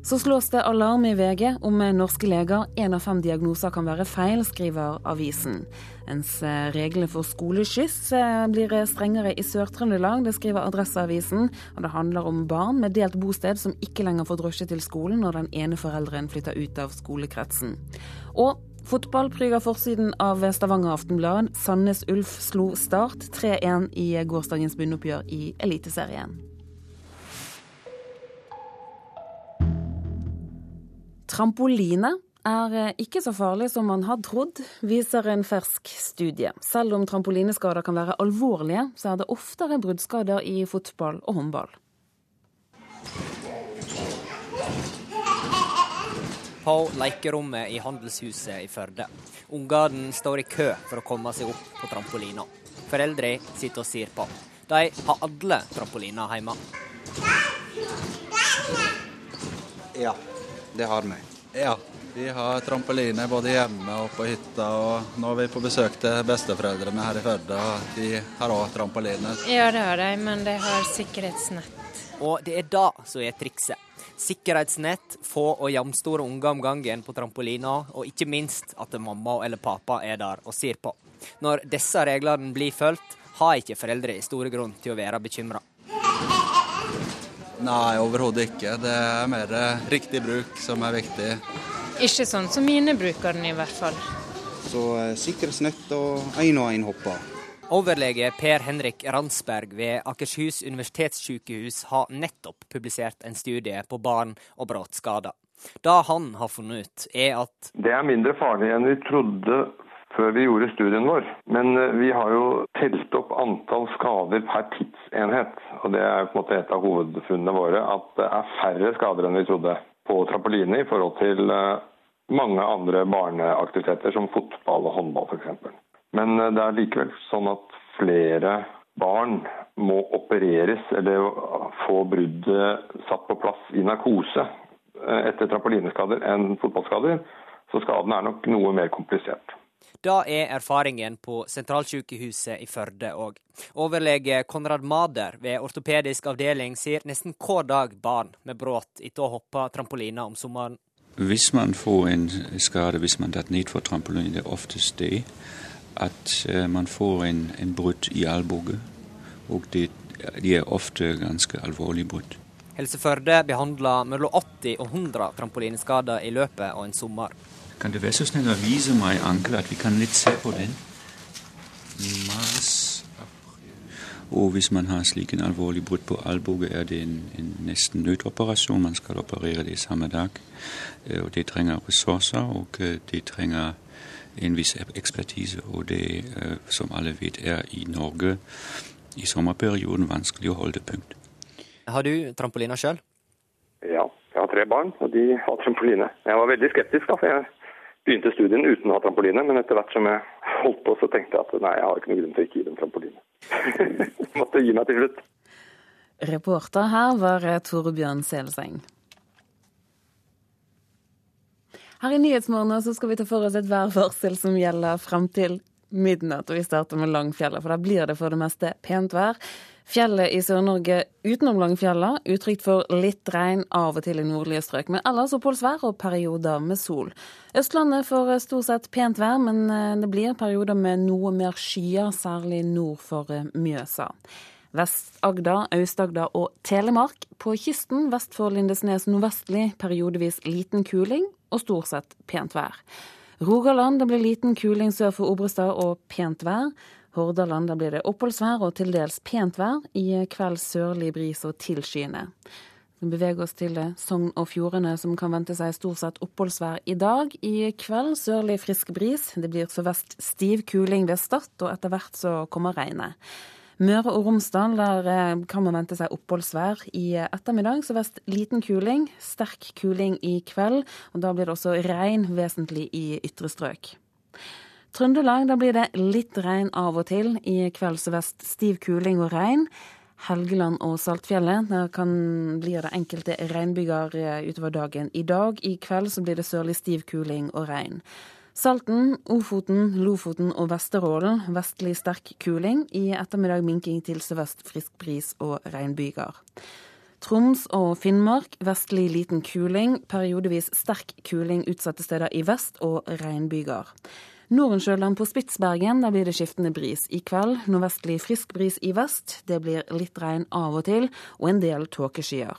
Så slås det alarm i VG om norske leger. Én av fem diagnoser kan være feil, skriver avisen. Mens reglene for skoleskyss blir strengere i Sør-Trøndelag, det skriver Adresseavisen. Og det handler om barn med delt bosted som ikke lenger får drosje til skolen når den ene forelderen flytter ut av skolekretsen. Og Fotball pryger forsiden av Stavanger Aftenblad. Sandnes Ulf slo Start 3-1 i gårsdagens bunnoppgjør i Eliteserien. Trampoline er eh, ikke så farlig som man har trodd, viser en fersk studie. Selv om trampolineskader kan være alvorlige, så er det oftere bruddskader i fotball og håndball. På lekerommet i Handelshuset i Førde. Ungene står i kø for å komme seg opp på trampolina. Foreldre sitter og sier på. De har alle trampoliner hjemme. Ja, det har vi. Ja, vi har trampoline både hjemme og på hytta. Og nå er vi på besøk til besteforeldrene her i Førde, og de har òg trampoline. Ja, det har de, men de har sikkerhetsnett. Og det er det som er trikset. Sikkerhetsnett, få og jamstore unger om gangen på trampolina, og ikke minst at mamma eller pappa er der og ser på. Når disse reglene blir fulgt, har ikke foreldre i store grunn til å være bekymra. Nei, overhodet ikke. Det er mer riktig bruk som er viktig. Ikke sånn som mine bruker den, i hvert fall. Så eh, sikkerhetsnett og én og én hopper. Overlege Per Henrik Randsberg ved Akershus universitetssykehus har nettopp publisert en studie på barn og bråttskader. Det han har funnet ut, er at Det er mindre farlig enn vi trodde før vi gjorde studien vår. Men eh, vi har jo telt opp antall skader per tidsenhet. Og det er på en måte et av hovedfunnene våre, at det er færre skader enn vi trodde på trampoline i forhold til eh, mange andre barneaktiviteter som fotball og håndball f.eks. Men eh, det er likevel sånn at flere barn må opereres eller få bruddet satt på plass i narkose etter trampolineskader enn fotballskader. Så skaden er nok noe mer komplisert. Det er erfaringen på sentralsykehuset i Førde òg. Overlege Konrad Mader ved ortopedisk avdeling sier nesten hver dag barn med brudd etter å hoppe trampolina om sommeren. Hvis man får en skade hvis man detter ned fra trampolinen, det er oftest det at man får en, en brudd i albue. Og det, de er ofte ganske alvorlig brudd. Helse Førde behandler mellom 80 og 100 trampolineskader i løpet av en sommer. Kan du være så snill å vise meg ankel, at vi kan litt se på den? Mars, april Og hvis man har slik en alvorlig brudd på albue, er det en, en nesten nødoperasjon. Man skal operere det samme dag. Eh, og det trenger ressurser, og eh, det trenger en viss ekspertise. Og det, eh, som alle vet, er i Norge i sommerperioden vanskelig å holde punkt. Har du trampoliner sjøl? Ja, jeg har tre barn, og de har trampoline. Jeg var veldig skeptisk, da, for jeg begynte studien uten å ha trampoline. Men etter hvert som jeg holdt på, så tenkte jeg at nei, jeg har ikke noen grunn til å ikke gi dem trampoline. [LAUGHS] Måtte gi meg til slutt. Reporter her var Torbjørn Selseng. Her i Nyhetsmorgen så skal vi ta for oss et værvarsel som gjelder frem til midnatt. Og vi starter med Langfjellet, for da blir det for det meste pent vær. Fjellet i Sør-Norge utenom Langfjella utrygt for litt regn av og til i nordlige strøk, men ellers oppholdsvær og perioder med sol. Østlandet får stort sett pent vær, men eh, det blir perioder med noe mer skyer, særlig nord for eh, Mjøsa. Vest-Agder, Aust-Agder og Telemark. På kysten vest for Lindesnes nordvestlig periodevis liten kuling og stort sett pent vær. Rogaland det blir liten kuling sør for Obrestad og pent vær. Hordaland blir det oppholdsvær og til dels pent vær. I kveld sørlig bris og tilskyende. Vi beveger oss til Sogn og Fjordane, som kan vente seg stort sett oppholdsvær i dag. I kveld sørlig frisk bris. Det blir sørvest stiv kuling ved Stad, og etter hvert så kommer regnet. Møre og Romsdal der eh, kan man vente seg oppholdsvær i ettermiddag. Så vest liten kuling, sterk kuling i kveld. Og da blir det også regn vesentlig i ytre strøk. Trøndelag, blir det litt regn av og til. I kveld sørvest stiv kuling og regn. Helgeland og Saltfjellet. Der kan, blir det enkelte regnbyger eh, utover dagen. I dag, i kveld, så blir det sørlig stiv kuling og regn. Salten, Ofoten, Lofoten og Vesterålen vestlig sterk kuling. I ettermiddag minking til sørvest frisk bris og regnbyger. Troms og Finnmark vestlig liten kuling. Periodevis sterk kuling utsatte steder i vest og regnbyger. Nordensjøland på Spitsbergen der blir det skiftende bris. I kveld nordvestlig frisk bris i vest. Det blir litt regn av og til, og en del tåkeskyer.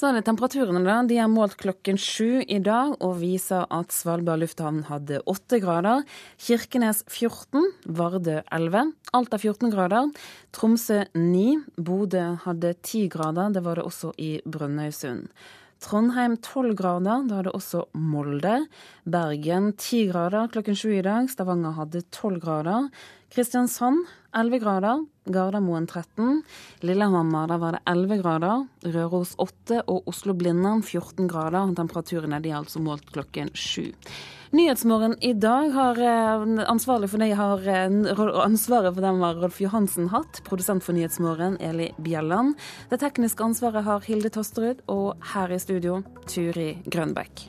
Så er det temperaturene, da. De er målt klokken sju i dag og viser at Svalbard lufthavn hadde åtte grader. Kirkenes 14, Vardø 11, Alta 14 grader. Tromsø 9, Bodø hadde 10 grader, det var det også i Brønnøysund. Trondheim 12 grader, da hadde også Molde. Bergen 10 grader klokken sju i dag, Stavanger hadde 12 grader. Kristiansand 11 grader, Gardermoen 13. Lillehammer der var det 11 grader. Røros 8 og Oslo-Blindern 14 grader. Temperaturene er altså målt klokken 7. Nyhetsmorgen i dag har eh, ansvarlig for det har eh, ansvaret for dem har Rolf Johansen hatt. Produsent for Nyhetsmorgen Eli Bjelland. Det tekniske ansvaret har Hilde Tosterud, og her i studio Turi Grønbekk.